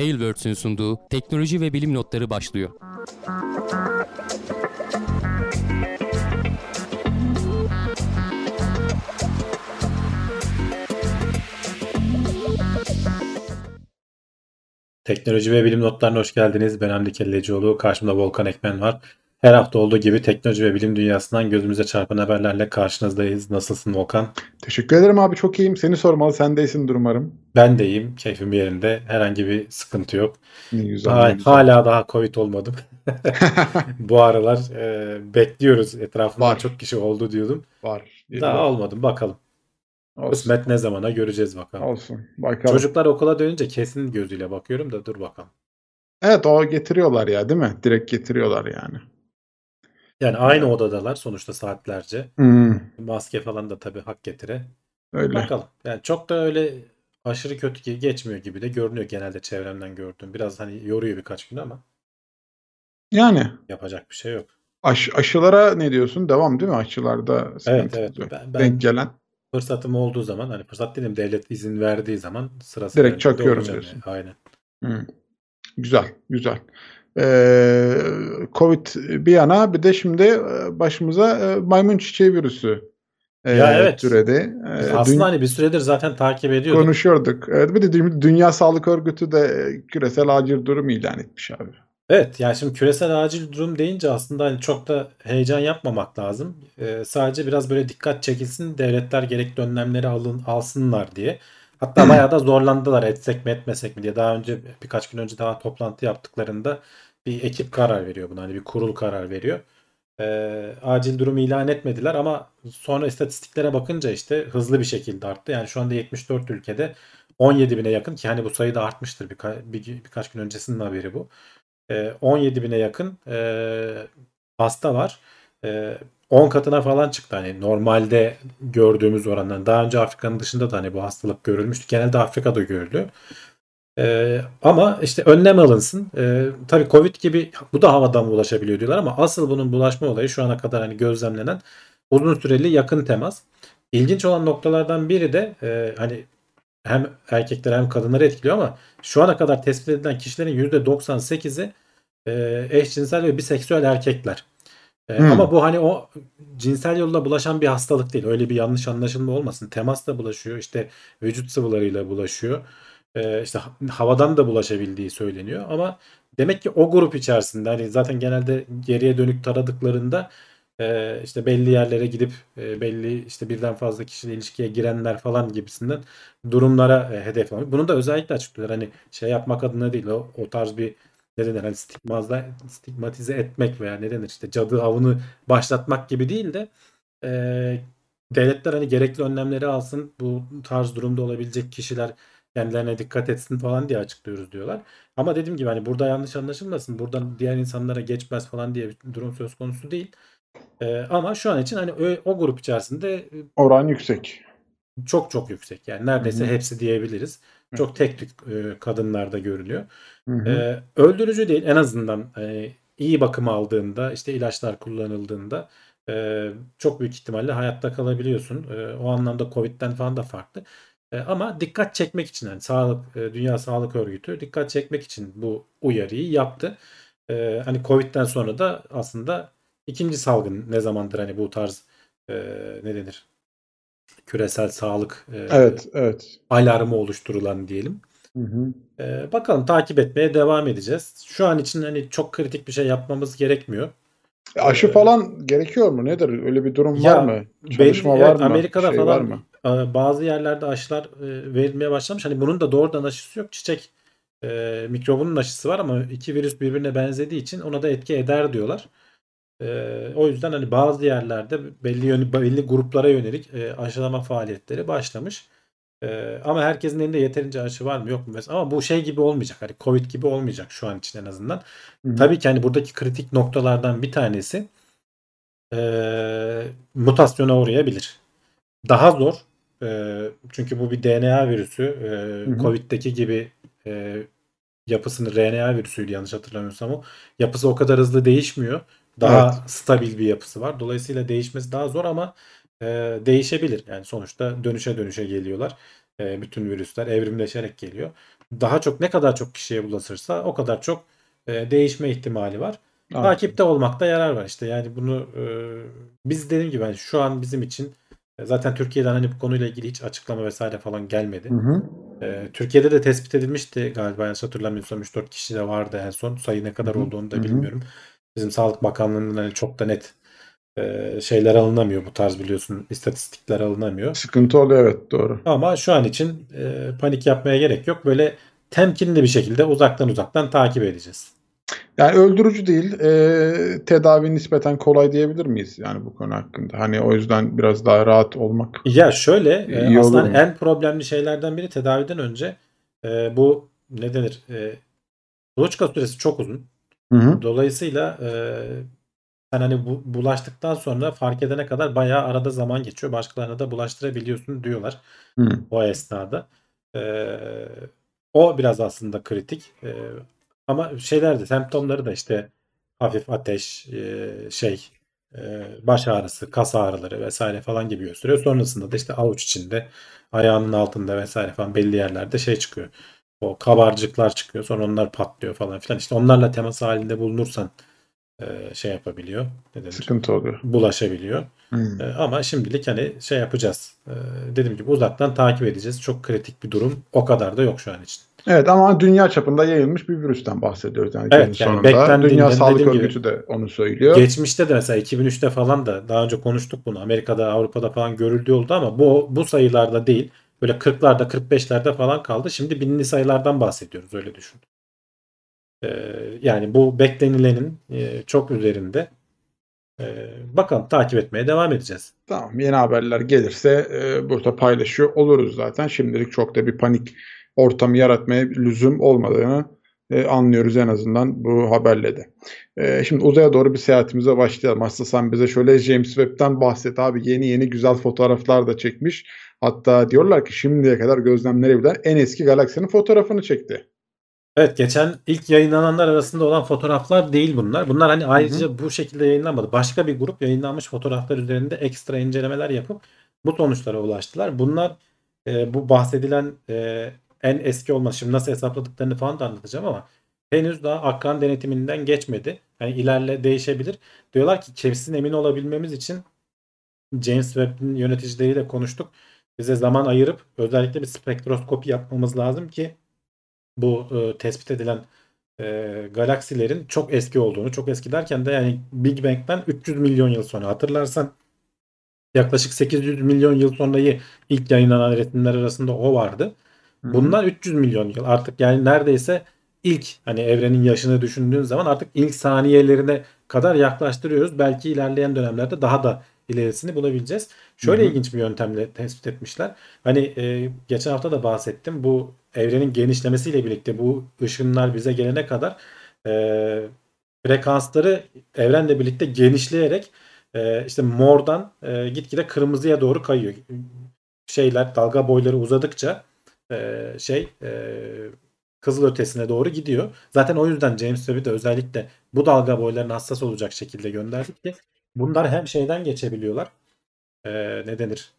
Tailwords'ün sunduğu teknoloji ve bilim notları başlıyor. Teknoloji ve bilim notlarına hoş geldiniz. Ben Hamdi Kellecioğlu. Karşımda Volkan Ekmen var. Her hafta olduğu gibi teknoloji ve bilim dünyasından gözümüze çarpan haberlerle karşınızdayız. Nasılsın Volkan? Teşekkür ederim abi çok iyiyim. Seni sormalı. Sen de iyisindir umarım. Ben de iyiyim. Keyfim yerinde. Herhangi bir sıkıntı yok. Ne güzel. Ha- ne güzel. hala daha Covid olmadım. Bu aralar e, bekliyoruz. Etrafımda Var. çok kişi oldu diyordum. Var. Daha olmadım. Bakalım. Olsun. Kısmet ne zamana göreceğiz bakalım. Olsun. Bakalım. Çocuklar okula dönünce kesin gözüyle bakıyorum da dur bakalım. Evet o getiriyorlar ya değil mi? Direkt getiriyorlar yani. Yani aynı odadalar sonuçta saatlerce. Hmm, Maske falan da tabii hak getire. öyle. Bakalım. Yani çok da öyle aşırı kötü ge- geçmiyor gibi de görünüyor genelde çevremden gördüğüm. Biraz hani yoruyor birkaç gün ama Yani yapacak bir şey yok. aş- aşılara ne diyorsun? Devam değil mi? Aşılarda Evet evet. Ben, ben Denk gelen. fırsatım olduğu zaman hani fırsat dedim devlet izin verdiği zaman sırası Direkt çakıyorum diyorsun. yani. Aynen. Hmm. Güzel, güzel. Ee, Covid bir yana bir de şimdi e, başımıza e, maymun çiçeği virüsü e, Ya evet. türedi. Biz Ee, aslında hani bir süredir zaten takip ediyorduk. konuşuyorduk. Evet, bir de Dü- Dünya Sağlık Örgütü de e, küresel acil durum ilan etmiş abi. Evet yani şimdi küresel acil durum deyince aslında hani çok da heyecan yapmamak lazım. Ee, sadece biraz böyle dikkat çekilsin devletler gerekli önlemleri alın, alsınlar diye. Hatta bayağı da zorlandılar etsek mi etmesek mi diye. Daha önce birkaç gün önce daha toplantı yaptıklarında bir ekip karar veriyor buna. Hani bir kurul karar veriyor. Ee, acil durum ilan etmediler ama sonra istatistiklere bakınca işte hızlı bir şekilde arttı. Yani şu anda 74 ülkede 17 bine yakın ki hani bu sayı da artmıştır birka, bir, birkaç gün öncesinin haberi bu. Ee, 17 bine yakın e, hasta var. E, 10 katına falan çıktı hani normalde gördüğümüz orandan. Daha önce Afrika'nın dışında da hani bu hastalık görülmüştü. Genelde Afrika'da görülüyor. E, ama işte önlem alınsın. E, tabii Covid gibi bu da havadan bulaşabiliyor diyorlar ama asıl bunun bulaşma olayı şu ana kadar hani gözlemlenen uzun süreli yakın temas. İlginç olan noktalardan biri de e, hani hem erkekleri hem kadınları etkiliyor ama şu ana kadar tespit edilen kişilerin %98'i e, eşcinsel ve biseksüel erkekler. E, Hmm. Ama bu hani o cinsel yolla bulaşan bir hastalık değil. Öyle bir yanlış anlaşılma olmasın. Temasla bulaşıyor. işte vücut sıvılarıyla bulaşıyor. E, işte ha- havadan da bulaşabildiği söyleniyor. Ama demek ki o grup içerisinde hani zaten genelde geriye dönük taradıklarında e, işte belli yerlere gidip e, belli işte birden fazla kişiyle ilişkiye girenler falan gibisinden durumlara e, hedef alıyor. Bunu da özellikle açıklıyorlar. Hani şey yapmak adına değil o, o tarz bir ne denir hani stigmazla, stigmatize etmek veya ne denir işte cadı avını başlatmak gibi değil de e, devletler hani gerekli önlemleri alsın bu tarz durumda olabilecek kişiler kendilerine dikkat etsin falan diye açıklıyoruz diyorlar. Ama dediğim gibi hani burada yanlış anlaşılmasın. Buradan diğer insanlara geçmez falan diye bir durum söz konusu değil. E, ama şu an için hani o, o grup içerisinde Oran yüksek. çok çok yüksek. Yani neredeyse hepsi diyebiliriz. Çok tek tük e, kadınlarda görülüyor. Hı hı. Ee, öldürücü değil en azından e, iyi bakım aldığında işte ilaçlar kullanıldığında e, çok büyük ihtimalle hayatta kalabiliyorsun. E, o anlamda Covid'den falan da farklı. E, ama dikkat çekmek için yani sağlık e, Dünya Sağlık Örgütü dikkat çekmek için bu uyarıyı yaptı. E, hani Covid'den sonra da aslında ikinci salgın ne zamandır hani bu tarz e, ne denir? Küresel sağlık e, Evet, evet. alarmı oluşturulan diyelim. Hı hı. Ee, bakalım takip etmeye devam edeceğiz. Şu an için hani çok kritik bir şey yapmamız gerekmiyor. E, Aşı Ee, falan gerekiyor mu? Nedir? Öyle bir durum Ya, var mı? belli- Çalışma evet, var mı? Amerika'da şey falan var mı? e, bazı yerlerde aşılar e, verilmeye başlamış. Hani bunun da doğrudan aşısı yok. Çiçek e, mikrobunun aşısı var ama iki virüs birbirine benzediği için ona da etki eder diyorlar. E, o yüzden hani bazı yerlerde belli yönü, belli gruplara yönelik e, aşılama faaliyetleri başlamış. E, ama herkesin elinde yeterince aşı var mı yok mu? Mesela. Ama bu şey gibi olmayacak. Hani Covid gibi olmayacak şu an için en azından. Hı. Tabii ki hani buradaki kritik noktalardan bir tanesi eee, mutasyona uğrayabilir. Daha zor. Eee, çünkü bu bir DNA virüsü. Hı hı. Covid'deki gibi eee, yapısını RNA virüsüydü yanlış hatırlamıyorsam o. Yapısı o kadar hızlı değişmiyor. Daha Evet. stabil bir yapısı var. Dolayısıyla değişmesi daha zor ama eee, değişebilir. Yani sonuçta dönüşe dönüşe geliyorlar. e, bütün virüsler evrimleşerek geliyor. Daha çok ne kadar çok kişiye bulaşırsa o kadar çok e, değişme ihtimali var. Evet. Takipte olmakta yarar var işte. Yani bunu e, biz dediğim gibi hani şu an bizim için e, zaten Türkiye'den hani bu konuyla ilgili hiç açıklama vesaire falan gelmedi. Hı hı. E, Türkiye'de de tespit edilmişti galiba yanlış hatırlamıyorsam 3-4 kişi de vardı en son. Sayı ne kadar Hı hı. olduğunu da Hı hı. bilmiyorum. Bizim Sağlık Bakanlığı'ndan hani çok da net e, şeyler alınamıyor bu tarz biliyorsun istatistikler alınamıyor. Sıkıntı oluyor evet doğru. Ama şu an için e, panik yapmaya gerek yok. Böyle temkinli bir şekilde uzaktan uzaktan takip edeceğiz. Yani öldürücü değil, e, tedavi nispeten kolay diyebilir miyiz yani bu konu hakkında? Hani o yüzden biraz daha rahat olmak. Ya şöyle e, aslında en problemli şeylerden biri tedaviden önce e, bu ne denir? E, kuluçka süresi çok uzun. Hı hı. Dolayısıyla e, sen hani bu, bulaştıktan sonra fark edene kadar bayağı arada zaman geçiyor. Başkalarına da bulaştırabiliyorsun diyorlar Hı. o esnada. E, o biraz aslında kritik. E, ama şeyler de semptomları da işte hafif ateş, e, şey, e, baş ağrısı, kas ağrıları vesaire falan gibi gösteriyor. Sonrasında da işte avuç içinde, ayağının altında vesaire falan belli yerlerde şey çıkıyor. O kabarcıklar çıkıyor. Sonra onlar patlıyor falan filan. İşte onlarla temas halinde bulunursan e, şey yapabiliyor. Ne denir? Sıkıntı oluyor. Bulaşabiliyor. Hı. E, ama şimdilik hani şey yapacağız. E, dediğim gibi uzaktan takip edeceğiz. Çok kritik bir durum. O kadar da yok şu an için. Evet ama dünya çapında yayılmış bir virüsten bahsediyoruz yani Evet, yani sonunda. Dünya Sağlık dediğim gibi- Örgütü de onu söylüyor. Geçmişte de mesela 2003'te falan da daha önce konuştuk bunu. Amerika'da, Avrupa'da falan görüldüğü oldu ama bu bu sayılarda değil. Böyle 40'larda, 45'lerde falan kaldı. Şimdi binli sayılardan bahsediyoruz öyle düşün. Ee, yani bu beklenilenin e, çok üzerinde. Ee, bakalım takip etmeye devam edeceğiz. Tamam yeni haberler gelirse e, burada paylaşıyor oluruz zaten. Şimdilik çok da bir panik ortamı yaratmaya lüzum olmadığını e, anlıyoruz en azından bu haberle de. E, şimdi uzaya doğru bir seyahatimize başlayalım. Aslında sen bize şöyle James Webb'ten bahset abi. Yeni yeni güzel fotoğraflar da çekmiş. Hatta diyorlar ki şimdiye kadar gözlemlenebilen en eski galaksinin fotoğrafını çekti. Evet geçen ilk yayınlananlar arasında olan fotoğraflar değil bunlar. Bunlar hani ayrıca bu şekilde yayınlanmadı. Başka bir grup yayınlanmış fotoğraflar üzerinde ekstra incelemeler yapıp bu sonuçlara ulaştılar. Bunlar e, bu bahsedilen e, en eski olması şimdi nasıl hesapladıklarını falan da anlatacağım ama henüz daha akran denetiminden geçmedi. Yani ilerle değişebilir. Diyorlar ki kesin emin olabilmemiz için James Webb'in yöneticileriyle konuştuk. Bize zaman ayırıp özellikle bir spektroskopi yapmamız lazım ki bu e, tespit edilen e, galaksilerin çok eski olduğunu, çok eski derken de yani Big Bang'den 300 milyon yıl sonra hatırlarsan yaklaşık 800 milyon yıl sonrayı ilk yayınlanan resimler arasında o vardı. Bunlar 300 milyon yıl artık yani neredeyse ilk hani evrenin yaşını düşündüğün zaman artık ilk saniyelerine kadar yaklaştırıyoruz. Belki ilerleyen dönemlerde daha da ilerisini bulabileceğiz. Şöyle Hı hı. ilginç bir yöntemle tespit etmişler. Hani e, geçen hafta da bahsettim. Bu evrenin genişlemesiyle birlikte bu ışınlar bize gelene kadar e, frekansları evrenle birlikte genişleyerek e, işte mordan e, gitgide kırmızıya doğru kayıyor. Şeyler dalga boyları uzadıkça e, şey e, kızıl ötesine doğru gidiyor. Zaten o yüzden James Webb'i de özellikle bu dalga boylarına hassas olacak şekilde gönderdik ki bunlar hem şeyden geçebiliyorlar. E, ne denir?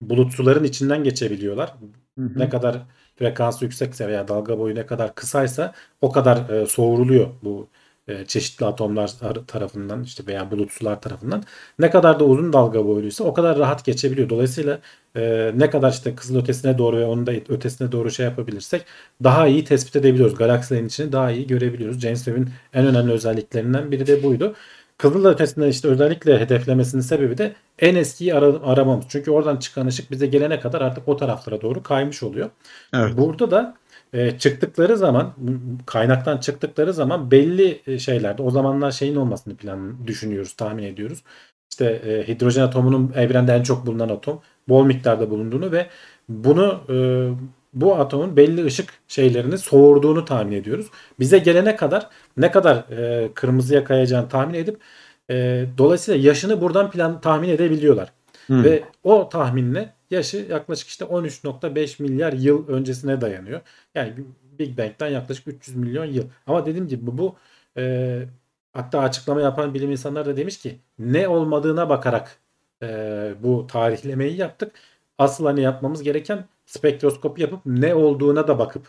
Bulut suların içinden geçebiliyorlar. Hı hı. Ne kadar frekansı yüksekse veya dalga boyu ne kadar kısaysa o kadar e, soğuruluyor bu e, çeşitli atomlar ar- tarafından işte veya bulut sular tarafından. Ne kadar da uzun dalga boyluysa o kadar rahat geçebiliyor. Dolayısıyla e, ne kadar işte kızıl ötesine doğru ve onun da ötesine doğru şey yapabilirsek daha iyi tespit edebiliyoruz. Galaksilerin içini daha iyi görebiliyoruz. James Webb'in en önemli özelliklerinden biri de buydu. Kızıl ötesinde işte özellikle hedeflemesinin sebebi de en eskiyi ara- aramamız. Çünkü oradan çıkan ışık bize gelene kadar artık o taraflara doğru kaymış oluyor. Evet. Burada da e, çıktıkları zaman kaynaktan çıktıkları zaman belli e, şeylerde o zamanlar şeyin olmasını plan düşünüyoruz, tahmin ediyoruz. İşte e, hidrojen atomunun evrende en çok bulunan atom bol miktarda bulunduğunu ve bunu e, bu atomun belli ışık şeylerini soğurduğunu tahmin ediyoruz. Bize gelene kadar ne kadar e, kırmızıya kayacağını tahmin edip e, dolayısıyla yaşını buradan plan tahmin edebiliyorlar. Hı. Ve o tahminle yaşı yaklaşık işte 13.5 milyar yıl öncesine dayanıyor. Yani Big Bang'den yaklaşık 300 milyon yıl. Ama dediğim gibi bu, bu e, hatta açıklama yapan bilim insanları da demiş ki ne olmadığına bakarak e, bu tarihlemeyi yaptık. Asıl hani yapmamız gereken spektroskopi yapıp ne olduğuna da bakıp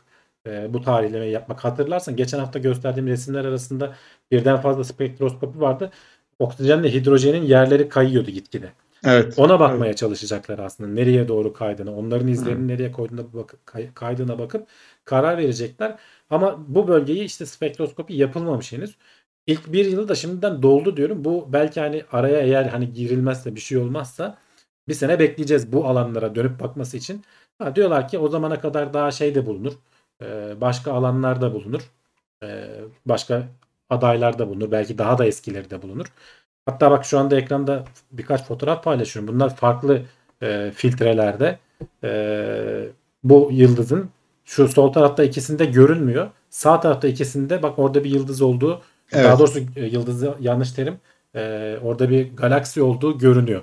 e, bu tarihlemeyi yapmak. Hatırlarsan geçen hafta gösterdiğim resimler arasında birden fazla spektroskopi vardı. Oksijenle hidrojenin yerleri kayıyordu gitgide. Evet. Ona bakmaya çalışacaklar aslında. Nereye doğru kaydığını, onların izlerinin nereye koyduğuna bakıp, kay- kaydığına bakıp karar verecekler. Ama bu bölgeyi işte spektroskopi yapılmamış henüz. İlk bir yılı da şimdiden doldu diyorum. Bu belki hani araya eğer hani girilmezse bir şey olmazsa bir sene bekleyeceğiz bu alanlara dönüp bakması için. Ha, diyorlar ki o zamana kadar daha şey de bulunur. Ee, başka alanlarda bulunur. Ee, başka adaylarda bulunur. Belki daha da eskileri de bulunur. Hatta bak şu anda ekranda birkaç fotoğraf paylaşıyorum. Bunlar farklı e, filtrelerde. E, bu yıldızın şu sol tarafta ikisinde görünmüyor. Sağ tarafta ikisinde bak orada bir yıldız olduğu Evet. daha doğrusu e, yıldızı yanlış terim. E, orada bir galaksi olduğu görünüyor.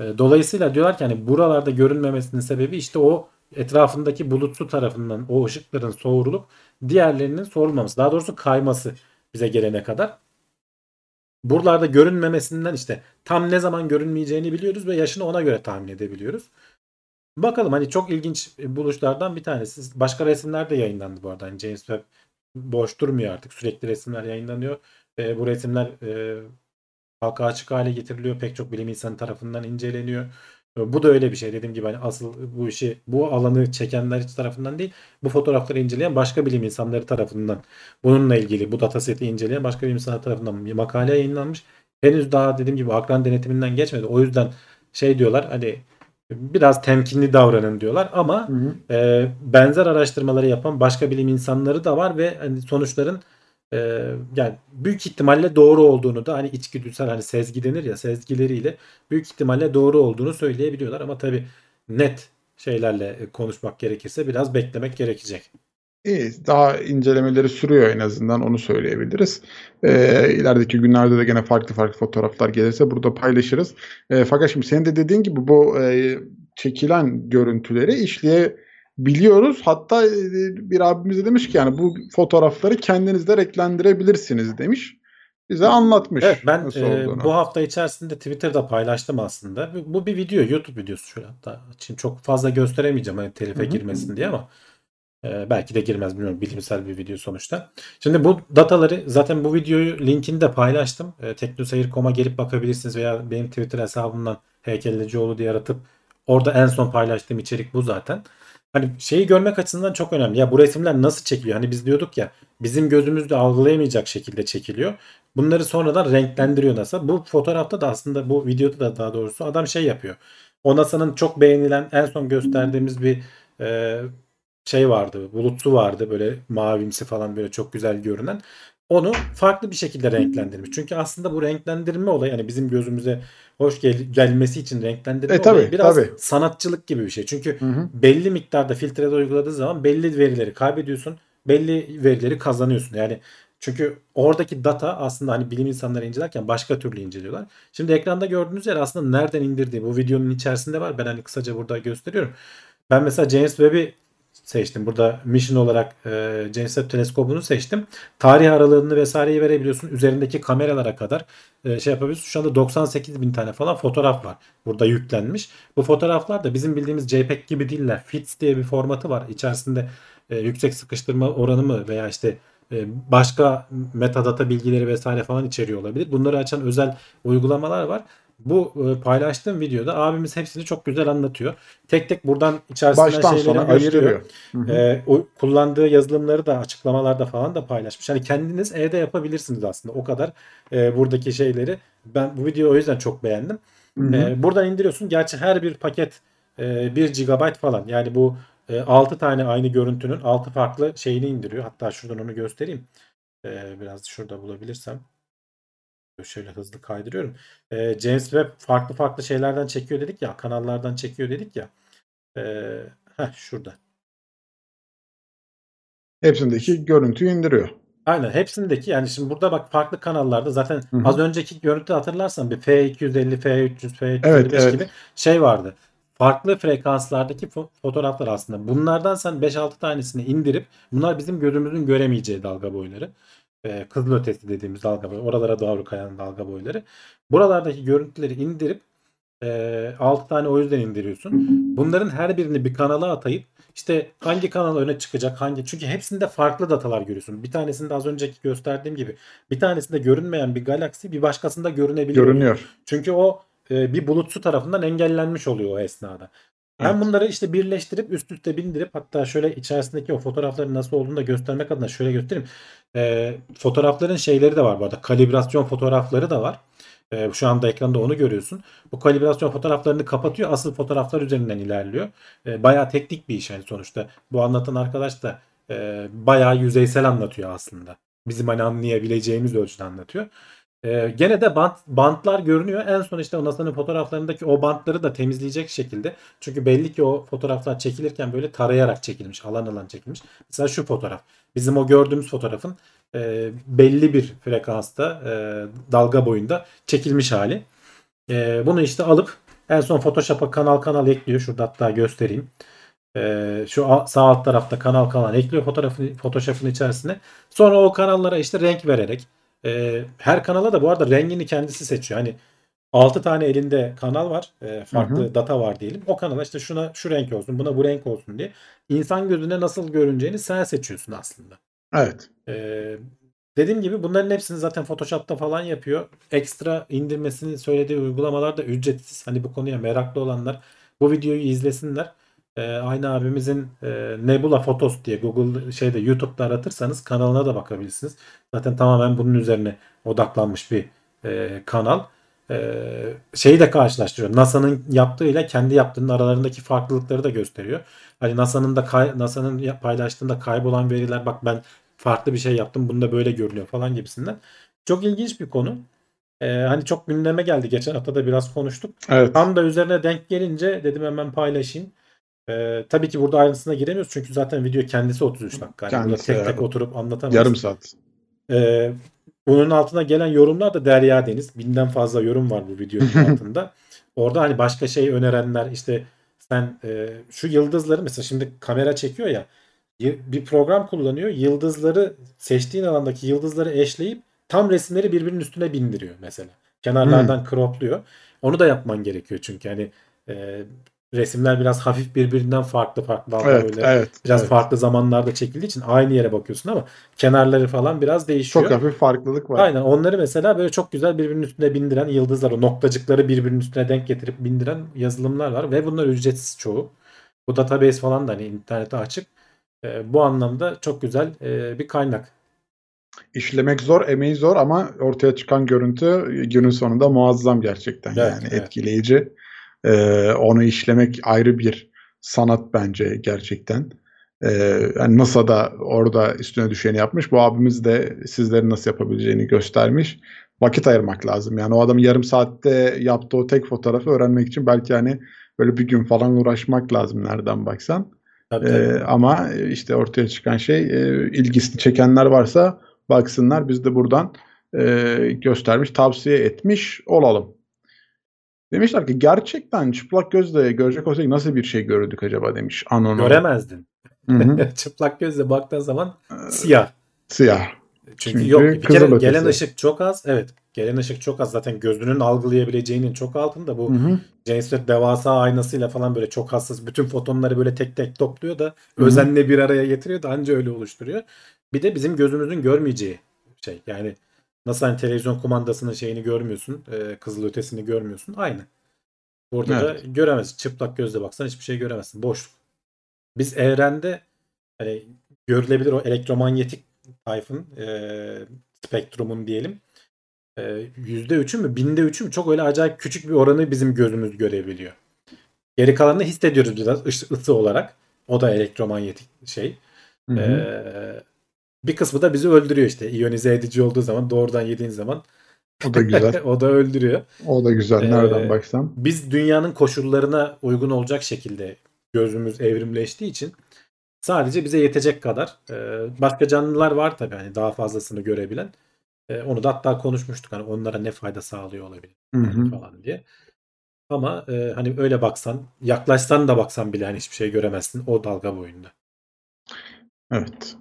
E, dolayısıyla diyorlar ki hani buralarda görünmemesinin sebebi işte o etrafındaki bulutsu tarafından o ışıkların soğurulup diğerlerinin soğurulmaması. Daha doğrusu kayması bize gelene kadar. Buralarda görünmemesinden işte tam ne zaman görünmeyeceğini biliyoruz ve yaşını ona göre tahmin edebiliyoruz. Bakalım hani çok ilginç buluşlardan bir tanesi. Başka resimler de yayınlandı bu arada. Hani James Webb boş durmuyor artık. Sürekli resimler yayınlanıyor. E, bu resimler e, halka açık hale getiriliyor. Pek çok bilim insanı tarafından inceleniyor. Bu da öyle bir şey. Dediğim gibi hani asıl bu işi bu alanı çekenler tarafından değil. Bu fotoğrafları inceleyen başka bilim insanları tarafından bununla ilgili bu dataseti inceleyen başka bilim insanları tarafından bir makale yayınlanmış. Henüz daha dediğim gibi akran denetiminden geçmedi. O yüzden şey diyorlar hani biraz temkinli davranın diyorlar ama Hı hı. e, benzer araştırmaları yapan başka bilim insanları da var ve hani sonuçların e, yani büyük ihtimalle doğru olduğunu da hani içgüdüsel hani sezgi denir ya sezgileriyle büyük ihtimalle doğru olduğunu söyleyebiliyorlar ama tabi net şeylerle e, konuşmak gerekirse biraz beklemek gerekecek. İyi, daha incelemeleri sürüyor en azından onu söyleyebiliriz. Ee, ilerideki günlerde de gene farklı farklı fotoğraflar gelirse burada paylaşırız. Ee, fakat şimdi senin de dediğin gibi bu e, çekilen görüntüleri işleyebiliyoruz. Hatta e, bir abimiz de demiş ki yani bu fotoğrafları kendiniz de renklendirebilirsiniz demiş. Bize anlatmış Evet ben e, bu hafta içerisinde Twitter'da paylaştım aslında. Bu- bir video YouTube videosu şöyle hatta için çok fazla gösteremeyeceğim hani telife Hı hı. girmesin diye ama e, belki de girmez bilmiyorum bilimsel bir video sonuçta. Şimdi bu dataları zaten bu videoyu linkini de paylaştım. E, teknoseyir.com'a gelip bakabilirsiniz veya benim Twitter hesabımdan heykellecioğlu diye aratıp orada en son paylaştığım içerik bu zaten. Hani şeyi görmek açısından çok önemli. Ya bu resimler nasıl çekiliyor? Hani biz diyorduk ya bizim gözümüzde algılayamayacak şekilde çekiliyor. Bunları sonradan renklendiriyor NASA. Bu fotoğrafta da aslında bu videoda da daha doğrusu adam şey yapıyor. O NASA'nın çok beğenilen en son gösterdiğimiz bir e, şey vardı. Bulutsu vardı böyle mavimsi falan böyle çok güzel görünen. Onu farklı bir şekilde renklendirmiş. Çünkü aslında bu renklendirme olayı yani bizim gözümüze hoş gel- gelmesi için renklendirme E, tabii, olayı biraz tabii. sanatçılık gibi bir şey. Çünkü Hı hı. belli miktarda filtreler uyguladığı zaman belli verileri kaybediyorsun. Belli verileri kazanıyorsun. Yani çünkü oradaki data aslında hani bilim insanları incelerken başka türlü inceliyorlar. Şimdi ekranda gördüğünüz yer aslında nereden indirdiği bu videonun içerisinde var. Ben hani kısaca burada gösteriyorum. Ben mesela James Webb'i seçtim. Burada mission olarak e, James Webb teleskobunu seçtim. Tarih aralığını vesaireyi verebiliyorsun. Üzerindeki kameralara kadar e, şey yapabiliyorsun. Şu anda 98 bin tane falan fotoğraf var. Burada yüklenmiş. Bu fotoğraflar da bizim bildiğimiz JPEG gibi değiller. FITS diye bir formatı var. İçerisinde e, yüksek sıkıştırma oranı mı veya işte e, başka metadata bilgileri vesaire falan içeriyor olabilir. Bunları açan özel uygulamalar var. Bu e, paylaştığım videoda abimiz hepsini çok güzel anlatıyor. Tek tek buradan içerisinden Baştan şeyleri ayırıyor. Ee, o kullandığı yazılımları da açıklamalarda falan da paylaşmış. Hani kendiniz evde yapabilirsiniz aslında. O kadar e, buradaki şeyleri. Ben bu videoyu o yüzden çok beğendim. Ee, buradan indiriyorsun. Gerçi her bir paket e, 1 GB falan. Yani bu e, 6 tane aynı görüntünün 6 farklı şeyini indiriyor. Hatta şuradan onu göstereyim. Ee, biraz şurada bulabilirsem. Şöyle hızlı kaydırıyorum. Ee, James Webb farklı farklı şeylerden çekiyor dedik ya. Kanallardan çekiyor dedik ya. Ee, heh, şurada. Hepsindeki görüntüyü indiriyor. Aynen hepsindeki yani şimdi burada bak farklı kanallarda zaten Hı hı. az önceki görüntü hatırlarsan bir F250, F300, F355 Evet, evet. gibi şey vardı. Farklı frekanslardaki fo- fotoğraflar aslında. Bunlardan sen 5-6 tanesini indirip bunlar bizim gözümüzün göremeyeceği dalga boyları. Ee, kızılötesi dediğimiz dalga boyu. Oralara doğru kayan dalga boyları. Buralardaki görüntüleri indirip E, 6 tane o yüzden indiriyorsun. Bunların her birini bir kanala atayıp işte hangi kanal öne çıkacak hangi çünkü hepsinde farklı datalar görüyorsun. Bir tanesinde az önceki gösterdiğim gibi bir tanesinde görünmeyen bir galaksi bir başkasında görünebiliyor. Görünüyor. Çünkü o e, bir bulutsu tarafından engellenmiş oluyor o esnada. Ben Evet. bunları işte birleştirip üst üste bindirip hatta şöyle içerisindeki o fotoğrafların nasıl olduğunu da göstermek adına şöyle göstereyim. E, fotoğrafların şeyleri de var bu arada. Kalibrasyon fotoğrafları da var. E, şu anda ekranda onu görüyorsun. Bu kalibrasyon fotoğraflarını kapatıyor. Asıl fotoğraflar üzerinden ilerliyor. E, bayağı teknik bir iş yani sonuçta. Bu anlatan arkadaş da e, bayağı yüzeysel anlatıyor aslında. Bizim hani anlayabileceğimiz ölçüde anlatıyor. Ee, gene de bant, bantlar görünüyor. En son işte o NASA'nın fotoğraflarındaki o bantları da temizleyecek şekilde. Çünkü belli ki o fotoğraflar çekilirken böyle tarayarak çekilmiş. Alan alan çekilmiş. Mesela şu fotoğraf. Bizim o gördüğümüz fotoğrafın e, belli bir frekansta e, dalga boyunda çekilmiş hali. E, bunu işte alıp en son Photoshop'a kanal kanal ekliyor. Şurada hatta göstereyim. E, şu sağ alt tarafta kanal kanal ekliyor fotoğrafın Photoshop'ın içerisine. Sonra o kanallara işte renk vererek e, her kanala da bu arada rengini kendisi seçiyor. Hani 6 tane elinde kanal var. e, farklı Hı data var diyelim. O kanala işte şuna şu renk olsun, buna bu renk olsun diye. İnsan gözüne nasıl görüneceğini sen seçiyorsun aslında. Evet. Ee, dediğim gibi bunların hepsini zaten Photoshop'ta falan yapıyor. Ekstra indirmesini söylediği uygulamalar da ücretsiz. Hani bu konuya meraklı olanlar bu videoyu izlesinler. Ee, aynı abimizin e, Nebula Photos diye Google şeyde YouTube'da aratırsanız kanalına da bakabilirsiniz. Zaten tamamen bunun üzerine odaklanmış bir e, kanal. Ee, şeyi de karşılaştırıyor. NASA'nın yaptığıyla kendi yaptığının aralarındaki farklılıkları da gösteriyor. Hani NASA'nın da kay- NASA'nın paylaştığında kaybolan veriler bak ben farklı bir şey yaptım bunda böyle görünüyor falan gibisinden. Çok ilginç bir konu. Ee, hani çok gündeme geldi. Geçen hafta da biraz konuştuk. Evet. Tam da üzerine denk gelince dedim hemen paylaşayım. Ee, tabii ki burada ayrıntısına giremiyoruz çünkü zaten video kendisi 33 dakika. Yani Kendisi, tek tek oturup anlatamayız. Yarım saat. Ee, bunun altına gelen yorumlar da derya deniz. Binden fazla yorum var bu videonun altında. Orada hani başka şey önerenler işte sen e, şu yıldızları mesela şimdi kamera çekiyor ya bir program kullanıyor. Yıldızları seçtiğin alandaki yıldızları eşleyip tam resimleri birbirinin üstüne bindiriyor mesela. Kenarlardan cropluyor. Onu da yapman gerekiyor çünkü hani e, resimler biraz hafif birbirinden farklı farklı Evet, böyle evet. biraz evet. farklı zamanlarda çekildiği için aynı yere bakıyorsun ama kenarları falan biraz değişiyor. Çok hafif farklılık var. Aynen onları mesela böyle çok güzel birbirinin üstüne bindiren yıldızlar o noktacıkları birbirinin üstüne denk getirip bindiren yazılımlar var ve bunlar ücretsiz çoğu. Bu database falan da hani internete açık. Ee, bu anlamda çok güzel e, bir kaynak. İşlemek zor, emeği zor ama ortaya çıkan görüntü günün sonunda muazzam gerçekten Evet, yani evet. etkileyici. Ee, onu işlemek ayrı bir sanat bence gerçekten. Ee, yani NASA da orada üstüne düşeni yapmış. Bu abimiz de sizlerin nasıl yapabileceğini göstermiş. Vakit ayırmak lazım. Yani o adamın yarım saatte yaptığı o tek fotoğrafı öğrenmek için belki hani böyle bir gün falan uğraşmak lazım nereden baksan. Tabii, Ee, tabii. ama işte ortaya çıkan şey e, ilgisini çekenler varsa baksınlar. Biz de buradan e, göstermiş, tavsiye etmiş olalım. Demişler ki gerçekten çıplak gözle görecek olsaydık nasıl bir şey görürdük acaba demiş Anon. Göremezdin. Çıplak gözle baktığın zaman siyah. Siyah. Çünkü, Çünkü yok bir kere ötesi. gelen ışık çok az. Evet. Gelen ışık çok az. Zaten gözünün algılayabileceğinin çok altında. Bu. James Webb devasa aynasıyla falan böyle çok hassas bütün fotonları böyle tek tek topluyor da Hı hı. özenle bir araya getiriyor da anca öyle oluşturuyor. Bir de bizim gözümüzün görmeyeceği şey. Yani nasıl hani televizyon kumandasının şeyini görmüyorsun, e, kızıl ötesini görmüyorsun. Aynı. Burada da Evet. göremezsin. Çıplak gözle baksan hiçbir şey göremezsin. Boşluk. Biz evrende hani görülebilir o elektromanyetik tayfın e, spektrumun diyelim e, yüzde üçü mü binde üçü mü çok öyle acayip küçük bir oranı bizim gözümüz görebiliyor. Geri kalanını hissediyoruz biraz ısı, ısı olarak. O da elektromanyetik şey. Hı hı. Ee, bir kısmı da bizi öldürüyor işte. İyonize edici olduğu zaman doğrudan yediğin zaman O da güzel. o da öldürüyor. O da güzel. Nereden Ee, baksam. Biz dünyanın koşullarına uygun olacak şekilde gözümüz evrimleştiği için sadece bize yetecek kadar e, başka canlılar var tabii hani daha fazlasını görebilen. E, onu da hatta konuşmuştuk hani onlara ne fayda sağlıyor olabilir Hı hı. falan diye. Ama e, hani öyle baksan yaklaşsan da baksan bile hani hiçbir şey göremezsin o dalga boyunda. Evet.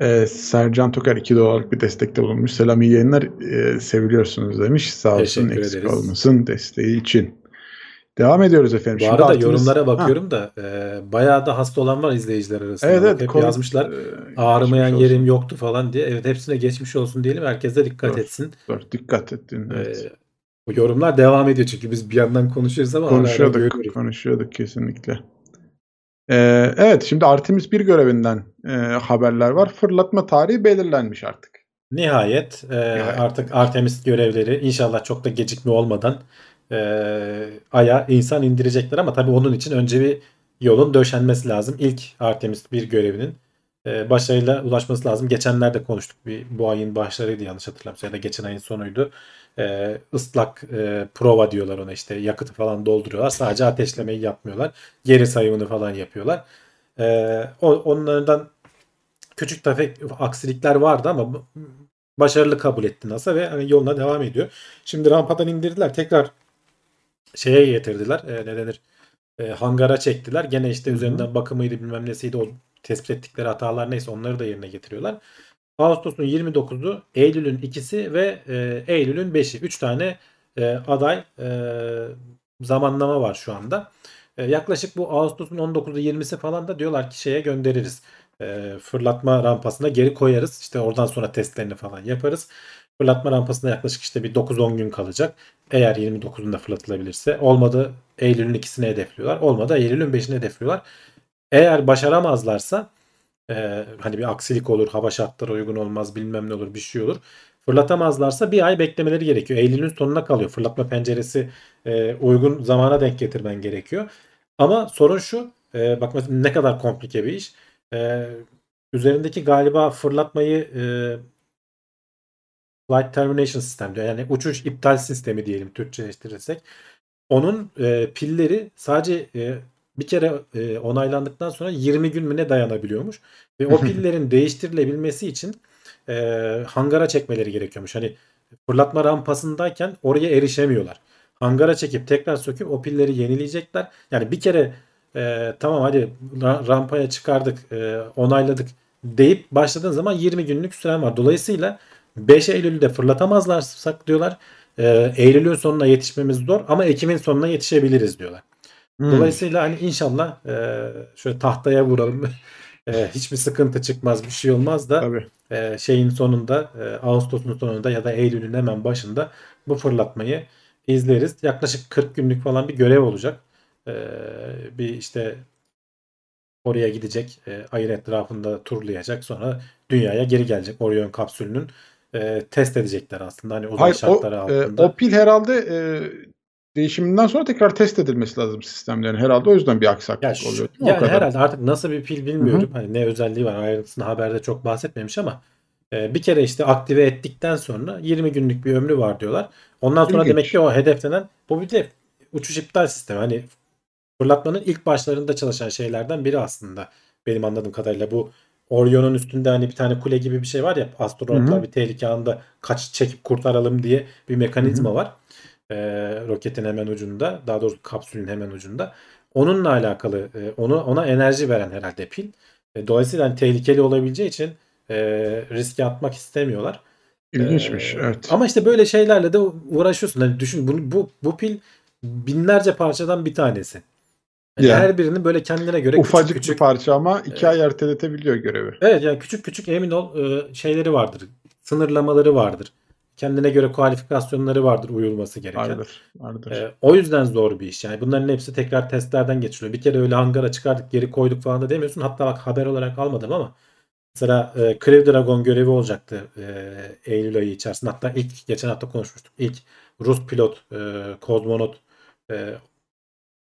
Ee, Sercan Toker 2 dolarlık bir destekte bulunmuş. Selam iyi yayınlar. Ee, seviliyorsunuz demiş. Sağ olsun Teşekkür eksik ederiz. olmasın desteği için. Devam ediyoruz efendim. Bu Şimdi arada Artemis- yorumlara Ha, bakıyorum da e, bayağı da hasta olan var izleyiciler arasında. Evet evet. Hep Covid, yazmışlar. e, Ağrımayan geçmiş olsun. yerim yoktu falan diye. Evet hepsine geçmiş olsun diyelim. Herkes de dikkat Doğru. etsin. Dur, dikkat ettin. Evet. Ee, bu yorumlar devam ediyor çünkü biz bir yandan konuşuyoruz ama konuşuyorduk, görüyoruz. konuşuyorduk kesinlikle. Ee, evet, şimdi Artemis 1 görevinden e, haberler var. Fırlatma tarihi belirlenmiş artık. Nihayet, e, artık Artemis görevleri inşallah çok da gecikme olmadan e, Ay'a insan indirecekler ama tabii onun için önce bir yolun döşenmesi lazım. İlk Artemis 1 görevinin e, başarıyla ulaşması lazım. Geçenlerde konuştuk. Bir, bu ayın başlarıydı yanlış hatırlamıyorsam ya da geçen ayın sonuydu. E, ıslak e, prova diyorlar ona işte yakıtı falan dolduruyorlar. Sadece ateşlemeyi yapmıyorlar. Geri sayımını falan yapıyorlar. E, o, onlardan küçük tefek aksilikler vardı ama başarılı kabul etti NASA ve hani yoluna devam ediyor. Şimdi rampadan indirdiler. Tekrar şeye getirdiler. E, ne denir? E, hangara çektiler. Gene işte Hı hı. üzerinden bakımıydı bilmem nesiydi o tespit ettikleri hatalar neyse onları da yerine getiriyorlar. Ağustos'un 29'u, Eylül'ün 2'si ve e, Eylül'ün 5'i. 3 tane e, aday e, zamanlama var şu anda. E, yaklaşık bu Ağustos'un 19'u 20'si falan da diyorlar ki şeye göndeririz. E, fırlatma rampasına geri koyarız. İşte oradan sonra testlerini falan yaparız. Fırlatma rampasında yaklaşık işte bir 9-10 gün kalacak. Eğer 29'unda fırlatılabilirse. Olmadı Eylül'ün ikisini hedefliyorlar. Olmadı Eylül'ün 5'ini hedefliyorlar. Eğer başaramazlarsa e, hani bir aksilik olur, hava şartları uygun olmaz, bilmem ne olur, bir şey olur. Fırlatamazlarsa bir ay beklemeleri gerekiyor. Eylül'ün sonuna kalıyor. Fırlatma penceresi e, uygun zamana denk getirmen gerekiyor. Ama sorun şu, e, bak mesela ne kadar komplike bir iş. E, üzerindeki galiba fırlatmayı e, Flight Termination System diyor. Yani uçuş iptal sistemi diyelim Türkçeleştirirsek. Onun e, pilleri sadece e, bir kere e, onaylandıktan sonra 20 gün mü ne dayanabiliyormuş. Ve o pillerin değiştirilebilmesi için e, hangara çekmeleri gerekiyormuş. Hani fırlatma rampasındayken oraya erişemiyorlar. Hangara çekip tekrar söküp o pilleri yenileyecekler. Yani bir kere e, tamam hadi ra- rampaya çıkardık, e, onayladık deyip başladığın zaman 20 günlük süren var. Dolayısıyla 5 Eylül'de fırlatamazlarsak diyorlar. E, Eylül'ün sonuna yetişmemiz zor ama Ekim'in sonuna yetişebiliriz diyorlar. Hmm. Dolayısıyla hani inşallah e, şöyle tahtaya vuralım. E, hiçbir sıkıntı çıkmaz, bir şey olmaz da Tabii. e, şeyin sonunda e, Ağustos'un sonunda ya da Eylül'ün hemen başında bu fırlatmayı izleriz. Yaklaşık 40 günlük falan bir görev olacak. E, bir işte oraya gidecek, e, ayın etrafında turlayacak. Sonra dünyaya geri gelecek Orion kapsülünün e, test edecekler aslında. Hani uzay Hayır, o, şartları e, altında. o pil herhalde e, değişiminden sonra tekrar test edilmesi lazım sistemlerin. Herhalde o yüzden bir aksaklık Ya şu- oluyor. mi? O yani kadar. herhalde artık nasıl bir pil bilmiyorum. Hani ne özelliği var ayrıntısını haberde çok bahsetmemiş ama e, bir kere işte aktive ettikten sonra 20 günlük bir ömrü var diyorlar. Ondan sonra İlginç. demek ki o hedeflenen bu bir de uçuş iptal sistemi. Hani fırlatmanın ilk başlarında çalışan şeylerden biri aslında. Benim anladığım kadarıyla bu Orion'un üstünde hani bir tane kule gibi bir şey var ya astronotlar Hı hı. bir tehlike anında kaç çekip kurtaralım diye bir mekanizma var. Ee, roketin hemen ucunda daha doğrusu kapsülün hemen ucunda. Onunla alakalı e, onu ona enerji veren herhalde pil. E, dolayısıyla hani tehlikeli olabileceği için e, riske atmak istemiyorlar. İlginçmiş. Ee, evet. Ama işte böyle şeylerle de uğraşıyorsun. Hani düşün bunu bu bu pil binlerce parçadan bir tanesi. Yani Yani. her birinin böyle kendine göre Ufacık küçük küçük bir parça ama iki Evet. ay erteletebiliyor görevi. Evet yani küçük küçük emin ol e, şeyleri vardır. Sınırlamaları vardır. Kendine göre kualifikasyonları vardır uyulması gereken. Vardır. Vardır. E, o yüzden zor bir iş. Yani bunların hepsi tekrar testlerden geçiliyor. Bir kere öyle hangara çıkardık geri koyduk falan da demiyorsun. Hatta bak haber olarak almadım ama mesela e, Crew Dragon görevi olacaktı e, Eylül ayı içerisinde. Hatta ilk geçen hafta konuşmuştuk. İlk Rus pilot e, kozmonot e,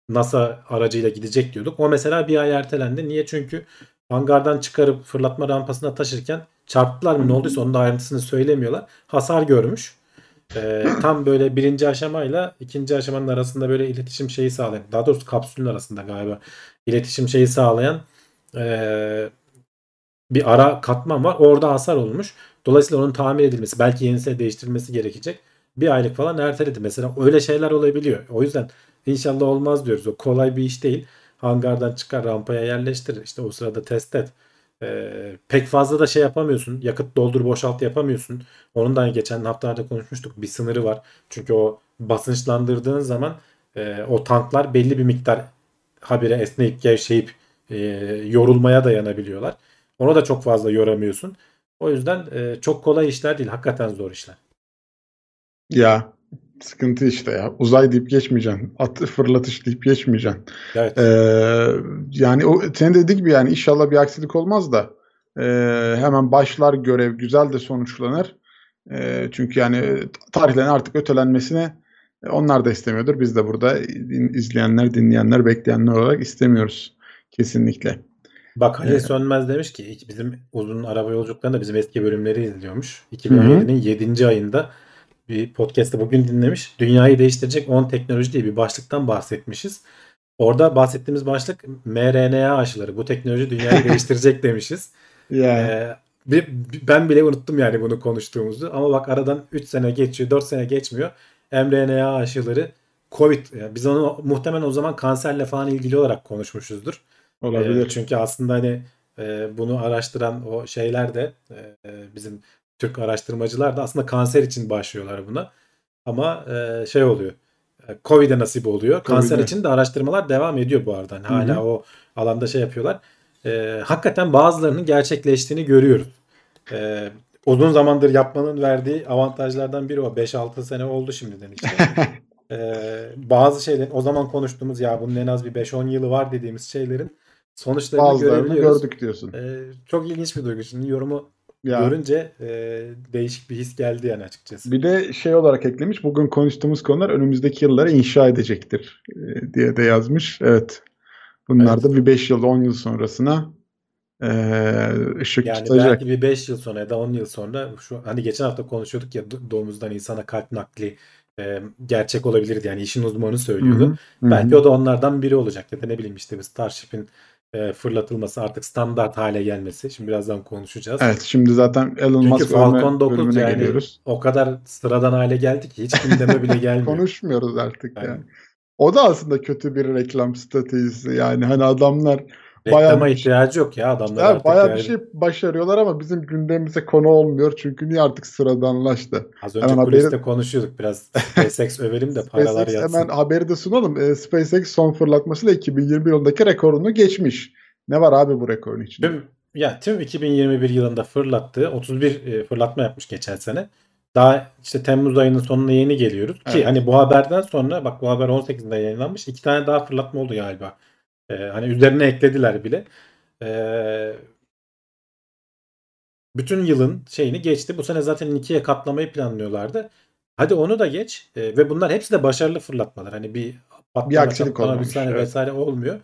NASA aracıyla gidecek diyorduk. O mesela bir ay ertelendi. Niye? Çünkü hangardan çıkarıp fırlatma rampasına taşırken çarptılar mı ne olduysa onun da ayrıntısını söylemiyorlar. Hasar görmüş. Ee, tam böyle birinci aşamayla ikinci aşamanın arasında böyle iletişim şeyi sağlayan daha doğrusu kapsülün arasında galiba iletişim şeyi sağlayan ee, bir ara katman var. Orada hasar olmuş. Dolayısıyla onun tamir edilmesi belki yenisine değiştirilmesi gerekecek. Bir aylık falan erteledi. Mesela öyle şeyler olabiliyor. O yüzden inşallah olmaz diyoruz. O kolay bir iş değil. Hangardan çıkar rampaya yerleştir. İşte o sırada test et. Ee, pek fazla da şey yapamıyorsun. Yakıt doldur boşalt yapamıyorsun. Onun da geçen haftalarda konuşmuştuk. Bir sınırı var. Çünkü o basınçlandırdığın zaman e, o tanklar belli bir miktar habire esneyip gevşeyip e, yorulmaya dayanabiliyorlar. Onu da çok fazla yoramıyorsun. O yüzden e, çok kolay işler değil. Hakikaten zor işler. Ya sıkıntı işte ya. Uzay deyip geçmeyeceksin. At fırlatış deyip geçmeyeceksin. Evet. Ee, yani o senin dediğin gibi yani inşallah bir aksilik olmaz da e, hemen başlar görev güzel de sonuçlanır. E, çünkü yani tarihlerin artık ötelenmesine e, onlar da istemiyordur. Biz de burada izleyenler, dinleyenler, bekleyenler olarak istemiyoruz. Kesinlikle. Bak Halil Evet. Sönmez demiş ki bizim uzun araba yolculuklarında bizim eski bölümleri izliyormuş. 2017'nin 7. ayında bir podcast'ı bugün dinlemiş. Dünyayı değiştirecek 10 teknoloji diye bir başlıktan bahsetmişiz. Orada bahsettiğimiz başlık mRNA aşıları. Bu teknoloji dünyayı değiştirecek demişiz. Ya Ee, bir- ben bile unuttum yani bunu konuştuğumuzu. Ama bak aradan 3 sene geçiyor, 4 sene geçmiyor. mRNA aşıları Covid. Yani biz onu muhtemelen o zaman kanserle falan ilgili olarak konuşmuşuzdur. olabilir. Ee, çünkü aslında hani e, bunu araştıran o şeyler de e, bizim Türk araştırmacılar da aslında kanser için başlıyorlar buna. Ama e, şey oluyor. e, Covid'e nasip oluyor. Kanser Covid'e. için de araştırmalar devam ediyor bu arada. Hani hala o alanda şey yapıyorlar. E, hakikaten bazılarının gerçekleştiğini görüyoruz. E, uzun zamandır yapmanın verdiği avantajlardan biri o. 5-6 sene oldu şimdiden işte. E, bazı şeyler o zaman konuştuğumuz ya bunun en az bir 5-10 yılı var dediğimiz şeylerin sonuçlarını Bazılarını görebiliyoruz. gördük diyorsun. E, çok ilginç bir duygu. Şimdi yorumu Ya. görünce e, değişik bir his geldi yani açıkçası. Bir de şey olarak eklemiş. Bugün konuştuğumuz konular önümüzdeki yılları inşa edecektir e, diye de yazmış. Evet. Bunlar Evet. da bir 5 yıl 10 yıl sonrasına e, ışık Yani tutacak. belki bir 5 yıl sonra ya da 10 yıl sonra şu hani geçen hafta konuşuyorduk ya do- domuzdan insana kalp nakli e, gerçek olabilirdi yani işin uzmanı söylüyordu. Hı hı, hı Belki hı. o da onlardan biri olacak ya da ne bileyim işte bir Starship'in e, fırlatılması artık standart hale gelmesi. Şimdi birazdan konuşacağız. Evet şimdi zaten Elon Çünkü Musk Falcon ölme 9 bölümüne yani geliyoruz. o kadar sıradan hale geldi ki hiç gündeme bile gelmiyor. Konuşmuyoruz artık Yani. yani. O da aslında kötü bir reklam stratejisi yani hani adamlar Reklama bir- ihtiyacı yok ya adamlar artık bayağı yani. bir şey başarıyorlar ama bizim gündemimize konu olmuyor çünkü niye artık sıradanlaştı. Az önce Hemen kuliste haberi- konuşuyorduk biraz SpaceX övelim de paralar SpaceX yatsın. hemen haberi de sunalım. Ee, SpaceX son fırlatmasıyla 2021 yılındaki rekorunu geçmiş. Ne var abi bu rekorun içinde? Tüm ya tüm 2021 yılında fırlattığı 31 e, fırlatma yapmış geçen sene. Daha işte Temmuz ayının sonuna yeni geliyoruz. Ki Evet. hani bu haberden sonra bak bu haber 18'inde yayınlanmış. iki tane daha fırlatma oldu galiba. Ee, hani üzerine eklediler bile. Ee, bütün yılın şeyini geçti. Bu sene zaten ikiye katlamayı planlıyorlardı. Hadi onu da geç. Ee, ve bunlar hepsi de başarılı fırlatmalar. Hani bir patlama, Bir aksilik çatlama, bir olmamış, evet. vesaire olmuyor.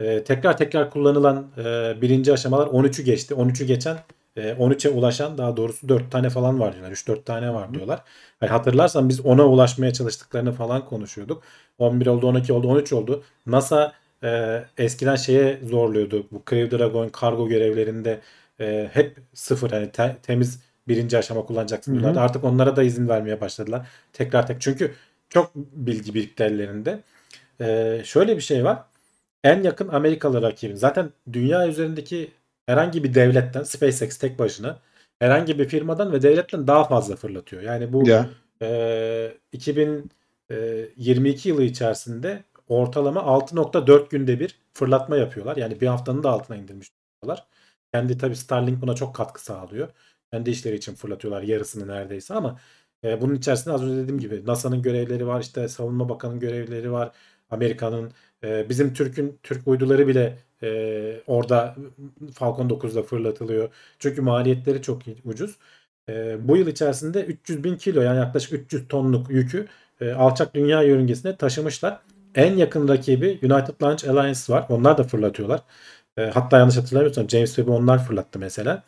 Ee, tekrar tekrar kullanılan e, birinci aşamalar 13'ü geçti. 13'ü geçen e, 13'e ulaşan daha doğrusu 4 tane falan var diyorlar. 3-4 tane var diyorlar. Hani hatırlarsan biz 10'a ulaşmaya çalıştıklarını falan konuşuyorduk. 11 oldu, 12 oldu, 13 oldu. NASA e, eskiden şeye zorluyordu. Bu Crew Dragon kargo görevlerinde e, hep sıfır hani te- temiz birinci aşama kullanacaksın diyorlardı. Artık onlara da izin vermeye başladılar. Tekrar tek çünkü çok bilgi birikti ellerinde. E, şöyle bir şey var. En yakın Amerikalı rakibin. Zaten dünya üzerindeki herhangi bir devletten SpaceX tek başına herhangi bir firmadan ve devletten daha fazla fırlatıyor. Yani bu Ya e, 2022 yılı içerisinde ortalama 6.4 günde bir fırlatma yapıyorlar. Yani bir haftanın da altına indirmiş durumdalar. Kendi tabii Starlink buna çok katkı sağlıyor. Kendi işleri için fırlatıyorlar yarısını neredeyse ama e, bunun içerisinde az önce dediğim gibi NASA'nın görevleri var, işte Savunma Bakanı'nın görevleri var, Amerika'nın, e, bizim Türk'ün Türk uyduları bile e, orada Falcon 9'da fırlatılıyor. Çünkü maliyetleri çok ucuz. E, bu yıl içerisinde 300 bin kilo yani yaklaşık 300 tonluk yükü e, alçak dünya yörüngesine taşımışlar. En yakın rakibi United Launch Alliance var. Onlar da fırlatıyorlar. E, hatta yanlış hatırlamıyorsam James Webb'i onlar fırlattı mesela.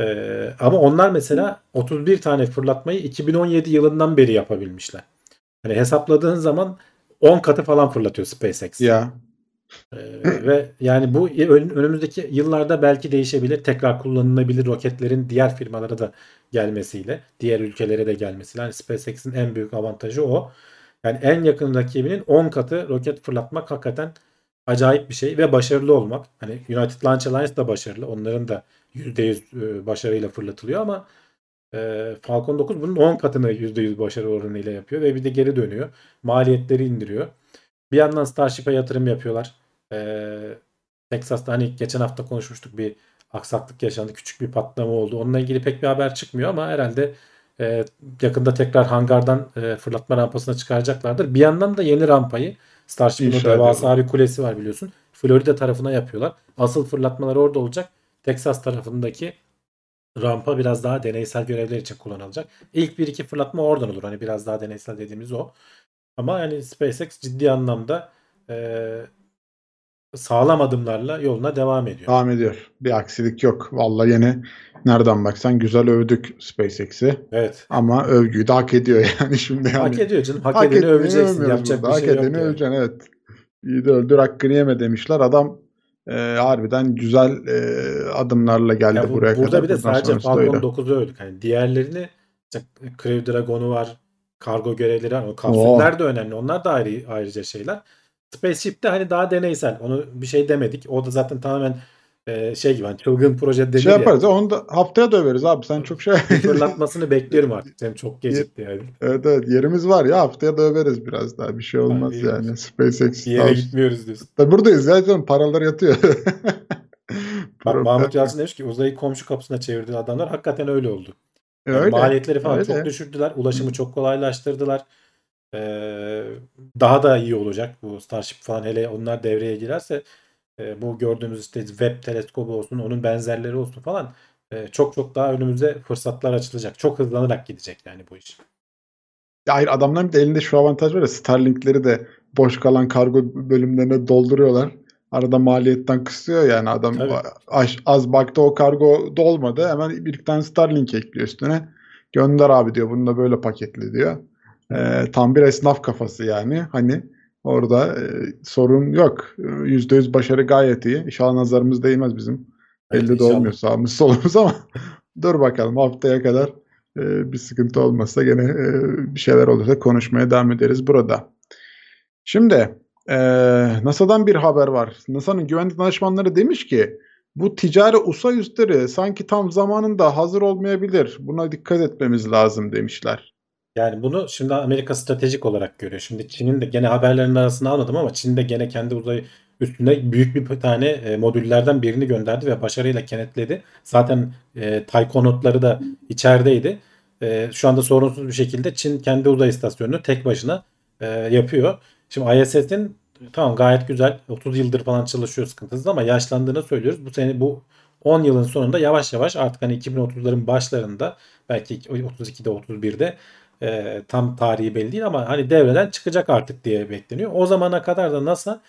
E, ama onlar mesela 31 tane fırlatmayı 2017 yılından beri yapabilmişler. Hani hesapladığın zaman 10 katı falan fırlatıyor SpaceX. ya Ee, ve yani bu ön- önümüzdeki yıllarda belki değişebilir. Tekrar kullanılabilir roketlerin diğer firmalara da gelmesiyle, diğer ülkelere de gelmesiyle. Yani SpaceX'in en büyük avantajı o. Yani en yakın rakibinin 10 katı roket fırlatmak hakikaten acayip bir şey ve başarılı olmak. Hani United Launch Alliance da başarılı. Onların da %100 e, başarıyla fırlatılıyor ama e, Falcon 9 bunun 10 katını %100 başarı oranıyla yapıyor ve bir de geri dönüyor. Maliyetleri indiriyor. Bir yandan Starship'e yatırım yapıyorlar. Ee, Texas'ta hani geçen hafta konuşmuştuk bir aksaklık yaşandı. Küçük bir patlama oldu. Onunla ilgili pek bir haber çıkmıyor ama herhalde e, yakında tekrar hangardan e, fırlatma rampasına çıkaracaklardır. Bir yandan da yeni rampayı Starship'in devasa bir kulesi var biliyorsun. Florida tarafına yapıyorlar. Asıl fırlatmalar orada olacak. Texas tarafındaki rampa biraz daha deneysel görevler için kullanılacak. İlk bir iki fırlatma oradan olur. Hani biraz daha deneysel dediğimiz o. Ama yani SpaceX ciddi anlamda e, sağlam adımlarla yoluna devam ediyor. Devam ediyor. Bir aksilik yok. Vallahi yine nereden baksan güzel övdük SpaceX'i. Evet. Ama övgüyü de hak ediyor yani şimdi. Yani. Hak ediyor canım. Hak, Hak edeni öveceksin. Yapacak burada. bir şey Hak yok. edeni yani. öveceksin evet. İyi de öldür hakkını yeme demişler. Adam e, harbiden güzel e, adımlarla geldi Ya bu- buraya burada kadar. bir de sadece. Falcon 9'u övdük. Hani diğerlerini işte Crew Dragon'u var. Kargo görevleri var. O kapsüller de önemli. Onlar da ayrı ayrıca şeyler. Spaceship'te hani daha deneysel. Onu bir şey demedik. O da zaten tamamen e, şey gibi hani çılgın proje denir Şey ya. yaparız. Onu da haftaya döveriz abi. Sen çok şey. Fırlatmasını bekliyorum artık. Hem çok gecikti yani. evet evet yerimiz var ya haftaya döveriz biraz daha. Bir şey olmaz Abi, yani. SpaceX. Bir yere gitmiyoruz diyorsun. Tabii buradayız ya canım. Paralar yatıyor. Bak Mahmut Yalçın demiş ki uzayı komşu kapısına çevirdi adamlar. Hakikaten öyle oldu. Yani Öyle. maliyetleri falan öyle. çok düşürdüler. Ulaşımı çok kolaylaştırdılar. Ee, daha da iyi olacak bu Starship falan hele onlar devreye girerse e, bu gördüğümüz işte web teleskobu olsun onun benzerleri olsun falan e, çok çok daha önümüze fırsatlar açılacak. Çok hızlanarak gidecek yani bu iş. Hayır adamların bir de elinde şu avantaj var ya Starlink'leri de boş kalan kargo bölümlerine dolduruyorlar. Arada maliyetten kısıyor yani adam Tabii. az, az baktı o kargo dolmadı hemen bir tane Starlink ekliyor üstüne. Gönder abi diyor bunu da böyle paketli diyor. Ee, tam bir esnaf kafası yani hani orada e, sorun yok. Ee, %100 başarı gayet iyi. İnşallah nazarımız değmez bizim. Evet, Belli de olmuyor sağımız solumuz ama dur bakalım haftaya kadar e, bir sıkıntı olmazsa gene e, bir şeyler olursa konuşmaya devam ederiz burada. Şimdi e, NASA'dan bir haber var. NASA'nın güvenlik danışmanları demiş ki bu ticari uzay üsleri sanki tam zamanında hazır olmayabilir. Buna dikkat etmemiz lazım demişler. Yani bunu şimdi Amerika stratejik olarak görüyor. Şimdi Çin'in de gene haberlerin arasına almadım ama Çin de gene kendi uzay üstünde büyük bir tane e, modüllerden birini gönderdi ve başarıyla kenetledi. Zaten e, Taykonotları da içerideydi. E, şu anda sorunsuz bir şekilde Çin kendi uzay istasyonunu tek başına e, yapıyor. Şimdi ISS'in tamam gayet güzel 30 yıldır falan çalışıyor sıkıntısız ama yaşlandığını söylüyoruz. Bu sene bu 10 yılın sonunda yavaş yavaş artık hani 2030'ların başlarında belki 32'de 31'de e, tam tarihi belli değil ama hani devreden çıkacak artık diye bekleniyor. O zamana kadar da NASA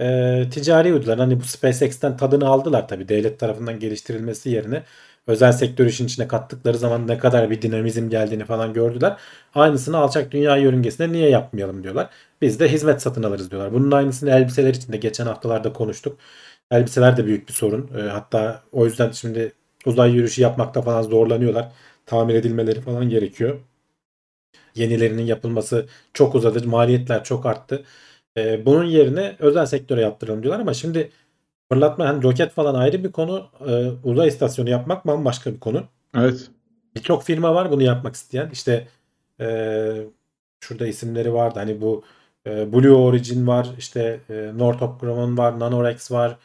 e, ticari uydular hani bu SpaceX'ten tadını aldılar tabii devlet tarafından geliştirilmesi yerine özel sektör işin içine kattıkları zaman ne kadar bir dinamizm geldiğini falan gördüler. Aynısını alçak dünya yörüngesinde niye yapmayalım diyorlar. Biz de hizmet satın alırız diyorlar. Bunun aynısını elbiseler için de geçen haftalarda konuştuk. Elbiseler de büyük bir sorun. E, hatta o yüzden şimdi uzay yürüyüşü yapmakta falan zorlanıyorlar. Tamir edilmeleri falan gerekiyor. Yenilerinin yapılması çok uzadı. Maliyetler çok arttı. E, bunun yerine özel sektöre yaptıralım diyorlar ama şimdi fırlatma hani roket falan ayrı bir konu. E, uzay istasyonu yapmak bambaşka bir konu. Evet. Birçok firma var bunu yapmak isteyen. İşte e, şurada isimleri vardı. Hani bu e, Blue Origin var. işte e, Northrop Grumman var. Nanorex var.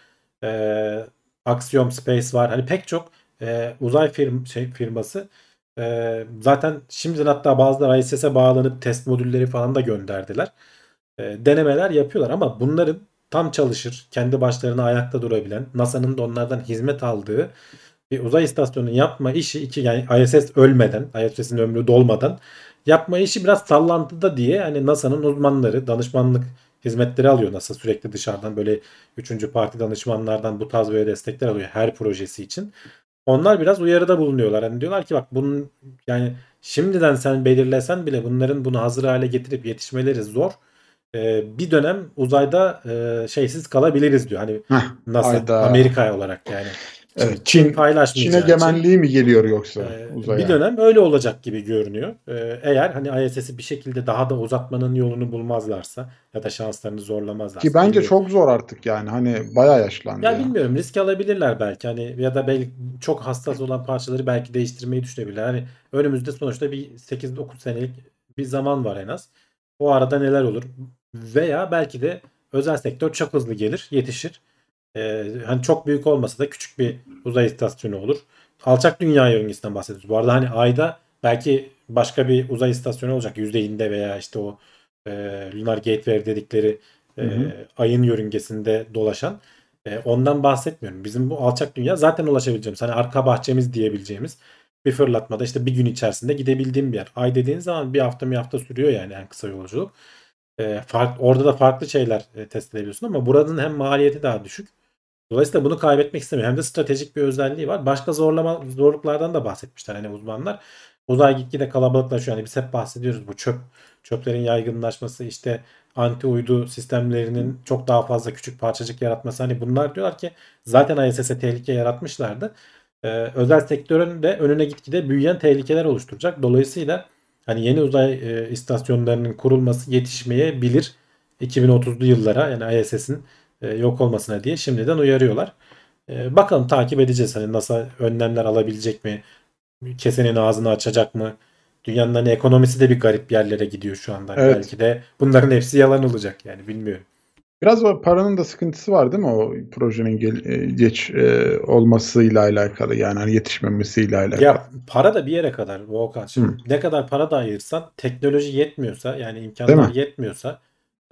E, Axiom Space var. Hani pek çok e, uzay firm, şey, firması e, zaten şimdiden hatta bazıları ISS'e bağlanıp test modülleri falan da gönderdiler. E, denemeler yapıyorlar ama bunların tam çalışır, kendi başlarına ayakta durabilen, NASA'nın da onlardan hizmet aldığı bir uzay istasyonu yapma işi iki yani ISS ölmeden, ISS'in ömrü dolmadan yapma işi biraz sallantıda diye hani NASA'nın uzmanları, danışmanlık hizmetleri alıyor NASA sürekli dışarıdan böyle üçüncü parti danışmanlardan bu tarz böyle destekler alıyor her projesi için. Onlar biraz uyarıda bulunuyorlar. Hani diyorlar ki bak bunun yani şimdiden sen belirlesen bile bunların bunu hazır hale getirip yetişmeleri zor. Ee, bir dönem uzayda e, şeysiz kalabiliriz diyor. Hani Heh, NASA. Amerika olarak yani. Evet, Çin Çin, paylaşmayacağı Çin egemenliği mi geliyor yoksa e, uzaya? bir dönem öyle olacak gibi görünüyor. E, eğer hani ISS'i bir şekilde daha da uzatmanın yolunu bulmazlarsa ya da şanslarını zorlamazlarsa. Ki bence bilmiyorum. çok zor artık yani. Hani bayağı yaşlandı. Ya ya. bilmiyorum risk alabilirler belki hani ya da belki çok hassas olan parçaları belki değiştirmeyi düşünebilirler. Hani önümüzde sonuçta bir 8-9 senelik bir zaman var en az. O arada neler olur? Veya belki de özel sektör çok hızlı gelir, yetişir. Ee, hani çok büyük olmasa da küçük bir uzay istasyonu olur. Alçak dünya yörüngesinden bahsediyoruz. Bu arada hani ayda belki başka bir uzay istasyonu olacak yüzeyinde veya işte o e, Lunar Gateway dedikleri e, Hı hı. ayın yörüngesinde dolaşan e, ondan bahsetmiyorum. Bizim bu alçak dünya zaten ulaşabileceğimiz hani arka bahçemiz diyebileceğimiz bir fırlatmada işte bir gün içerisinde gidebildiğim bir yer. Ay dediğin zaman bir hafta bir hafta sürüyor yani en kısa yolculuk. E, fark, orada da farklı şeyler e, test edebiliyorsun ama buranın hem maliyeti daha düşük. Dolayısıyla bunu kaybetmek istemiyor. Hem de stratejik bir özelliği var. Başka zorlama zorluklardan da bahsetmişler hani uzmanlar. Uzay gitgide kalabalıklaşıyor. Hani biz hep bahsediyoruz bu çöp çöplerin yaygınlaşması işte anti uydu sistemlerinin çok daha fazla küçük parçacık yaratması hani bunlar diyorlar ki zaten ISS'e tehlike yaratmışlardı. Ee, özel sektörün de önüne gitgide büyüyen tehlikeler oluşturacak. Dolayısıyla hani yeni uzay e, istasyonlarının kurulması yetişmeyebilir 2030'lu yıllara yani ISS'in yok olmasına diye şimdiden uyarıyorlar. E, bakalım takip edeceğiz hani NASA önlemler alabilecek mi? Kesenin ağzını açacak mı? Dünyanın hani ekonomisi de bir garip yerlere gidiyor şu anda. Evet. Belki de bunların hepsi yalan olacak yani bilmiyorum. Biraz o paranın da sıkıntısı var değil mi o projenin gel- e, geç e, olmasıyla alakalı yani hani yetişmemesiyle alakalı. Ya para da bir yere kadar Volkan. Şimdi Hı. ne kadar para da ayırsan teknoloji yetmiyorsa yani imkanlar mi? yetmiyorsa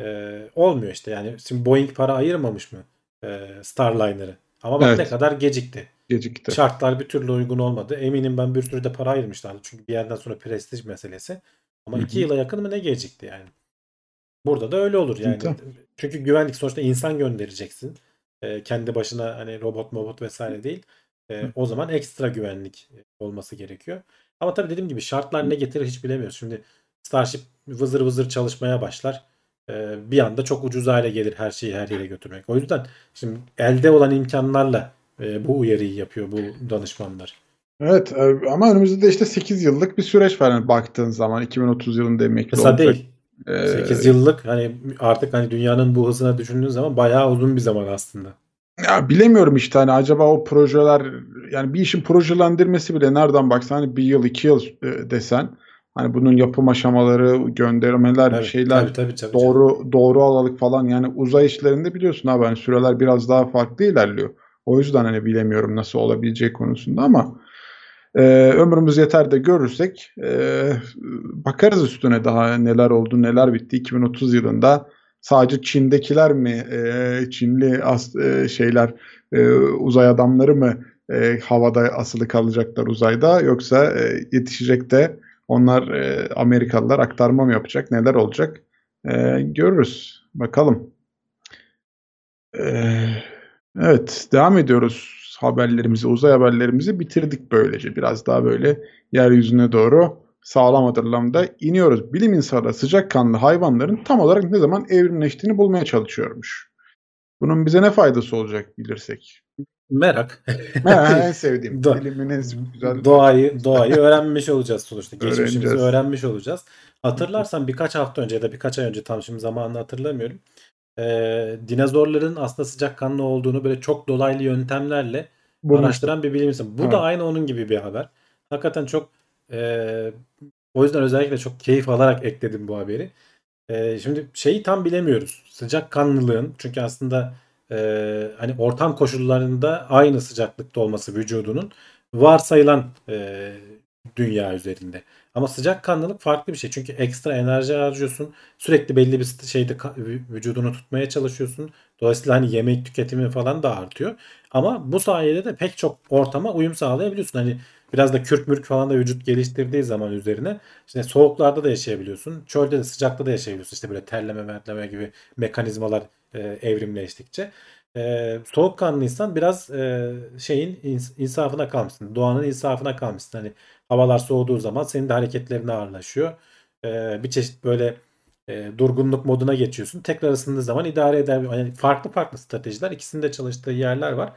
e, olmuyor işte. Yani şimdi Boeing para ayırmamış mı e, Starliner'ı? Ama bak ne Evet. kadar gecikti. Gecikti. Şartlar bir türlü uygun olmadı. Eminim ben bir sürü de para ayırmışlardı. Çünkü bir yerden sonra prestij meselesi. Ama Hı iki yıla yakın mı ne gecikti yani. Burada da öyle olur yani. Tamam. Çünkü güvenlik sonuçta insan göndereceksin. Ee, kendi başına hani robot mobot vesaire değil. Hı. o zaman ekstra güvenlik olması gerekiyor. Ama tabii dediğim gibi şartlar ne getirir hiç bilemiyoruz. Şimdi Starship vızır vızır çalışmaya başlar. Ee, bir anda çok ucuz hale gelir her şeyi her yere götürmek. O yüzden şimdi elde olan imkanlarla e, bu uyarıyı yapıyor bu danışmanlar. Evet e, ama önümüzde de işte 8 yıllık bir süreç var yani baktığın zaman 2030 yılında emekli Kısa olacak. değil. Ee, 8 yıllık hani artık hani dünyanın bu hızına düşündüğün zaman bayağı uzun bir zaman aslında. Ya bilemiyorum işte hani acaba o projeler yani bir işin projelendirmesi bile nereden baksan hani bir yıl iki yıl e, desen hani bunun yapım aşamaları göndermeler bir Tabii, şeyler tabii, tabii, tabii, doğru doğru alalık falan. Yani uzay işlerinde biliyorsun abi hani süreler biraz daha farklı ilerliyor. O yüzden hani bilemiyorum nasıl olabileceği konusunda ama e, ömrümüz yeter de görürsek e, bakarız üstüne daha neler oldu neler bitti. 2030 yılında sadece Çin'dekiler mi e, Çinli as, e, şeyler e, uzay adamları mı e, havada asılı kalacaklar uzayda yoksa e, yetişecek de onlar e, Amerikalılar aktarma mı yapacak neler olacak e, görürüz bakalım. E, evet devam ediyoruz haberlerimizi uzay haberlerimizi bitirdik böylece biraz daha böyle yeryüzüne doğru sağlam adımlarla iniyoruz. Bilim insanları sıcakkanlı hayvanların tam olarak ne zaman evrimleştiğini bulmaya çalışıyormuş. Bunun bize ne faydası olacak bilirsek. Merak. Ha, en sevdiğim. Do- Bilimin en güzel. doğayı doğayı öğrenmiş olacağız sonuçta. Geçmişimizi Öğreneceğiz. öğrenmiş olacağız. Hatırlarsan birkaç hafta önce ya da birkaç ay önce tam şimdi zamanını hatırlamıyorum. Ee, dinozorların aslında sıcakkanlı olduğunu böyle çok dolaylı yöntemlerle Bulmuştum. araştıran bir bilim insanı. Bu Evet. da aynı onun gibi bir haber. Hakikaten çok e, o yüzden özellikle çok keyif alarak ekledim bu haberi. E, şimdi şeyi tam bilemiyoruz. Sıcakkanlılığın çünkü aslında e, hani ortam koşullarında aynı sıcaklıkta olması vücudunun varsayılan e, dünya üzerinde. Ama sıcakkanlılık farklı bir şey. Çünkü ekstra enerji harcıyorsun. Sürekli belli bir şeyde vücudunu tutmaya çalışıyorsun. Dolayısıyla hani yemek tüketimi falan da artıyor. Ama bu sayede de pek çok ortama uyum sağlayabiliyorsun. Hani biraz da kürk mürk falan da vücut geliştirdiği zaman üzerine işte soğuklarda da yaşayabiliyorsun. Çölde de sıcakta da yaşayabiliyorsun. İşte böyle terleme mertleme gibi mekanizmalar e, evrimleştikçe. E, soğukkanlıysan biraz e, şeyin ins- insafına kalmışsın. Doğanın insafına kalmışsın. Hani havalar soğuduğu zaman senin de hareketlerin ağırlaşıyor. E, bir çeşit böyle e, durgunluk moduna geçiyorsun. Tekrar ısındığı zaman idare eder. Yani farklı farklı stratejiler. ikisinde çalıştığı yerler var.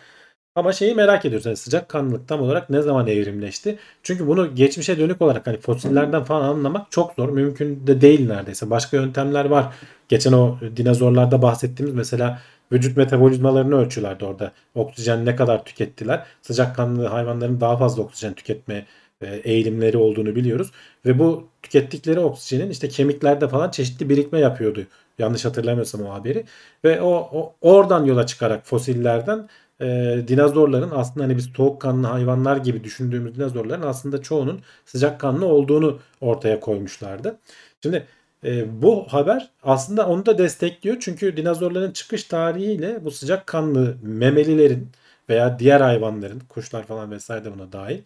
Ama şeyi merak ediyoruz. Yani sıcakkanlılık tam olarak ne zaman evrimleşti? Çünkü bunu geçmişe dönük olarak hani fosillerden falan anlamak çok zor. Mümkün de değil neredeyse. Başka yöntemler var. Geçen o dinozorlarda bahsettiğimiz mesela vücut metabolizmalarını ölçüyorlardı orada. Oksijen ne kadar tükettiler. Sıcakkanlı hayvanların daha fazla oksijen tüketme e, eğilimleri olduğunu biliyoruz. Ve bu tükettikleri oksijenin işte kemiklerde falan çeşitli birikme yapıyordu. Yanlış hatırlamıyorsam o haberi. Ve o, o oradan yola çıkarak fosillerden e, dinozorların aslında hani biz soğukkanlı hayvanlar gibi düşündüğümüz dinozorların aslında çoğunun sıcakkanlı olduğunu ortaya koymuşlardı. Şimdi e, bu haber aslında onu da destekliyor. Çünkü dinozorların çıkış tarihiyle bu sıcakkanlı memelilerin veya diğer hayvanların, kuşlar falan vesaire de buna dahil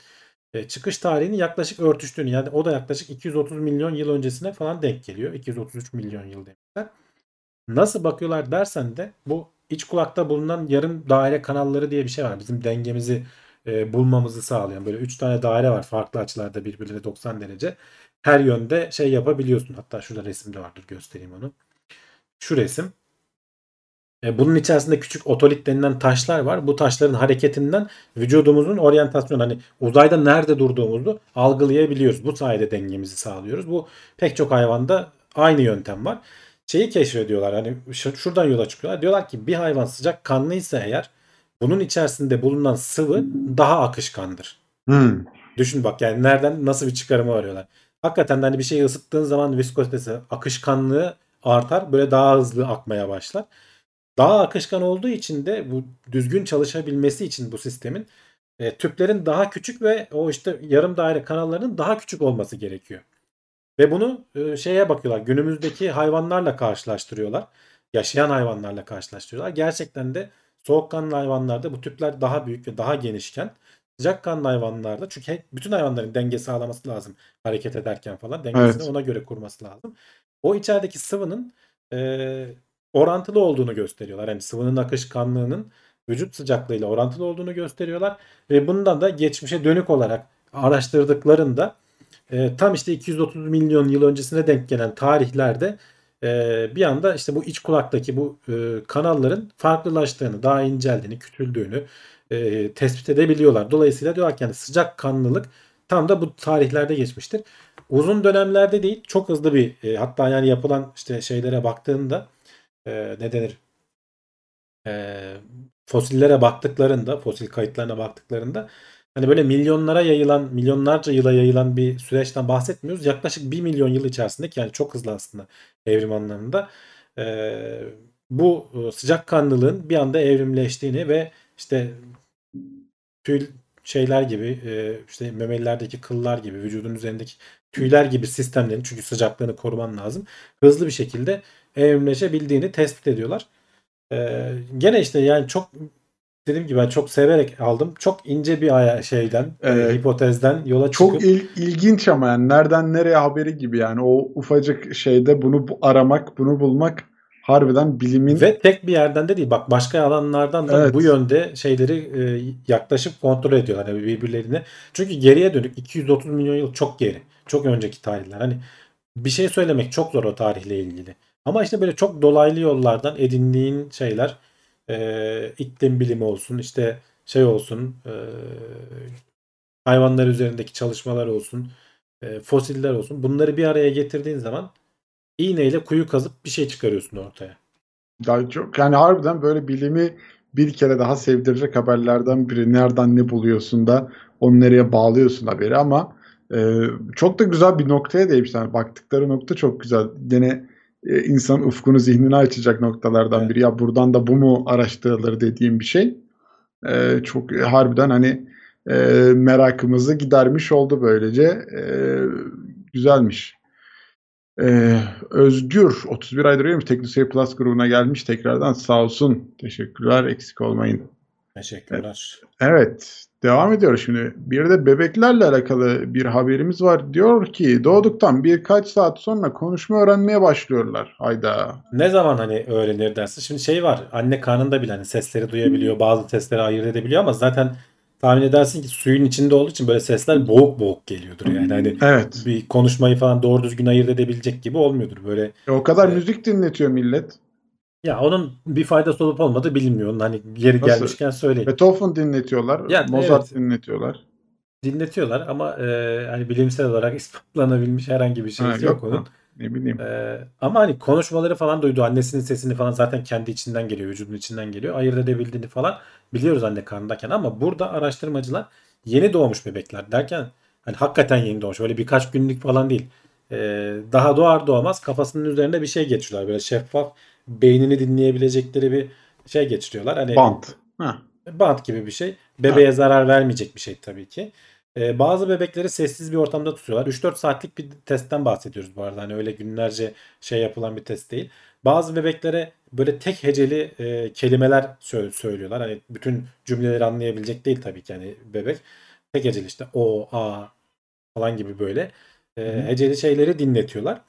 e, çıkış tarihinin yaklaşık örtüştüğünü yani o da yaklaşık 230 milyon yıl öncesine falan denk geliyor. 233 milyon yıl demişler. Nasıl bakıyorlar dersen de bu iç kulakta bulunan yarım daire kanalları diye bir şey var. Bizim dengemizi e, bulmamızı sağlayan böyle 3 tane daire var farklı açılarda birbirine 90 derece. Her yönde şey yapabiliyorsun. Hatta şurada resimde vardır göstereyim onu. Şu resim. E, bunun içerisinde küçük otolit denilen taşlar var. Bu taşların hareketinden vücudumuzun oryantasyonu hani uzayda nerede durduğumuzu algılayabiliyoruz. Bu sayede dengemizi sağlıyoruz. Bu pek çok hayvanda aynı yöntem var. Şeyi keşfediyorlar hani şuradan yola çıkıyorlar. Diyorlar ki bir hayvan sıcak kanlıysa eğer bunun içerisinde bulunan sıvı daha akışkandır. Hmm. Düşün bak yani nereden nasıl bir çıkarımı arıyorlar. Hakikaten hani bir şeyi ısıttığın zaman viskozitesi, akışkanlığı artar. Böyle daha hızlı akmaya başlar. Daha akışkan olduğu için de bu düzgün çalışabilmesi için bu sistemin e, tüplerin daha küçük ve o işte yarım daire kanallarının daha küçük olması gerekiyor. Ve bunu e, şeye bakıyorlar. Günümüzdeki hayvanlarla karşılaştırıyorlar. Yaşayan hayvanlarla karşılaştırıyorlar. Gerçekten de soğukkanlı hayvanlarda bu tüpler daha büyük ve daha genişken sıcakkanlı hayvanlarda çünkü bütün hayvanların denge sağlaması lazım hareket ederken falan dengesini evet. ona göre kurması lazım. O içerideki sıvının e, orantılı olduğunu gösteriyorlar. Yani sıvının akışkanlığının vücut sıcaklığıyla orantılı olduğunu gösteriyorlar ve bundan da geçmişe dönük olarak araştırdıklarında e, tam işte 230 milyon yıl öncesine denk gelen tarihlerde e, bir anda işte bu iç kulaktaki bu e, kanalların farklılaştığını, daha inceldiğini, küçüldüğünü e, tespit edebiliyorlar. Dolayısıyla diyorlar ki yani sıcak kanlılık tam da bu tarihlerde geçmiştir. Uzun dönemlerde değil, çok hızlı bir e, hatta yani yapılan işte şeylere baktığında e, ne denir? E, fosillere baktıklarında, fosil kayıtlarına baktıklarında hani böyle milyonlara yayılan, milyonlarca yıla yayılan bir süreçten bahsetmiyoruz. Yaklaşık 1 milyon yıl içerisinde yani çok hızlı aslında evrim anlamında e, bu sıcakkanlılığın bir anda evrimleştiğini ve işte tüy şeyler gibi işte memelilerdeki kıllar gibi vücudun üzerindeki tüyler gibi sistemlerin çünkü sıcaklığını koruman lazım. Hızlı bir şekilde evrimleşebildiğini tespit ediyorlar. Ee, gene işte yani çok dediğim gibi ben çok severek aldım. Çok ince bir şeyden, evet. hipotezden yola çok çıkıp. Çok il, ilginç ama yani nereden nereye haberi gibi yani o ufacık şeyde bunu aramak, bunu bulmak harbiden bilimin ve tek bir yerden de değil. Bak başka alanlardan da evet. bu yönde şeyleri e, yaklaşıp kontrol ediyorlar yani birbirlerine. Çünkü geriye dönük 230 milyon yıl çok geri. Çok önceki tarihler. Hani bir şey söylemek çok zor o tarihle ilgili. Ama işte böyle çok dolaylı yollardan edindiğin şeyler e, iklim bilimi olsun işte şey olsun e, hayvanlar üzerindeki çalışmalar olsun e, fosiller olsun bunları bir araya getirdiğin zaman iğneyle kuyu kazıp bir şey çıkarıyorsun ortaya. Daha çok yani harbiden böyle bilimi bir kere daha sevdirecek haberlerden biri. Nereden ne buluyorsun da onu nereye bağlıyorsun haberi ama e, çok da güzel bir noktaya değmişler. Yani baktıkları nokta çok güzel. Gene e, insan ufkunu zihnini açacak noktalardan evet. biri. Ya buradan da bu mu araştırılır dediğim bir şey. E, çok e, harbiden hani e, merakımızı gidermiş oldu böylece. E, güzelmiş. Ee, Özgür 31 aydır üyeymiş. Teknoseyir Plus grubuna gelmiş. Tekrardan sağ olsun. Teşekkürler. Eksik olmayın. Teşekkürler. Evet. Devam ediyoruz şimdi. Bir de bebeklerle alakalı bir haberimiz var. Diyor ki doğduktan birkaç saat sonra konuşma öğrenmeye başlıyorlar. Hayda. Ne zaman hani öğrenir dersin? Şimdi şey var. Anne karnında bile hani sesleri duyabiliyor. Bazı sesleri ayırt edebiliyor ama zaten tahmin edersin ki suyun içinde olduğu için böyle sesler boğuk boğuk geliyordur yani. Hani evet. bir konuşmayı falan doğru düzgün ayırt edebilecek gibi olmuyordur böyle. E o kadar e, müzik dinletiyor millet. Ya onun bir faydası olup olmadığı bilinmiyor. Onun hani yeri Nasıl? gelmişken söyleyeyim. Beethoven dinletiyorlar. Yani, Mozart evet, dinletiyorlar. Dinletiyorlar ama e, hani bilimsel olarak ispatlanabilmiş herhangi bir şey yok, yok onun. Ne bileyim. Ee, ama hani konuşmaları falan duydu. Annesinin sesini falan zaten kendi içinden geliyor. Vücudun içinden geliyor. Ayırt edebildiğini falan biliyoruz anne karnındayken. Ama burada araştırmacılar yeni doğmuş bebekler derken Hani hakikaten yeni doğmuş. Öyle birkaç günlük falan değil. Ee, daha doğar doğmaz kafasının üzerinde bir şey geçiriyorlar. Böyle şeffaf beynini dinleyebilecekleri bir şey geçiriyorlar. Hani Bant. Bant gibi bir şey. Bebeğe zarar vermeyecek bir şey tabii ki. Ee, bazı bebekleri sessiz bir ortamda tutuyorlar. 3-4 saatlik bir testten bahsediyoruz bu arada. Hani öyle günlerce şey yapılan bir test değil. Bazı bebeklere böyle tek heceli e, kelimeler sö- söylüyorlar. Hani bütün cümleleri anlayabilecek değil tabii ki hani bebek. Tek heceli işte o, a falan gibi böyle e, heceli şeyleri dinletiyorlar.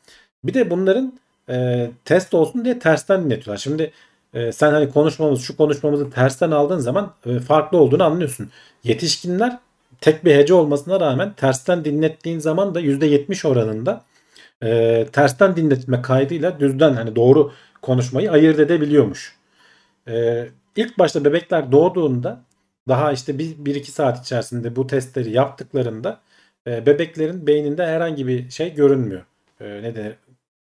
Bir de bunların e, test olsun diye tersten dinletiyorlar. Şimdi e, sen hani konuşmamız şu konuşmamızı tersten aldığın zaman e, farklı olduğunu anlıyorsun. Yetişkinler tek bir hece olmasına rağmen tersten dinlettiğin zaman da %70 oranında e, tersten dinletme kaydıyla düzden hani doğru konuşmayı ayırt edebiliyormuş. E, ilk başta bebekler doğduğunda daha işte 1-2 saat içerisinde bu testleri yaptıklarında e, bebeklerin beyninde herhangi bir şey görünmüyor. E, ne denir?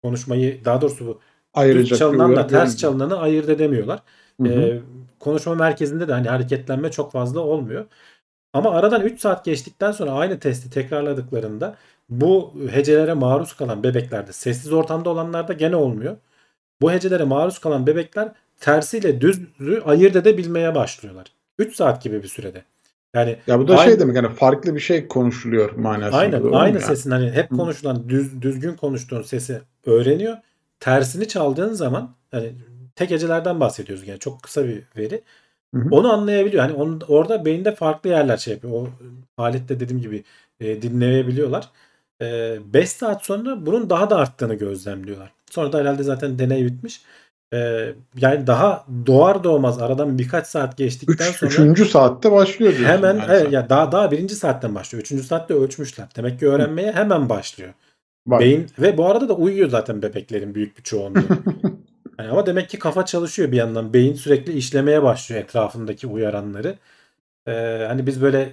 Konuşmayı daha doğrusu bir çalınanla ters çalınanı ayırt edemiyorlar. Hı hı. Ee, konuşma merkezinde de hani hareketlenme çok fazla olmuyor. Ama aradan 3 saat geçtikten sonra aynı testi tekrarladıklarında bu hecelere maruz kalan bebeklerde sessiz ortamda olanlarda gene olmuyor. Bu hecelere maruz kalan bebekler tersiyle düzü ayırt edebilmeye başlıyorlar. 3 saat gibi bir sürede. Yani Ya bu da Aynı- şey demek yani farklı bir şey konuşuluyor manasında. Aynen aynı yani? sesin hani hep konuşulan düz, düzgün konuştuğun sesi öğreniyor. Tersini çaldığın zaman hani tek hecelerden bahsediyoruz yani çok kısa bir veri. Hı hı. Onu anlayabiliyor. Hani onun, orada beyinde farklı yerler şey yapıyor. O alette dediğim gibi e, dinleyebiliyorlar. 5 saat sonra bunun daha da arttığını gözlemliyorlar. Sonra da herhalde zaten deney bitmiş. E, yani daha doğar doğmaz aradan birkaç saat geçtikten Üç, sonra üçüncü saatte başlıyor diyorsun. Hemen yani evet, ya daha daha birinci saatten başlıyor. Üçüncü saatte ölçmüşler. Demek ki öğrenmeye hemen başlıyor. Bak. Beyin ve bu arada da uyuyor zaten bebeklerin büyük bir çoğunluğu. Yani ama demek ki kafa çalışıyor bir yandan. Beyin sürekli işlemeye başlıyor etrafındaki uyaranları. Ee, hani biz böyle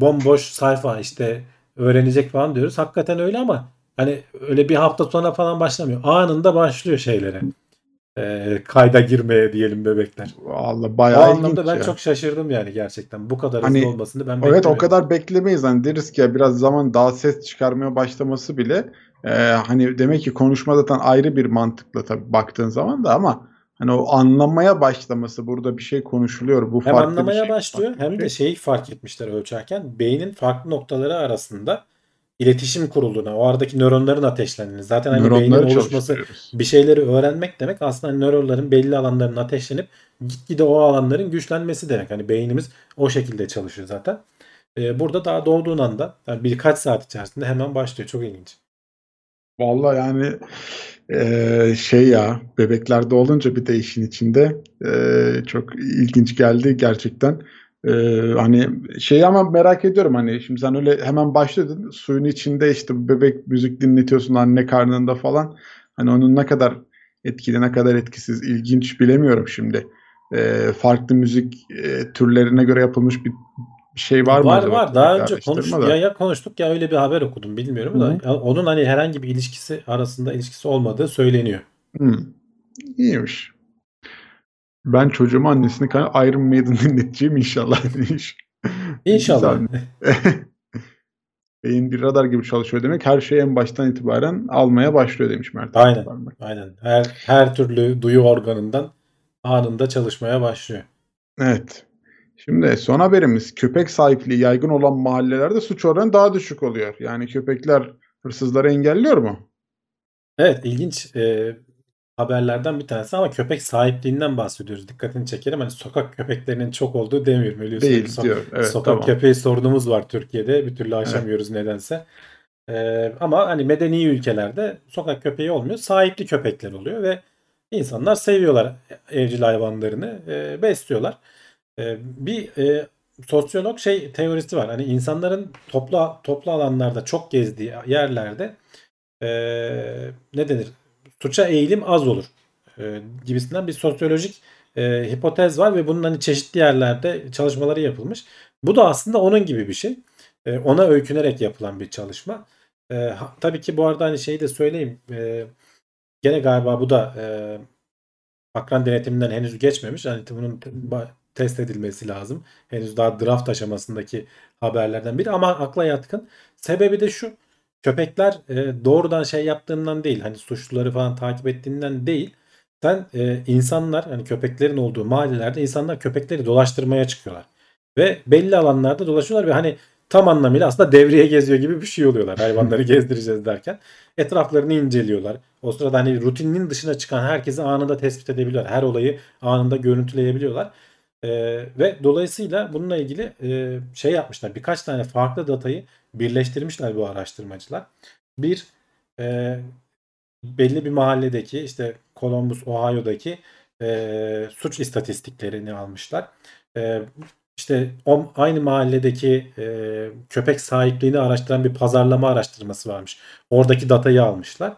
bomboş sayfa işte öğrenecek falan diyoruz. Hakikaten öyle ama hani öyle bir hafta sonra falan başlamıyor. Anında başlıyor şeylere. Ee, kayda girmeye diyelim bebekler. Vallahi O bayağı anlamda ilginç ben ya. çok şaşırdım yani gerçekten. Bu kadar Hani, hızlı olmasını ben Evet o kadar beklemeyiz. Hani deriz ki ya biraz zaman daha ses çıkarmaya başlaması bile e, hani demek ki konuşma zaten ayrı bir mantıkla tabii baktığın zaman da ama hani o anlamaya başlaması burada bir şey konuşuluyor. Bu Hem farklı bir anlamaya şey. başlıyor farklı bir hem de şey. şeyi fark etmişler ölçerken beynin farklı noktaları arasında iletişim kurulduğuna, o aradaki nöronların ateşlendiğini. Zaten hani beynin Nöronları oluşması çalıştırıyoruz. bir şeyleri öğrenmek demek aslında hani nöronların belli alanlarının ateşlenip gitgide o alanların güçlenmesi demek. Hani beynimiz o şekilde çalışıyor zaten. Ee, burada daha doğduğun anda yani birkaç saat içerisinde hemen başlıyor. Çok ilginç. Vallahi yani eee, şey ya bebeklerde olunca bir de işin içinde eee, çok ilginç geldi gerçekten. Eee, hani şey ama merak ediyorum hani şimdi sen öyle hemen başladın suyun içinde işte bebek müzik dinletiyorsun anne karnında falan hani onun ne kadar etkili ne kadar etkisiz ilginç bilemiyorum şimdi. Eee, farklı müzik eee, türlerine göre yapılmış bir, şey var mı var var. Daha önce araştırma konuş, da. ya, ya konuştuk ya öyle bir haber okudum bilmiyorum da Hı ya onun hani herhangi bir ilişkisi arasında ilişkisi olmadığı söyleniyor. Hmm. İyiymiş. Ben çocuğuma annesini kan Iron Maiden dinleteceğim inşallah demiş. İnşallah. Beyin bir radar gibi çalışıyor demek. Her şeyi en baştan itibaren almaya başlıyor demiş Mert. Aynen. Parmak. Aynen. Her her türlü duyu organından anında çalışmaya başlıyor. Evet. Şimdi son haberimiz köpek sahipliği yaygın olan mahallelerde suç oranı daha düşük oluyor. Yani köpekler hırsızları engelliyor mu? Evet ilginç e, haberlerden bir tanesi ama köpek sahipliğinden bahsediyoruz. Dikkatini çekerim. Hani sokak köpeklerinin çok olduğu demiyorum. Biliyorsun Değil so-. Evet sokak tamam. köpeği sorunumuz var Türkiye'de. Bir türlü aşamıyoruz nedense. E, ama hani medeni ülkelerde sokak köpeği olmuyor. Sahipli köpekler oluyor ve insanlar seviyorlar evcil hayvanlarını. e, besliyorlar. E, bir e, sosyolog şey teorisi var. Hani insanların toplu toplu alanlarda çok gezdiği yerlerde e, ne denir? Suça eğilim az olur. E, gibisinden bir sosyolojik e, hipotez var ve bunun hani çeşitli yerlerde çalışmaları yapılmış. Bu da aslında onun gibi bir şey. E, ona öykünerek yapılan bir çalışma. E, ha- tabii ki bu arada hani şeyi de söyleyeyim. E, gene galiba bu da e, akran denetiminden henüz geçmemiş. Hani bunun test edilmesi lazım. Henüz daha draft aşamasındaki haberlerden biri ama akla yatkın. Sebebi de şu. Köpekler e, doğrudan şey yaptığından değil. Hani suçluları falan takip ettiğinden değil. Sen e, insanlar hani köpeklerin olduğu mahallelerde insanlar köpekleri dolaştırmaya çıkıyorlar. Ve belli alanlarda dolaşıyorlar ve hani tam anlamıyla aslında devreye geziyor gibi bir şey oluyorlar. Hayvanları gezdireceğiz derken. Etraflarını inceliyorlar. O sırada hani rutinin dışına çıkan herkesi anında tespit edebiliyorlar. Her olayı anında görüntüleyebiliyorlar. Ee, ve dolayısıyla bununla ilgili e, şey yapmışlar. Birkaç tane farklı datayı birleştirmişler bu araştırmacılar. Bir e, belli bir mahalledeki işte Columbus, Ohio'daki e, suç istatistiklerini almışlar. E, işte o, aynı mahalledeki e, köpek sahipliğini araştıran bir pazarlama araştırması varmış. Oradaki datayı almışlar.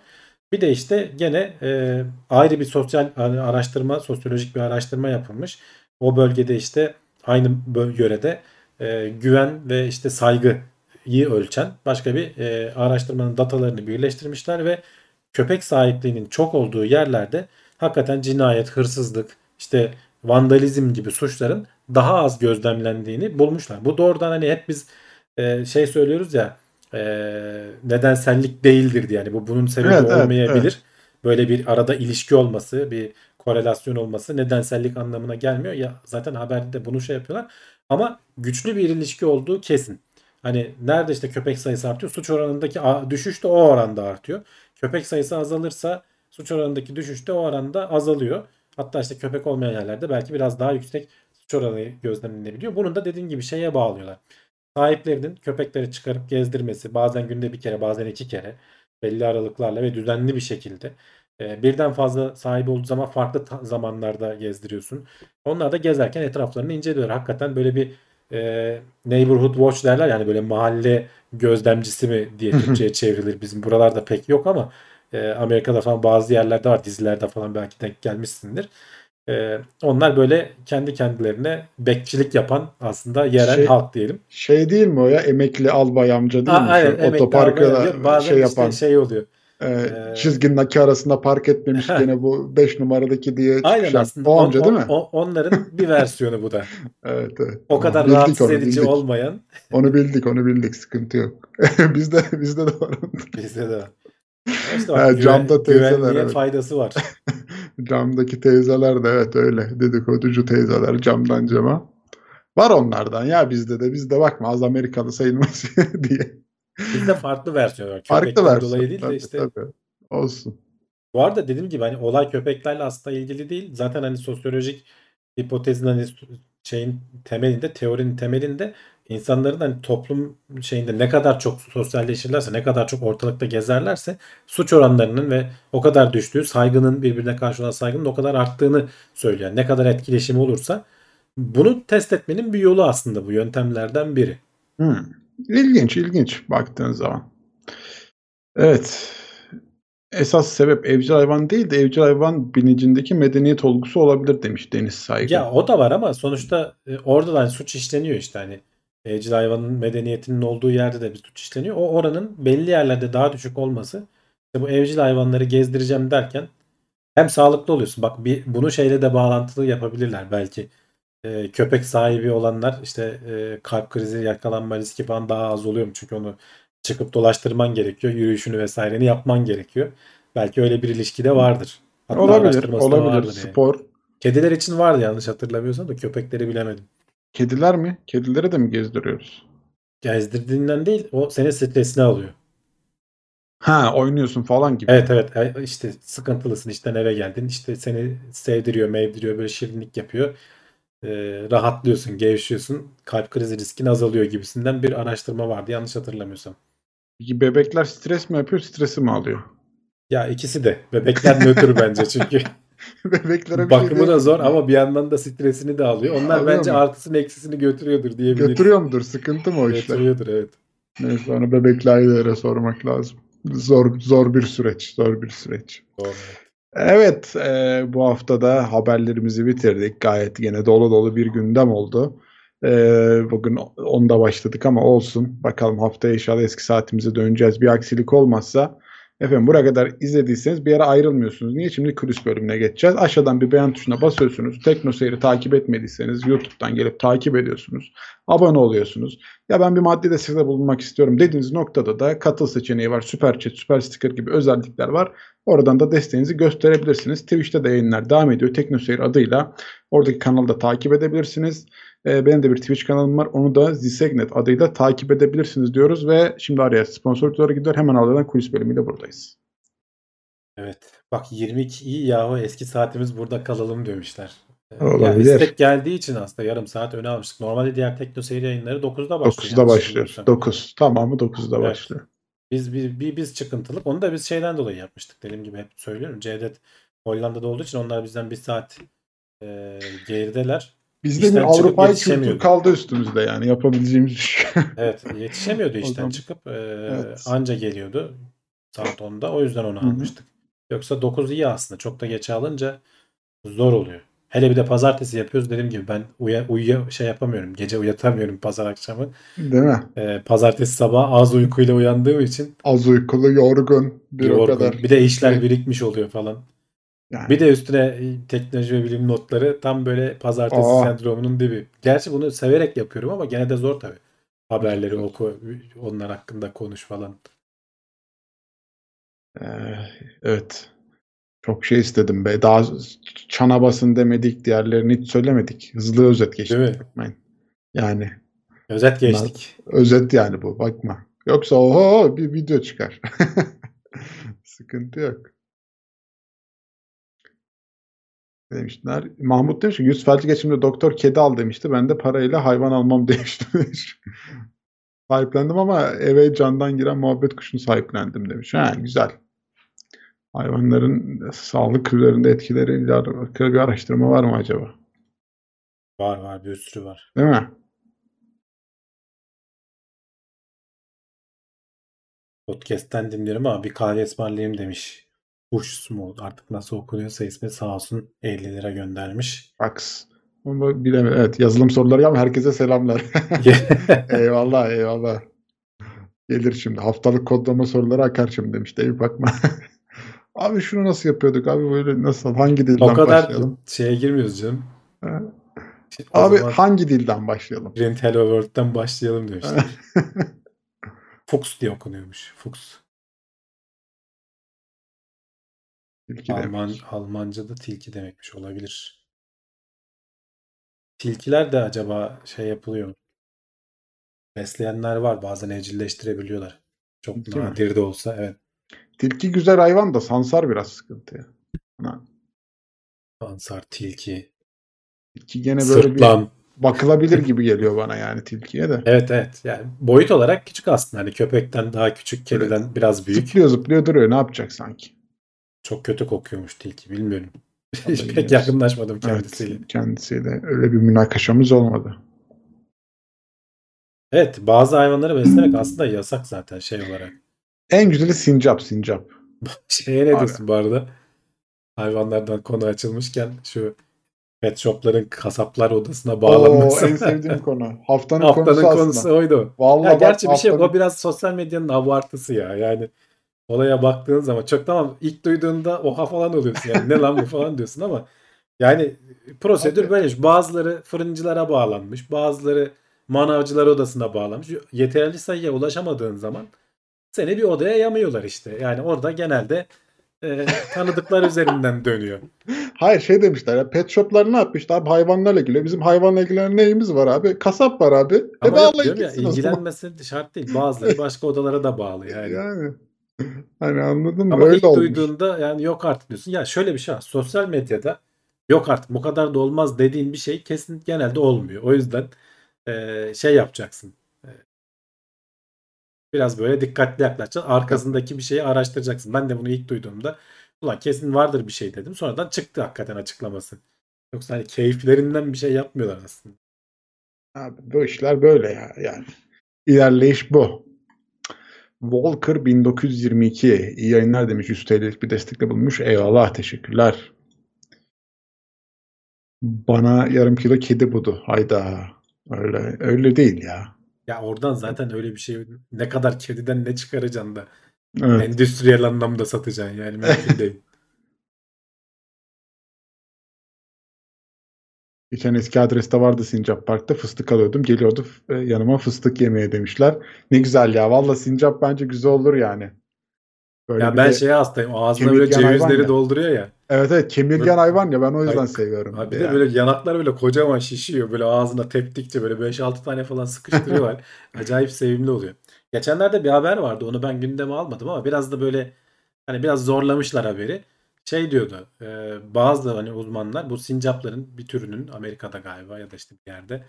Bir de işte gene e, ayrı bir sosyal araştırma, sosyolojik bir araştırma yapılmış. O bölgede işte aynı yörede e, güven ve işte saygıyı ölçen başka bir e, araştırmanın datalarını birleştirmişler ve köpek sahipliğinin çok olduğu yerlerde hakikaten cinayet, hırsızlık, işte vandalizm gibi suçların daha az gözlemlendiğini bulmuşlar. Bu doğrudan hani hep biz e, şey söylüyoruz ya e, nedensellik değildir diye. Yani bu bunun sebebi evet, olmayabilir. Evet, evet. Böyle bir arada ilişki olması, bir korelasyon olması nedensellik anlamına gelmiyor. Ya zaten haberde de bunu şey yapıyorlar. Ama güçlü bir ilişki olduğu kesin. Hani nerede işte köpek sayısı artıyor, suç oranındaki düşüş de o oranda artıyor. Köpek sayısı azalırsa suç oranındaki düşüş de o oranda azalıyor. Hatta işte köpek olmayan yerlerde belki biraz daha yüksek suç oranı gözlemlenebiliyor. Bunun da dediğim gibi şeye bağlıyorlar. Sahiplerinin köpekleri çıkarıp gezdirmesi bazen günde bir kere bazen iki kere belli aralıklarla ve düzenli bir şekilde e, birden fazla sahibi olduğu zaman farklı zamanlarda gezdiriyorsun. Onlar da gezerken etraflarını inceliyor. Hakikaten böyle bir e, neighborhood watch derler yani böyle mahalle gözlemcisi mi diye Türkçe'ye çevrilir. Bizim buralarda pek yok ama e, Amerika'da falan bazı yerlerde var dizilerde falan belki denk gelmişsindir. E, onlar böyle kendi kendilerine bekçilik yapan aslında yerel şey, halk diyelim. Şey değil mi o ya emekli albay amca değil Aa, mi? Aynen, Otoparkta şey yapan. Işte şey oluyor. Ee, ee, çizginin iki arasında park etmemiş gene bu 5 numaradaki diye Aynen çıkacak. aslında. O amca on, değil mi? On, onların bir versiyonu bu da. evet evet. O kadar bildik rahatsız onu, edici bildik. olmayan. Onu bildik onu bildik sıkıntı yok. bizde bizde de var. bizde de var. İşte bak, yani camda teyzeler evet. faydası var. Camdaki teyzeler de evet öyle dedikoducu teyzeler camdan cama. Var onlardan ya bizde de bizde bakma az Amerikalı sayılmaz diye. Bizde farklı versiyon var. Farklı versiyon. dolayı değil de işte. Tabii. Olsun. Bu arada dediğim gibi hani olay köpeklerle aslında ilgili değil. Zaten hani sosyolojik hipotezin hani şeyin temelinde, teorinin temelinde insanların hani toplum şeyinde ne kadar çok sosyalleşirlerse, ne kadar çok ortalıkta gezerlerse suç oranlarının ve o kadar düştüğü, saygının birbirine karşı olan saygının o kadar arttığını söylüyor. Ne kadar etkileşimi olursa bunu test etmenin bir yolu aslında bu yöntemlerden biri. Hmm. İlginç, ilginç baktığın zaman. Evet. Esas sebep evcil hayvan değil de evcil hayvan bilincindeki medeniyet olgusu olabilir demiş Deniz Saygı. Ya o da var ama sonuçta e, orada da hani suç işleniyor işte hani evcil hayvanın medeniyetinin olduğu yerde de bir suç işleniyor. O oranın belli yerlerde daha düşük olması işte bu evcil hayvanları gezdireceğim derken hem sağlıklı oluyorsun. Bak bir bunu şeyle de bağlantılı yapabilirler belki. Ee, köpek sahibi olanlar işte e, kalp krizi yakalanma riski falan daha az oluyor mu? Çünkü onu çıkıp dolaştırman gerekiyor. Yürüyüşünü vesaireni yapman gerekiyor. Belki öyle bir ilişki de vardır. Hatta olabilir. Olabilir. Spor. Yani. Kediler için vardı yanlış hatırlamıyorsam da köpekleri bilemedim. Kediler mi? Kedileri de mi gezdiriyoruz? Gezdirdiğinden değil o senin stresini alıyor. Ha oynuyorsun falan gibi. Evet evet e, işte sıkıntılısın işten eve geldin işte seni sevdiriyor mevdiriyor böyle şirinlik yapıyor. Ee, rahatlıyorsun gevşiyorsun kalp krizi riskin azalıyor gibisinden bir araştırma vardı yanlış hatırlamıyorsam. Peki bebekler stres mi yapıyor stresi mi alıyor? Ya ikisi de bebekler nötr bence çünkü Bebeklere bir Bakımı şey da zor ama bir yandan da stresini de alıyor. Onlar Alıyor bence mu? artısını eksisini götürüyordur diyebiliriz. Götürüyor mudur? Sıkıntı mı o işler? Götürüyordur evet. Neyse onu bebekli ailelere sormak lazım. Zor zor bir süreç. Zor bir süreç. Doğru. Evet e, bu hafta da haberlerimizi bitirdik. Gayet yine dolu dolu bir gündem oldu. E, bugün onda başladık ama olsun. Bakalım haftaya inşallah eski saatimize döneceğiz. Bir aksilik olmazsa Efendim buraya kadar izlediyseniz bir yere ayrılmıyorsunuz. Niye? Şimdi kulis bölümüne geçeceğiz. Aşağıdan bir beğen tuşuna basıyorsunuz. Tekno Seyir'i takip etmediyseniz YouTube'dan gelip takip ediyorsunuz. Abone oluyorsunuz. Ya ben bir maddi destekte bulunmak istiyorum dediğiniz noktada da katıl seçeneği var. Süper chat, süper sticker gibi özellikler var. Oradan da desteğinizi gösterebilirsiniz. Twitch'te de yayınlar devam ediyor. Tekno Seyir adıyla. Oradaki kanalı da takip edebilirsiniz. Ee, benim de bir Twitch kanalım var. Onu da Zisegnet adıyla takip edebilirsiniz diyoruz ve şimdi araya sponsorluklara gidiyor. Hemen ardından kulis bölümüyle buradayız. Evet. Bak 22 iyi yahu eski saatimiz burada kalalım demişler. Ee, Olabilir. Yani istek geldiği için aslında yarım saat öne almıştık. Normalde diğer tekno seyir yayınları 9'da başlıyor. 9'da yanlış başlıyor. bilmiyorsam. 9. Tamamı 9'da Evet. başlıyor. Biz bir, bir biz çıkıntılık. Onu da biz şeyden dolayı yapmıştık. Dediğim gibi hep söylüyorum. Cevdet Hollanda'da olduğu için onlar bizden bir saat e, gerideler. Bizde bir yetişemiyordu. kültür kaldı üstümüzde yani yapabileceğimiz bir şey. Evet yetişemiyordu işten çıkıp e, Evet. anca geliyordu saat 10'da. O yüzden onu Hı hı. almıştık. Yoksa 9 iyi aslında. Çok da geç alınca zor oluyor. Hele bir de pazartesi yapıyoruz. Dediğim gibi ben uya, uyuya şey yapamıyorum. Gece uyatamıyorum pazar akşamı. Değil mi? E, pazartesi sabah az uykuyla uyandığım için Az uykulu, yorgun bir o yorgun. kadar. Bir de işler Evet. birikmiş oluyor falan. Yani, Bir de üstüne teknoloji ve bilim notları tam böyle pazartesi Aa. sendromunun dibi. Gerçi bunu severek yapıyorum ama gene de zor tabii. Haberleri oku, onlar hakkında konuş falan. e, evet. Çok şey istedim be. Daha çana basın demedik, diğerlerini hiç söylemedik. Hızlı özet geçtik. Değil mi? Bakmayın. Yani Özet geçtik. özet yani bu. Bakma. Yoksa oho bir video çıkar. Sıkıntı yok. Demişler. Mahmut demiş ki yüz felci geçimde doktor kedi al demişti. Ben de parayla hayvan almam demiştim. demiş. Sahiplendim ama eve candan giren muhabbet kuşunu sahiplendim demiş. Ha, güzel. Hayvanların sağlık üzerinde etkileriyle alakalı bir araştırma var mı acaba? Var var bir sürü var. Değil mi? Podcast'ten dinliyorum ama bir kahve ısmarlayayım demiş. Huş mu artık nasıl okunuyorsa ismi sağ olsun 50 lira göndermiş. Fax. Ama bilemedim. Evet yazılım soruları ama herkese selamlar. eyvallah eyvallah. Gelir şimdi. Haftalık kodlama soruları akar şimdi demiş. Değil bakma. abi şunu nasıl yapıyorduk? Abi böyle nasıl? Hangi dilden o kadar başlayalım? şeye girmiyoruz canım. Ha. O Abi hangi dilden başlayalım? Print Hello World'den başlayalım demişler. Fuchs diye okunuyormuş. Fuchs. Tilki Alman, demek. Almanca'da tilki demekmiş olabilir. Tilkiler de acaba şey yapılıyor? Besleyenler var. Bazen evcilleştirebiliyorlar. Çok Değil mi? nadir de olsa evet. Tilki güzel hayvan da sansar biraz sıkıntı ya. Ha, Ansar, tilki, Tilki gene böyle bir sırtlan. bakılabilir gibi geliyor bana yani tilkiye de. Evet evet. Yani boyut olarak küçük aslında. Hani köpekten daha küçük, kediden biraz büyük. Zıplıyor zıplıyor duruyor. Ne yapacak sanki? Çok kötü kokuyormuş tilki. Bilmiyorum. Hiç pek yakınlaşmadım kendisiyle. Evet, kendisiyle öyle bir münakaşamız olmadı. Evet, bazı hayvanları beslemek aslında yasak zaten şey olarak. En güzeli sincap sincap. Şeye ne diyorsun bu arada? Hayvanlardan konu açılmışken şu pet shopların kasaplar odasına Oo, bağlanması. en sevdiğim konu. Haftanın, Haftanın konusu, konusu, aslında. oydu. Vallahi Ya bak, gerçi bir şey yok. haftanın- O biraz sosyal medyanın abartısı ya. Yani olaya baktığın zaman çok tamam ilk duyduğunda oha falan oluyorsun yani ne lan bu falan diyorsun ama yani prosedür Abi. böyle. Bazıları fırıncılara bağlanmış. Bazıları manavcılar odasına bağlanmış. Yeterli sayıya ulaşamadığın zaman seni bir odaya yamıyorlar işte. Yani orada genelde e, tanıdıklar üzerinden dönüyor. Hayır şey demişler ya pet shoplar ne yapmıştı abi hayvanlarla ilgili. Bizim hayvanla ilgili neyimiz var abi? Kasap var abi. E Ama yok bağlayın diyorum ya gitsin o zaman. ilgilenmesi şart değil. Bazıları başka odalara da bağlı yani. Yani. Hani anladın mı? Ama Öyle ilk olmuş. duyduğunda yani yok artık diyorsun. Ya şöyle bir şey var. Sosyal medyada yok artık bu kadar da olmaz dediğin bir şey kesin genelde olmuyor. O yüzden e, şey yapacaksın. Biraz böyle dikkatli yaklaşacaksın. Arkasındaki bir şeyi araştıracaksın. Ben de bunu ilk duyduğumda ulan kesin vardır bir şey dedim. Sonradan çıktı hakikaten açıklaması. Yoksa hani keyiflerinden bir şey yapmıyorlar aslında. Abi bu işler böyle ya yani. İlerleyiş bu. Walker 1922 iyi yayınlar demiş 100 TL'lik bir destekle bulmuş. Eyvallah teşekkürler. Bana yarım kilo kedi budu. Hayda. Öyle öyle değil ya. Ya oradan zaten öyle bir şey ne kadar kediden ne çıkaracaksın da Evet. Endüstriyel anlamda satacaksın yani mümkün değil. Geçen eski adreste vardı Sincap Park'ta fıstık alıyordum. Geliyordu e, yanıma fıstık yemeye demişler. Ne güzel ya. Valla Sincap bence güzel olur yani. Böyle ya ben de- şeye hastayım. Ağzına böyle cevizleri ya. dolduruyor ya. Evet evet kemirgen Böyle- hayvan ya ben o yüzden Ay- seviyorum. Abi bir de yani. böyle yanaklar böyle kocaman şişiyor. Böyle ağzına teptikçe böyle 5-6 tane falan sıkıştırıyorlar. Acayip sevimli oluyor. Geçenlerde bir haber vardı. Onu ben gündeme almadım ama biraz da böyle hani biraz zorlamışlar haberi. Şey diyordu. e, bazı hani uzmanlar bu sincapların bir türünün Amerika'da galiba ya da işte bir yerde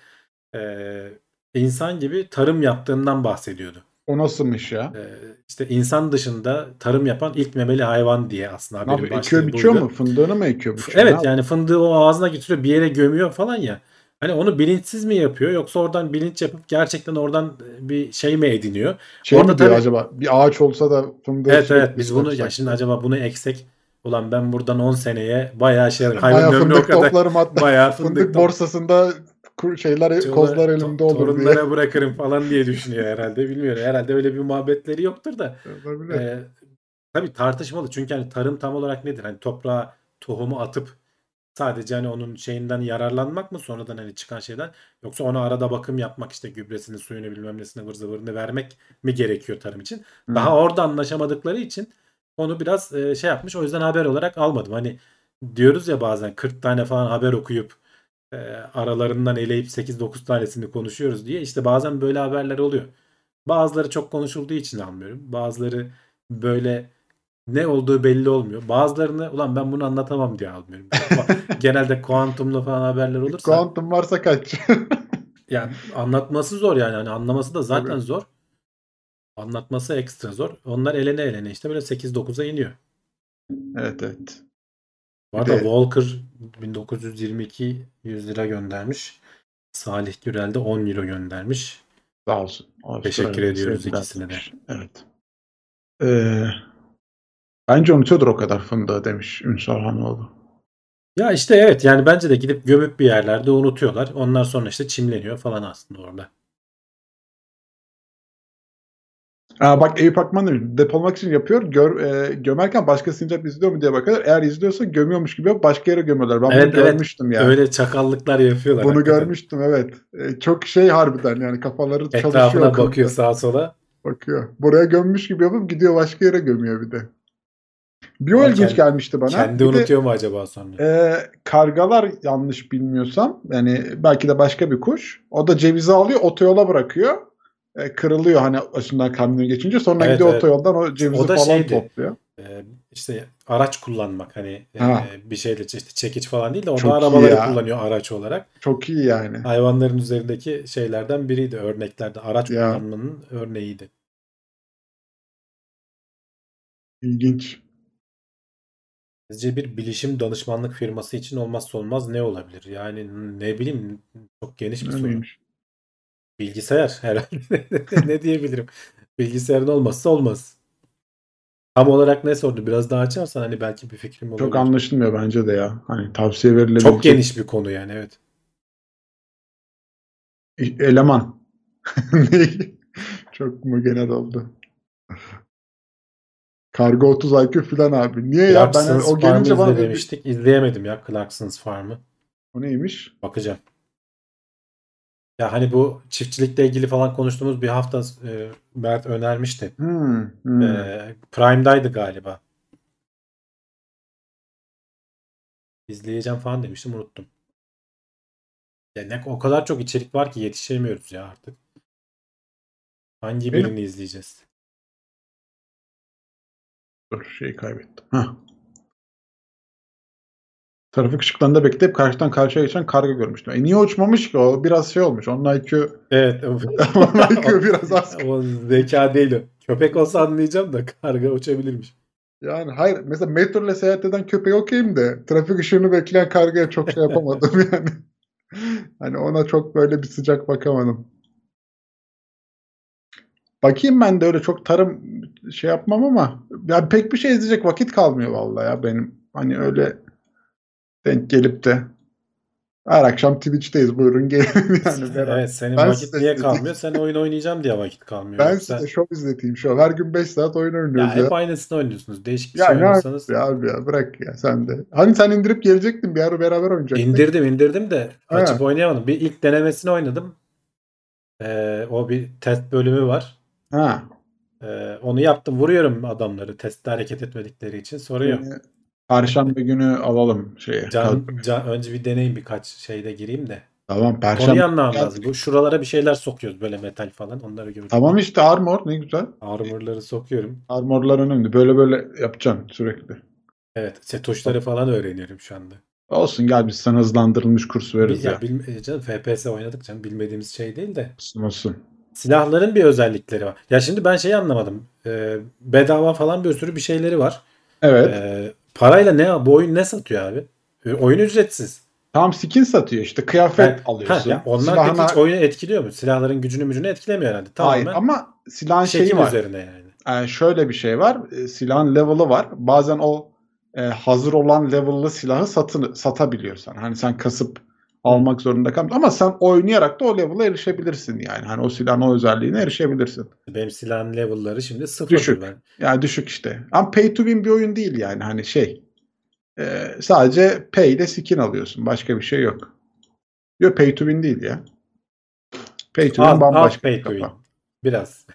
e, insan gibi tarım yaptığından bahsediyordu. O nasılmış ya? E, işte insan dışında tarım yapan ilk memeli hayvan diye aslında haberin başlığı Ekiyor biçiyor mu? Fındığını mı ekiyor biçiyor? Evet yani fındığı o ağzına getiriyor bir yere gömüyor falan ya. Hani onu bilinçsiz mi yapıyor yoksa oradan bilinç yapıp gerçekten oradan bir şey mi ediniyor? Şey Orada mi diyor tabii- acaba? Bir ağaç olsa da fındığı Evet sürekli evet biz bunu ya şimdi acaba bunu eksek ulan ben buradan 10 seneye bayağı şey hayvan ömrü o fındık kadar toplarım hatta. bayağı Fındık, fındık, borsasında şeyler Çoluk- kozlar elimde olur diye. torunlara bırakırım falan diye düşünüyor herhalde bilmiyorum. Herhalde öyle bir muhabbetleri yoktur da. Olabilir. Ee, tabii tartışmalı çünkü hani tarım tam olarak nedir? Hani toprağa tohumu atıp sadece hani onun şeyinden yararlanmak mı sonradan hani çıkan şeyden yoksa ona arada bakım yapmak işte gübresini suyunu bilmem nesine vır zıvırını vermek mi gerekiyor tarım için? Hı. Daha orada anlaşamadıkları için onu biraz e, şey yapmış o yüzden haber olarak almadım. Hani diyoruz ya bazen 40 tane falan haber okuyup e, aralarından eleyip 8-9 tanesini konuşuyoruz diye işte bazen böyle haberler oluyor. Bazıları çok konuşulduğu için almıyorum. Bazıları böyle ne olduğu belli olmuyor. Bazılarını ulan ben bunu anlatamam diye almıyorum. Genelde kuantumlu falan haberler olursa Kuantum varsa kaç. yani anlatması zor yani. Hani anlaması da zaten Tabii. zor. Anlatması ekstra zor. Onlar elene elene işte böyle 8-9'a iniyor. evet evet. Bu arada de- Walker 1922 100 lira göndermiş. Salih Gürel de 10 euro göndermiş. Sağ olsun. Teşekkür Avustralya ediyoruz sevgiler ikisine de. Evet. Ee, bence unutuyordur o kadar fındığı demiş Ünsal Hanoğlu. Ya işte evet yani bence de gidip gömüp bir yerlerde unutuyorlar. Ondan sonra işte çimleniyor falan aslında orada. Aa, bak Eyüp Akman demiş, depolamak için yapıyor. Gör, e, gömerken başka sincap izliyor mu diye bakıyorlar. Eğer izliyorsa gömüyormuş gibi başka yere gömüyorlar. Ben Evet, bunu evet. görmüştüm ya. Öyle çakallıklar yapıyorlar. Bunu hakikaten. görmüştüm evet. E, çok şey harbiden yani kafaları çalışıyor. Etrafına bakıyor sağa sola. Bakıyor. Buraya gömmüş gibi yapıp gidiyor başka yere gömüyor bir de. Bir o ilginç gelmişti bana. Kendi Bir de, unutuyor mu acaba sonra? e, kargalar yanlış bilmiyorsam yani belki de başka bir kuş. O da cevizi alıyor otoyola bırakıyor. E, kırılıyor hani başından kamyon geçince sonra Evet, gidiyor evet. otoyoldan o cevizi O da falan şeydi. topluyor. Ee, işte araç kullanmak hani e, Ha. bir şeyle işte çekiç falan değil de o Çok da iyi arabaları ya. kullanıyor araç olarak. Çok iyi yani. Hayvanların üzerindeki şeylerden biriydi örneklerde. Araç Ya. kullanmanın örneğiydi. İlginç. Sizce bir bilişim danışmanlık firması için olmazsa olmaz ne olabilir? Yani ne bileyim çok geniş bir soru. Bilgisayar herhalde. ne diyebilirim? Bilgisayarın olmazsa olmaz. Tam olarak ne sordu? Biraz daha açarsan hani belki bir fikrim olabilir. Çok anlaşılmıyor bence de ya. Hani tavsiye verilebilecek. Çok geniş bir konu yani evet. Eleman. Çok mu genel oldu. Kargo 30 IQ falan abi. Niye ya? Ben Clarkson's o gelince bana demiştik. İzleyemedim ya Clarkson's Farm'ı. O neymiş? Bakacağım. Ya hani bu çiftçilikle ilgili falan konuştuğumuz bir hafta e, Mert önermişti. Hmm, hmm. E, Prime'daydı galiba. İzleyeceğim falan demiştim unuttum. Ya ne o kadar çok içerik var ki yetişemiyoruz ya artık. Hangi Benim- birini izleyeceğiz? Dur şeyi kaybettim. Hah. Trafik ışıklarında bekleyip karşıdan karşıya geçen karga görmüştüm. E niye uçmamış ki o? Biraz şey olmuş. Onun IQ, Evet. onun IQ biraz az. o zeka değil o. Köpek olsa anlayacağım da karga uçabilirmiş. Yani hayır. Mesela metro ile seyahat eden köpeği okeyim de trafik ışığını bekleyen kargaya çok şey yapamadım yani. Hani ona çok böyle bir sıcak bakamadım. Bakayım ben de öyle çok tarım şey yapmam ama yani pek bir şey izleyecek vakit kalmıyor vallahi ya benim. Hani öyle denk gelip de Her akşam Twitch'teyiz buyurun gelin yani. beraber. Evet senin Ben vakit niye kalmıyor? Sen oyun oynayacağım diye vakit kalmıyor. Ben size şov izleteyim şov. Her gün 5 saat oyun ya oynuyoruz ya. hep aynısını oynuyorsunuz. Değişik bir Ya şey oynuyorsanız. Ya abi ya bırak ya sen de. Hani sen indirip gelecektin bir ara beraber oynayacaktık. İndirdim indirdim de Ha. açıp oynayamadım. Bir ilk denemesini oynadım. Ee, o bir test bölümü var. Ha. Ee, onu yaptım. Vuruyorum adamları testte hareket etmedikleri için. Sorun yok. Yani Perşembe günü alalım şeye. Can, can, önce bir deneyim birkaç şeyde gireyim de. Tamam Perşembe. Konuyu anlamam lazım. Bu şuralara bir şeyler sokuyoruz böyle metal falan. Onları görüyorum. Tamam işte armor ne güzel. Armor'ları sokuyorum. Armorlar önemli. Böyle böyle yapacaksın sürekli. Evet. Işte tuşları falan öğreniyorum şu anda. Olsun gel biz sana hızlandırılmış kurs veririz Ya, ya. bilme- canım, FPS oynadık canım. Bilmediğimiz şey değil de. Olsun olsun. Silahların bir özellikleri var. Ya şimdi ben şeyi anlamadım. Ee, bedava falan bir sürü bir şeyleri var. Evet. Ee, parayla ne bu oyun ne satıyor abi? Ee, oyun ücretsiz. Tam skin satıyor işte kıyafet Yani- alıyorsun. Ha, onlar Silahına- hiç oyunu etkiliyor mu? Silahların gücünü mücünü etkilemiyor herhalde. Hayır Tamamen ama silahın şeyi var. üzerine yani. Yani şöyle bir şey var. E, silahın level'ı var. Bazen o e, hazır olan level'lı silahı satın satabiliyorsan. Hani sen kasıp almak zorunda kalmıyorsun. Ama sen oynayarak da o level'a erişebilirsin yani. Hani o silahın o özelliğine erişebilirsin. Benim silahın level'ları şimdi sıfır. Düşük. Ben. Yani düşük işte. Ama pay to win bir oyun değil yani. Hani şey. e, sadece pay ile skin alıyorsun. Başka bir şey yok. Yok pay to win değil ya. Pay to win Az, az bambaşka pay bir to kafa. win. Biraz.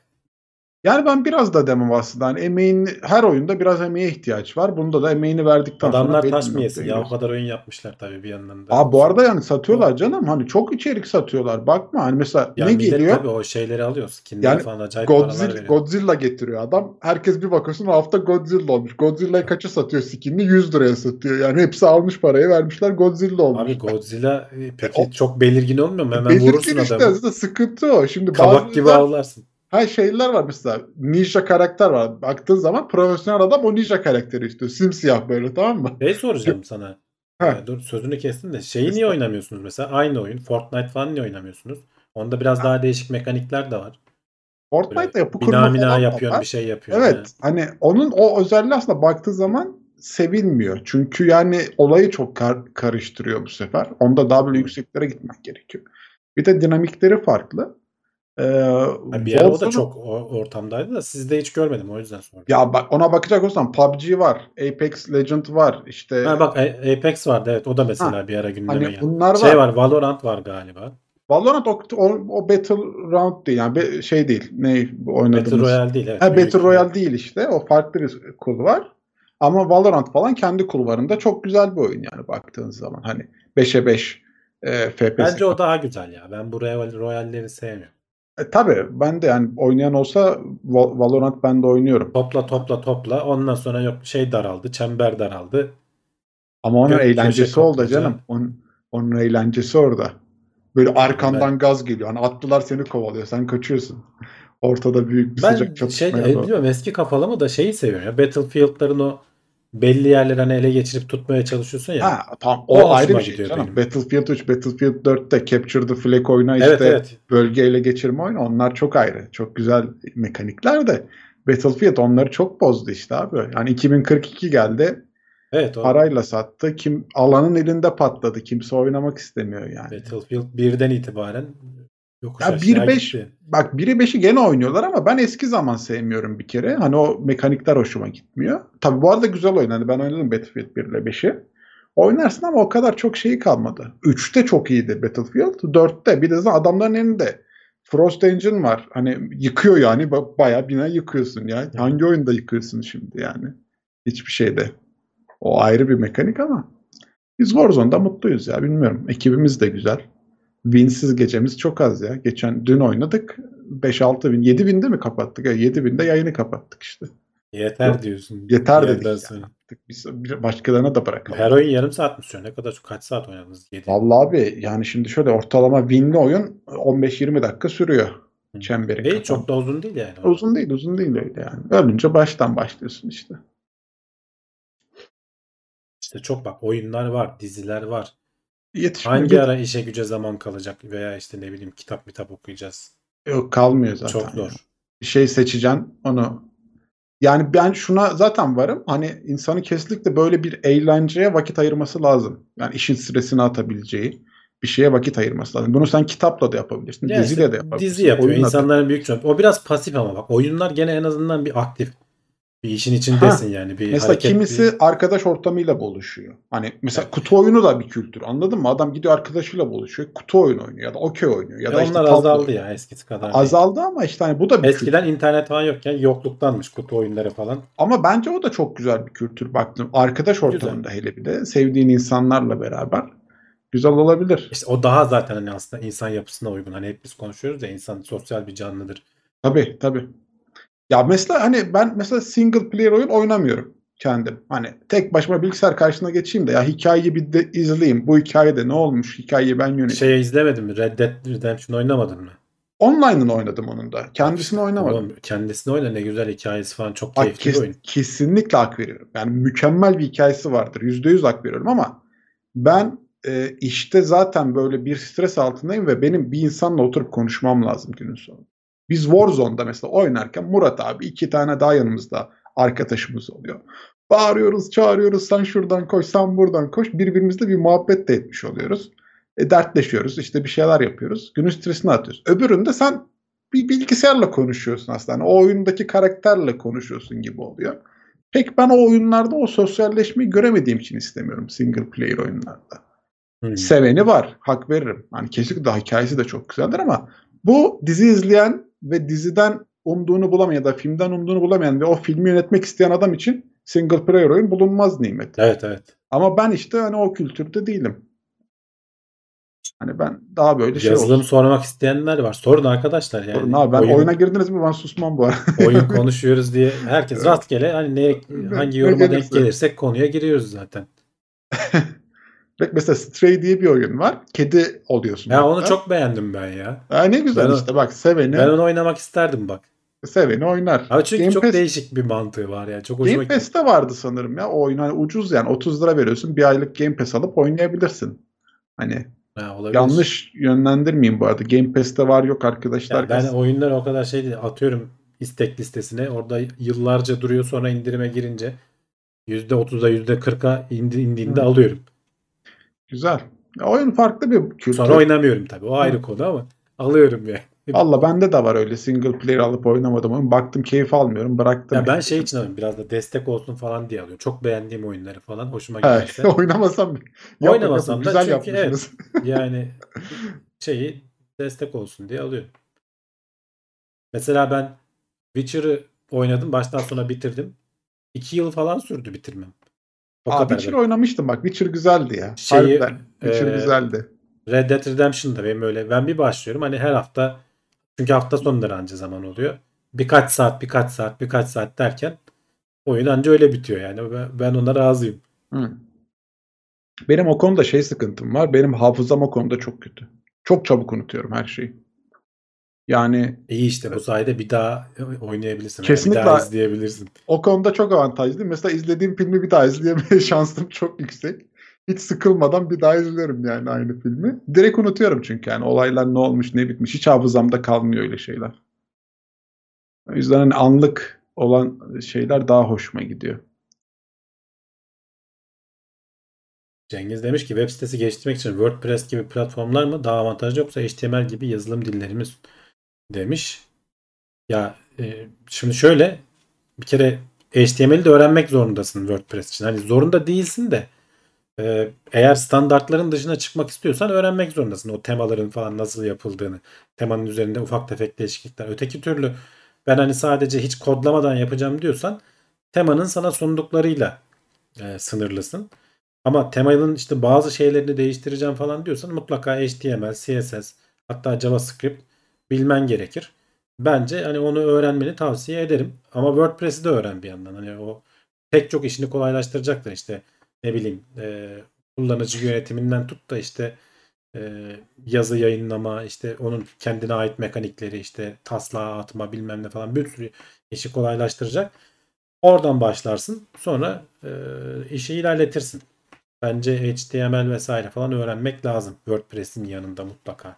Yani ben biraz da demem aslında. Hani emeğin her oyunda biraz emeğe ihtiyaç var. Bunda da emeğini verdikten sonra Adamlar belli taş mı yesin? Ya o kadar oyun yapmışlar tabii bir yandan da. Aa bu arada yani satıyorlar canım. Hani çok içerik satıyorlar. Bakma hani mesela ya ne geliyor? tabii o şeyleri alıyor. Skinleri Yani falan acayip Godzilla. Godzilla getiriyor adam. Herkes bir bakıyorsun o hafta Godzilla olmuş. Godzilla'yı kaça satıyor skinini? 100 liraya satıyor. Yani hepsi almış parayı vermişler Godzilla olmuş. Abi Godzilla e, peki o- çok belirgin olmuyor mu? Hemen Belirgin vurursun işte adamı. aslında sıkıntı o. Şimdi Kabak gibi avlarsın. Ha şeyler var mesela. Ninja karakter var. Baktığın zaman profesyonel adam o ninja karakteri istiyor. Simsiyah böyle tamam mı? Şey soracağım sana. Ha. Ee, dur sözünü kestim de. Şeyi niye oynamıyorsunuz mesela? Aynı oyun. Fortnite falan niye oynamıyorsunuz? Onda biraz daha değişik mekanikler de var. Fortnite'da yapı kurma Bina da yapıyorsun var. bir şey yapıyorsun. Evet. Hani onun o özelliği aslında baktığı zaman sevilmiyor. Çünkü yani olayı çok kar- karıştırıyor bu sefer. Onda daha böyle yükseklere gitmek gerekiyor. Bir de dinamikleri farklı. Ee, Ha, bir ara o da çok ortamdaydı da sizde hiç görmedim o yüzden sordum. Ya bak ona bakacak olursan PUBG var, Apex Legend var, işte Ha bak Apex vardı evet o da mesela bir ara gündeme hani geldi. bunlar Şey var. var Valorant var galiba. Valorant o, o, o Battle Round değil yani be- şey değil. Ne oynadığımız. Battle Royale değil evet. Ha. Battle Royale değil işte. O farklı bir kul var. Ama Valorant falan kendi kulvarında çok güzel bir oyun yani baktığın zaman. Hani 5'e 5 e, FPS. Bence o daha güzel ya. Ben bu Royal- Royale'leri sevmiyorum. E, tabii ben de yani oynayan olsa Val- Valorant ben de oynuyorum. Topla topla topla. Ondan sonra yok şey daraldı. Çember daraldı. Ama onun Gö- köşe eğlencesi kapmaca. canım. Onun, onun eğlencesi orada. Böyle arkandan Ben- gaz geliyor. Hani atlılar seni kovalıyor. Sen kaçıyorsun. Ortada büyük bir Ben sıcak şey çatışmaya e, doğru. bilmiyorum eski kafalı mı da şeyi seviyorum ya. Battlefield'ların o belli yerleri hani ele geçirip tutmaya çalışıyorsun ya. Ha, tamam O o, ayrı bir şey canım. benim. Battlefield 3, Battlefield 4'te Capture the Flag oyunu işte evet evet. bölgeyle geçirme oyunu onlar çok ayrı. Çok güzel mekanikler de Battlefield onları çok bozdu işte abi. Yani 2042 geldi Evet o parayla sattı. Kim alanın elinde patladı. Kimse oynamak istemiyor yani. Battlefield 1'den itibaren yokuş Ya aşağı 1.5 gitti. bak 1'i 5'i gene oynuyorlar ama ben eski zaman sevmiyorum bir kere. Hani o mekanikler hoşuma gitmiyor. Tabi bu arada güzel oyun. Hani ben oynadım Battlefield 1 ile 5'i. Oynarsın ama o kadar çok şeyi kalmadı. 3'te çok iyiydi Battlefield. 4'te bir de adamların elinde Frost Engine var. Hani yıkıyor yani. Ba- Bayağı bina yıkıyorsun ya. Hangi oyunda yıkıyorsun şimdi yani? Hiçbir şeyde. O ayrı bir mekanik ama biz Warzone'da mutluyuz ya. Bilmiyorum. Ekibimiz de güzel. Winsiz gecemiz çok az ya. Geçen dün oynadık. 5-6 bin. 7 binde mi kapattık? Ya 7 binde yayını kapattık işte. Yeter Yok, diyorsun. Yeter dedik. Yani. biz başkalarına da bırakalım. Her oyun yarım saat mi sürüyor? Ne kadar kaç saat oynadınız? 7. Vallahi abi yani şimdi şöyle ortalama winli oyun 15-20 dakika sürüyor. Hı. Çemberi Değil çok da uzun değil yani. Uzun değil uzun değil öyle yani. Ölünce baştan başlıyorsun işte. İşte çok bak oyunlar var, diziler var. Yetişme Hangi ara işe güce zaman kalacak veya işte ne bileyim kitap kitap okuyacağız. Yok kalmıyor zaten. Çok zor. Bir şey seçeceksin onu. Yani ben şuna zaten varım. Hani insanı kesinlikle böyle bir eğlenceye vakit ayırması lazım. Yani işin stresini atabileceği. bir şeye vakit ayırması lazım. Bunu sen kitapla da yapabilirsin, Yani diziyle işte de yapabilirsin. dizi yapıyor oyunla da. insanların büyük çoğunluğu. O biraz pasif ama bak oyunlar gene en azından bir aktif. Bir işin içindesin yani. Bir Mesela hareket, kimisi bir- arkadaş ortamıyla buluşuyor. Hani mesela kutu oyunu da bir kültür. Anladın mı? Adam gidiyor arkadaşıyla buluşuyor. Kutu oyunu oynuyor ya da okey oynuyor ya Ya da işte onlar tablo azaldı oynuyor. ya eskisi kadar. değil. Azaldı ama işte hani bu da bir kültür. Eskiden internet falan yokken yokluktanmış kutu oyunları falan. Ama bence o da çok güzel bir kültür baktım. Arkadaş ortamında hele bir de sevdiğin insanlarla beraber güzel olabilir. İşte o daha zaten hani aslında insan yapısına uygun. Hani hep biz konuşuyoruz ya insan sosyal bir canlıdır. Tabii tabii. Ya mesela hani ben mesela single player oyun oynamıyorum kendim. Hani tek başıma bilgisayar karşısına geçeyim de ya hikayeyi bir de izleyeyim. Bu hikayede ne olmuş? Hikayeyi ben yöneteyim. Şey izlemedin mi? Red Dead Redemption oynamadın mı? Online'ını oynadım onun da. Kendisini oynamadım. Oğlum, kendisini oyna ne güzel hikayesi falan çok keyifli bir kes- oyun. kesinlikle hak veriyorum. Yani mükemmel bir hikayesi vardır. Yüzde yüz hak veriyorum ama ben e, işte zaten böyle bir stres altındayım ve benim bir insanla oturup konuşmam lazım günün sonunda. Biz Warzone'da mesela oynarken Murat abi iki tane daha yanımızda arkadaşımız oluyor. Bağırıyoruz, çağırıyoruz. Sen şuradan koş, sen buradan koş. Birbirimizle bir muhabbet de etmiş oluyoruz. E, dertleşiyoruz, işte bir şeyler yapıyoruz. Günün stresini atıyoruz. Öbüründe sen bir bilgisayarla konuşuyorsun aslında. Hani o oyundaki karakterle konuşuyorsun gibi oluyor. Pek ben o oyunlarda o sosyalleşmeyi göremediğim için istemiyorum single player oyunlarda. Hmm. Seveni var, hak veririm. Hani kesinlikle hikayesi de çok güzeldir ama bu dizi izleyen ve diziden umduğunu bulamayan ya da filmden umduğunu bulamayan ve o filmi yönetmek isteyen adam için single player oyun bulunmaz nimet. Evet evet. Ama ben işte hani o kültürde değilim. Hani ben daha böyle şey Yazılım olsun. sormak isteyenler var. Sorun arkadaşlar yani. Sorun abi ben oyun, oyuna girdiniz mi ben susmam bu arada. oyun konuşuyoruz diye herkes rastgele hani ne hangi yoruma denk gelirse. gelirsek konuya giriyoruz zaten. Bak mesela Stray diye bir oyun var. Kedi oluyorsun. Ya onu hatta. çok beğendim ben ya. Ha, ne güzel Ben işte bak seveni, Ben onu oynamak isterdim bak. seveni oynar. Abi çünkü Game çok Pass- değişik bir mantığı var ya. Çok hoşuma Game gitti. Pass'te vardı sanırım ya. O oyun hani ucuz yani 30 lira veriyorsun. Bir aylık Game Pass alıp oynayabilirsin. Hani Ha, olabilir. yanlış yönlendirmeyeyim bu arada. Game Pass'te var yok arkadaşlar. Ya ben oyunları o kadar şey değil. Atıyorum istek listesine. Orada yıllarca duruyor sonra indirime girince %30'a %40'a indi, indiğinde Hı. alıyorum. Güzel. Ya, oyun farklı bir kültür. Sonra oynamıyorum tabii. O ayrı konu ama alıyorum yani. Valla bende de var öyle single player alıp oynamadım oyun. Baktım keyif almıyorum bıraktım. Ya ben şey için alıyorum. Biraz da destek olsun falan diye alıyorum. Çok beğendiğim oyunları falan hoşuma giderse. oynamasam Yapın, Oynamasam yapın. da güzel çünkü yapmışsınız. yani şeyi destek olsun diye alıyorum. Mesela ben Witcher'ı oynadım. Baştan sona bitirdim. İki yıl falan sürdü bitirmem. O Aa, kadar. Witcher oynamıştım bak. Witcher güzeldi ya. Şeyi, Harbiden. Witcher e, güzeldi. Red Dead Redemption'da benim öyle. Ben bir başlıyorum. Hani her hafta çünkü hafta sonları anca zaman oluyor. Birkaç saat, birkaç saat, birkaç saat derken oyun anca öyle bitiyor yani. Ben, ben ona razıyım. Hı. Benim o konuda şey sıkıntım var. Benim hafızam o konuda çok kötü. Çok çabuk unutuyorum her şeyi. Yani İyi işte bu sayede bir daha oynayabilirsin. veya Kesinlikle. Bir daha izleyebilirsin. o konuda çok avantajlı. Mesela izlediğim filmi bir daha izleyemeye şansım çok yüksek. Hiç sıkılmadan bir daha izlerim yani aynı filmi. Direkt unutuyorum çünkü yani olaylar ne olmuş ne bitmiş. Hiç hafızamda kalmıyor öyle şeyler. O yüzden hani anlık olan şeyler daha hoşuma gidiyor. Cengiz demiş ki web sitesi geliştirmek için WordPress gibi platformlar mı daha avantajlı yoksa HTML gibi yazılım dilleri mi demiş. Ya e, şimdi şöyle bir kere HTML'i de öğrenmek zorundasın WordPress için. Hani zorunda değilsin de e, eğer standartların dışına çıkmak istiyorsan öğrenmek zorundasın. O temaların falan nasıl yapıldığını, temanın üzerinde ufak tefek değişiklikler. Öteki türlü ben hani sadece hiç kodlamadan yapacağım diyorsan temanın sana sunduklarıyla e, sınırlısın. Ama temanın işte bazı şeylerini değiştireceğim falan diyorsan mutlaka HTML, CSS hatta JavaScript bilmen gerekir. Bence hani onu öğrenmeni tavsiye ederim. Ama WordPress'i de öğren bir yandan. Hani o pek çok işini kolaylaştıracaktır işte ne bileyim e, kullanıcı yönetiminden tut da işte e, yazı yayınlama işte onun kendine ait mekanikleri işte taslağa atma bilmem ne falan bir sürü işi kolaylaştıracak. Oradan başlarsın sonra e, işi ilerletirsin. Bence HTML vesaire falan öğrenmek lazım. WordPress'in yanında mutlaka.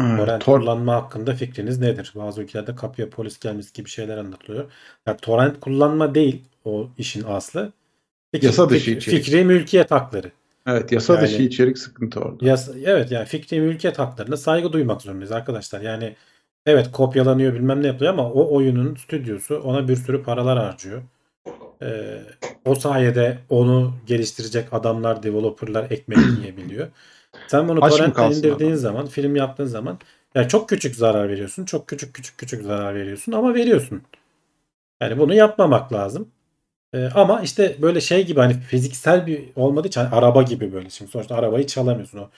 Evet, Torrent tor- kullanma hakkında fikriniz nedir? Bazı ülkelerde kapıya polis gelmesi gibi şeyler anlatılıyor. Ya torrent kullanma değil o işin aslı. Fikri, Yasa dışı fikri- içerik. fikri mülkiyet hakları. evet yasa Yani- dışı içerik sıkıntı orada. Yasa, evet yani fikri mülkiyet haklarına saygı duymak zorundayız arkadaşlar. Yani evet kopyalanıyor bilmem ne yapılıyor ama o oyunun stüdyosu ona bir sürü paralar harcıyor. Ee, o sayede onu geliştirecek adamlar, developerlar ekmek yiyebiliyor. Sen bunu Aç torrentten indirdiğin adam? zaman, film yaptığın zaman ya çok küçük zarar veriyorsun. Çok küçük küçük küçük zarar veriyorsun ama veriyorsun. Yani bunu yapmamak lazım. Ee, ama işte böyle şey gibi hani fiziksel bir olmadığı için hani araba gibi böyle. Şimdi sonuçta arabayı çalamıyorsun o.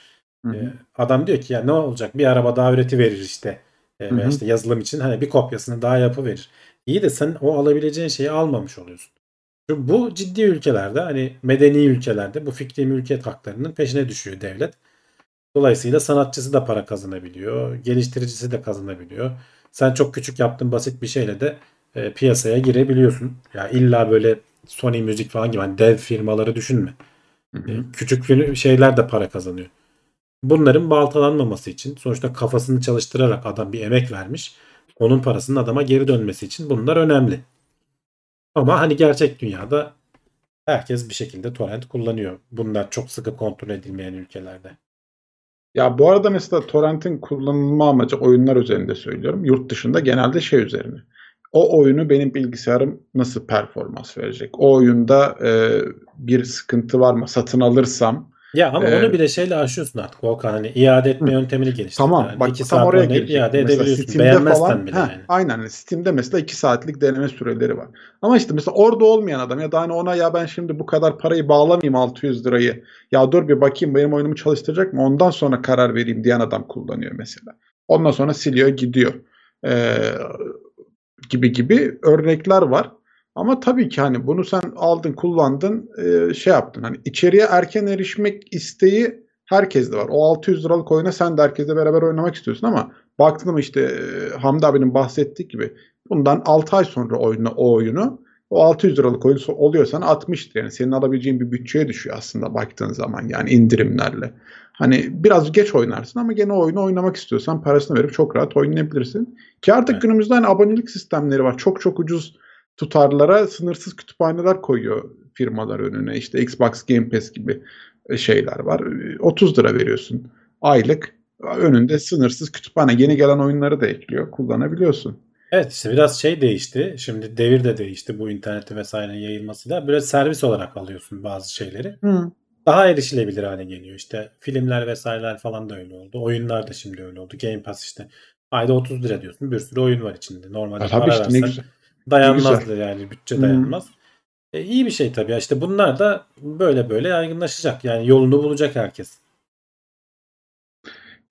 Ee, adam diyor ki ya ne olacak bir araba daha üreti verir işte. Ee, veya işte yazılım için hani bir kopyasını daha yapı verir. İyi de sen o alabileceğin şeyi almamış oluyorsun. Çünkü bu ciddi ülkelerde hani medeni ülkelerde bu fikri mülkiyet haklarının peşine düşüyor devlet. Dolayısıyla sanatçısı da para kazanabiliyor, geliştiricisi de kazanabiliyor. Sen çok küçük yaptığın basit bir şeyle de e, piyasaya girebiliyorsun. Ya illa böyle Sony müzik falan gibi hani dev firmaları düşünme. Hı E, hı. Küçük fir- şeyler de para kazanıyor. Bunların baltalanmaması için sonuçta kafasını çalıştırarak adam bir emek vermiş. Onun parasının adama geri dönmesi için bunlar önemli. Ama hani gerçek dünyada herkes bir şekilde torrent kullanıyor. Bunlar çok sıkı kontrol edilmeyen ülkelerde. Ya bu arada mesela torrentin kullanılma amacı oyunlar üzerinde söylüyorum. Yurt dışında genelde şey üzerine. O oyunu benim bilgisayarım nasıl performans verecek? O oyunda e, bir sıkıntı var mı? Satın alırsam Ya ama Ee, onu bile şeyle aşıyorsun artık Volkan. Hani iade etme yöntemi geliştir. Tamam Yani bak iki tam oraya gelecek. iade edebiliyorsun. Steam'de Beğenmezsen falan, bile heh, yani. Aynen Steam'de mesela 2 saatlik deneme süreleri var. Ama işte mesela orada olmayan adam ya da hani ona ya ben şimdi bu kadar parayı bağlamayayım 600 lirayı. Ya dur bir bakayım benim oyunumu çalıştıracak mı? Ondan sonra karar vereyim diyen adam kullanıyor mesela. Ondan sonra siliyor gidiyor. Ee, gibi gibi örnekler var. Ama tabii ki hani bunu sen aldın kullandın e, şey yaptın. Hani içeriye erken erişmek isteği herkeste var. O 600 liralık oyuna sen de herkesle beraber oynamak istiyorsun ama baktın mı işte e, Hamdi abinin bahsettiği gibi bundan 6 ay sonra oyuna o oyunu o 600 liralık oyun oluyorsan 60'tır. Yani senin alabileceğin bir bütçeye düşüyor aslında baktığın zaman yani indirimlerle. Hani biraz geç oynarsın ama gene oyunu oynamak istiyorsan parasını verip çok rahat oynayabilirsin. Ki artık Evet. günümüzde hani abonelik sistemleri var. Çok çok ucuz tutarlara sınırsız kütüphaneler koyuyor firmalar önüne. İşte Xbox Game Pass gibi e, şeyler var. E, 30 lira veriyorsun aylık. Önünde sınırsız kütüphane. Yeni gelen oyunları da ekliyor. Kullanabiliyorsun. Evet işte biraz şey değişti. Şimdi devir de değişti bu internette vesairenin yayılmasıyla. Böyle servis olarak alıyorsun bazı şeyleri. Hı. Daha erişilebilir hale geliyor. İşte filmler vesaireler falan da öyle oldu. Oyunlar da şimdi öyle oldu. Game Pass işte. Ayda 30 lira diyorsun. Bir sürü oyun var içinde. Normalde tabii para işte versen. Dayanmazdı yani bütçe Hı. dayanmaz. E, iyi bir şey tabii. İşte bunlar da böyle böyle yaygınlaşacak. Yani yolunu bulacak herkes.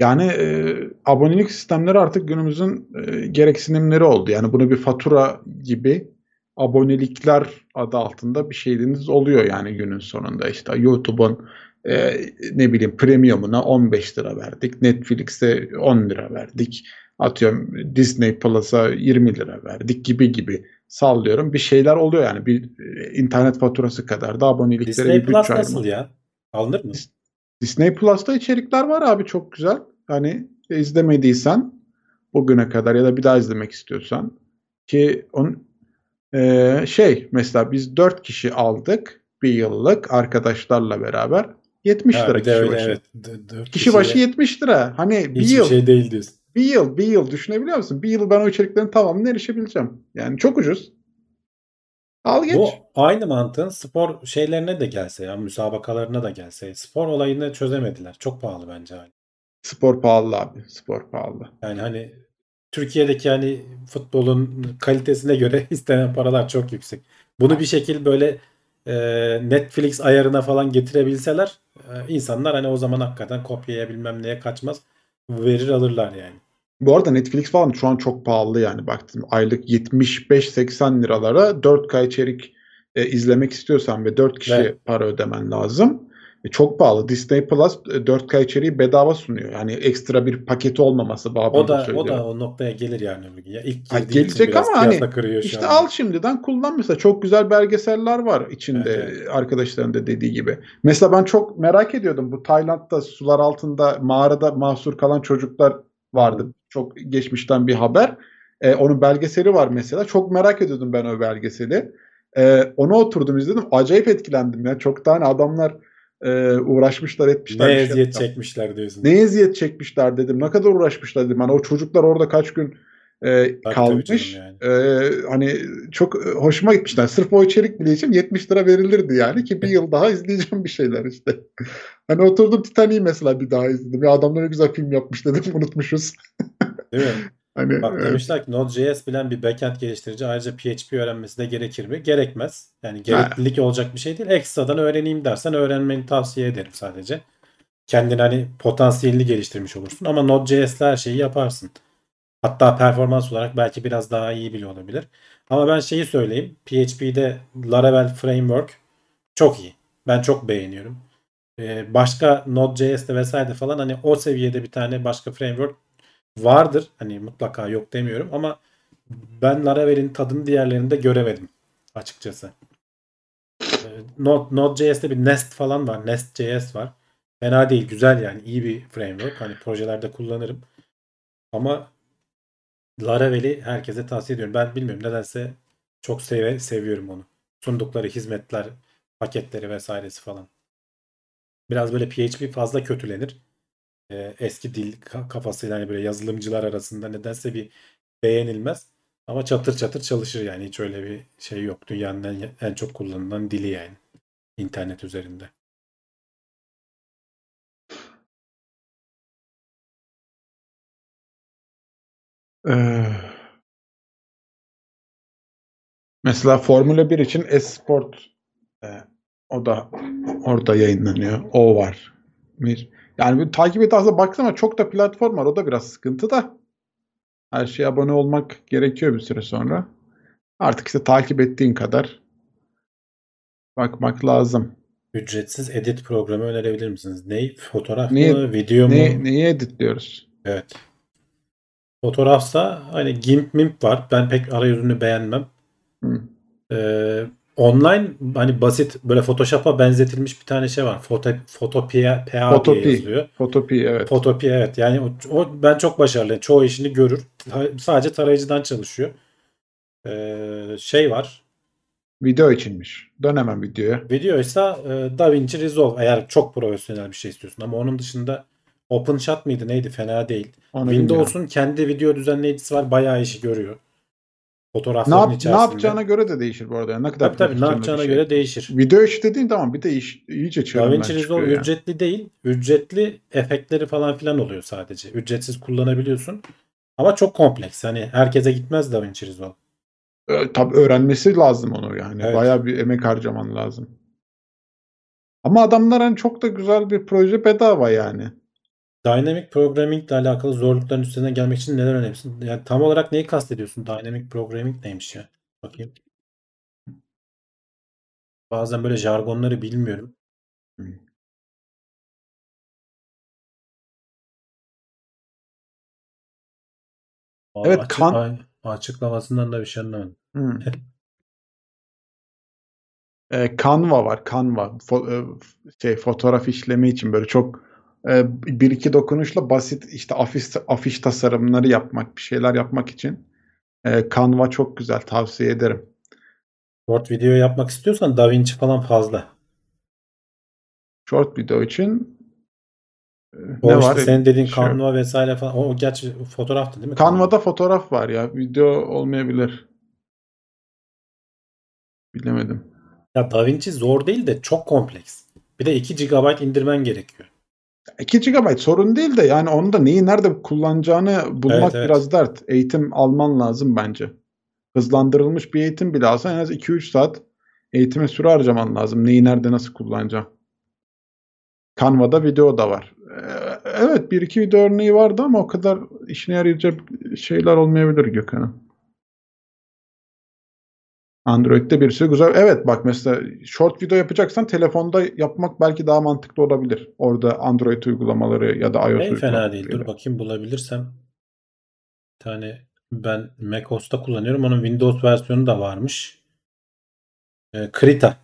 Yani e, abonelik sistemleri artık günümüzün e, gereksinimleri oldu. Yani bunu bir fatura gibi abonelikler adı altında bir şeyiniz oluyor yani günün sonunda. İşte YouTube'un e, ne bileyim premiumuna 15 lira verdik. Netflix'e 10 lira verdik. Atıyorum Disney Plus'a 20 lira verdik gibi gibi sallıyorum. Bir şeyler oluyor yani bir e, internet faturası kadar da aboneliklere Disney Plus nasıl ya? Alınır mı? Disney Plus'ta içerikler var abi çok güzel. Hani izlemediysen bugüne kadar ya da bir daha izlemek istiyorsan ki onun eee, şey mesela biz 4 kişi aldık bir yıllık arkadaşlarla beraber 70 Ha, lira kişi öyle başı. evet. D- Kişi başı kişiye 70 lira. Hani bir yıl, şey değil diyorsun. Bir yıl, bir yıl düşünebiliyor musun? Bir yıl ben o içeriklerin tamamına erişebileceğim. Yani çok ucuz. Al geç. Bu aynı mantığın spor şeylerine de gelse ya müsabakalarına da gelse. Spor olayını çözemediler. Çok pahalı bence hala. Spor pahalı abi. Spor pahalı. Yani hani Türkiye'deki hani futbolun kalitesine göre istenen paralar çok yüksek. Bunu bir şekil böyle e, Netflix ayarına falan getirebilseler e, insanlar hani o zaman hakikaten kopyaya bilmem neye kaçmaz. Verir alırlar yani. Bu arada Netflix falan şu an çok pahalı yani baktım aylık 75-80 liralara 4K içerik e, izlemek istiyorsan ve 4 kişi Evet. para ödemen lazım. E, çok pahalı. Disney Plus e, 4K içeriği bedava sunuyor. Yani ekstra bir paketi olmaması babında O da o söylüyorum. da o noktaya gelir yani öbür gün. Ya ilk Ha, gelecek ama hani İşte anda. al şimdiden kullan mesela. Çok güzel belgeseller var içinde Evet, arkadaşların da dediği gibi. Mesela ben çok merak ediyordum bu Tayland'da sular altında mağarada mahsur kalan çocuklar vardı. Çok geçmişten bir haber. E, onun belgeseli var mesela. Çok merak ediyordum ben o belgeseli. E, onu oturdum izledim. Acayip etkilendim ya. Çok tane adamlar e, uğraşmışlar etmişler. Ne bir şey eziyet yapmışlar. çekmişler diyorsun. Ne eziyet çekmişler dedim. Ne kadar uğraşmışlar dedim. Hani o çocuklar orada kaç gün e, kalmış. canım E, hani çok e, hoşuma gitmişler. Sırf o içerik bile için 70 lira verilirdi yani ki bir yıl daha izleyeceğim bir şeyler işte. Hani oturdum Titanic'i mesela bir daha izledim. Ya adamlar ne güzel film yapmış dedim unutmuşuz. Değil mi? Hani Bak demişler ki Node.js bilen bir backend geliştirici ayrıca PHP öğrenmesi de gerekir mi? Gerekmez. Yani gereklilik olacak bir şey değil. Ekstradan öğreneyim dersen öğrenmeni tavsiye ederim sadece. Kendini hani potansiyelini geliştirmiş olursun. Ama Node.js'le her şeyi yaparsın. Hatta performans olarak belki biraz daha iyi bile olabilir. Ama ben şeyi söyleyeyim. PHP'de Laravel Framework çok iyi. Ben çok beğeniyorum. Ee, başka Node.js'te vesaire falan hani o seviyede bir tane başka framework vardır. Hani mutlaka yok demiyorum ama ben Laravel'in tadını diğerlerinde göremedim açıkçası. Ee, Node, Node.js'te bir Nest falan var. Nest.js var. Fena değil. Güzel yani. iyi bir framework. Hani projelerde kullanırım. Ama Laravel'i herkese tavsiye ediyorum. Ben bilmiyorum nedense çok seve, seviyorum onu. Sundukları hizmetler, paketleri vesairesi falan. Biraz böyle PHP fazla kötülenir. Ee, eski dil ka- kafasıyla hani böyle yazılımcılar arasında nedense bir beğenilmez. Ama çatır çatır çalışır yani. Hiç öyle bir şey yok. Dünyanın en, en çok kullanılan dili yani. internet üzerinde. e, mesela Formula 1 için Esport e, o da orada yayınlanıyor. O var. Bir, yani bir takip et aslında baksana çok da platform var. O da biraz sıkıntı da. Her şeye abone olmak gerekiyor bir süre sonra. Artık işte takip ettiğin kadar bakmak lazım. Ücretsiz edit programı önerebilir misiniz? Ney? Fotoğraf Neyi- mı? Video mu? Ne, neyi editliyoruz? Evet. Fotoğrafsa hani GIMP MIMP var. Ben pek arayüzünü beğenmem. Hı. Ee, online hani basit böyle Photoshop'a benzetilmiş bir tane şey var. Foto Photopia PA diye Fotopi. yazılıyor. Fotopi evet. Fotopi evet. Yani o, o ben çok başarılı. Çoğu işini görür. Sadece tarayıcıdan çalışıyor. Ee, şey var. Video içinmiş. Dön hemen videoya. Videoysa e, DaVinci Resolve eğer çok profesyonel bir şey istiyorsun ama onun dışında OpenShot mıydı neydi fena değil. Onu bilmiyorum. Windows'un kendi video düzenleyicisi var. Bayağı işi görüyor. Ne, Fotoğrafların yap, ne içerisinde. yapacağına göre de değişir bu arada. Yani ne kadar Tabii tabii ne yapacağına şey. göre değişir. Video işi dediğin tamam bir de iş, iyice çığırından DaVinci Resolve yani. ücretli değil. Ücretli efektleri falan filan oluyor sadece. Ücretsiz kullanabiliyorsun. Ama çok kompleks. Hani herkese gitmez DaVinci Resolve. Tabii öğrenmesi lazım onu yani. Evet. Bayağı bir emek harcaman lazım. Ama adamlar hani çok da güzel bir proje bedava yani. Dynamic Programming ile alakalı zorlukların üstesinden gelmek için neler önerirsin? Yani tam olarak neyi kastediyorsun? Dynamic Programming neymiş ya? Bakayım. Bazen böyle jargonları bilmiyorum. Hı. Aa, Evet, açık- kan- ay- açıklamasından da bir şey anlamadım. Hmm. Ee, Canva var. Canva. Fo- e, şey fotoğraf işleme için böyle çok e, bir iki dokunuşla basit işte afiş afiş tasarımları yapmak, bir şeyler yapmak için e, Canva çok güzel. Tavsiye ederim. Short video yapmak istiyorsan DaVinci falan fazla. Short video için e, O ne işte var? senin dediğin Şey- Canva vesaire falan. O, o gerçi fotoğraftı değil mi? Canva'da fotoğraf var ya. Video olmayabilir. Bilemedim. Ya DaVinci zor değil de çok kompleks. Bir de 2 GB indirmen gerekiyor. 2 GB sorun değil de yani onu da neyi nerede kullanacağını bulmak Evet, evet. biraz dert. Eğitim alman lazım bence. Hızlandırılmış bir eğitim bile alsan en az 2-3 saat eğitime süre harcaman lazım. Neyi nerede nasıl kullanacağım. Canva'da video da var. Ee, Evet bir iki video örneği vardı ama o kadar işine yarayacak şeyler olmayabilir Gökhan'ın. Android'de bir sürü güzel. Evet bak mesela short video yapacaksan telefonda yapmak belki daha mantıklı olabilir. Orada Android uygulamaları ya da iOS En fena değil. Dur bakayım bulabilirsem. Bir tane ben macOS'ta kullanıyorum. Onun Windows versiyonu da varmış. Ee, Krita.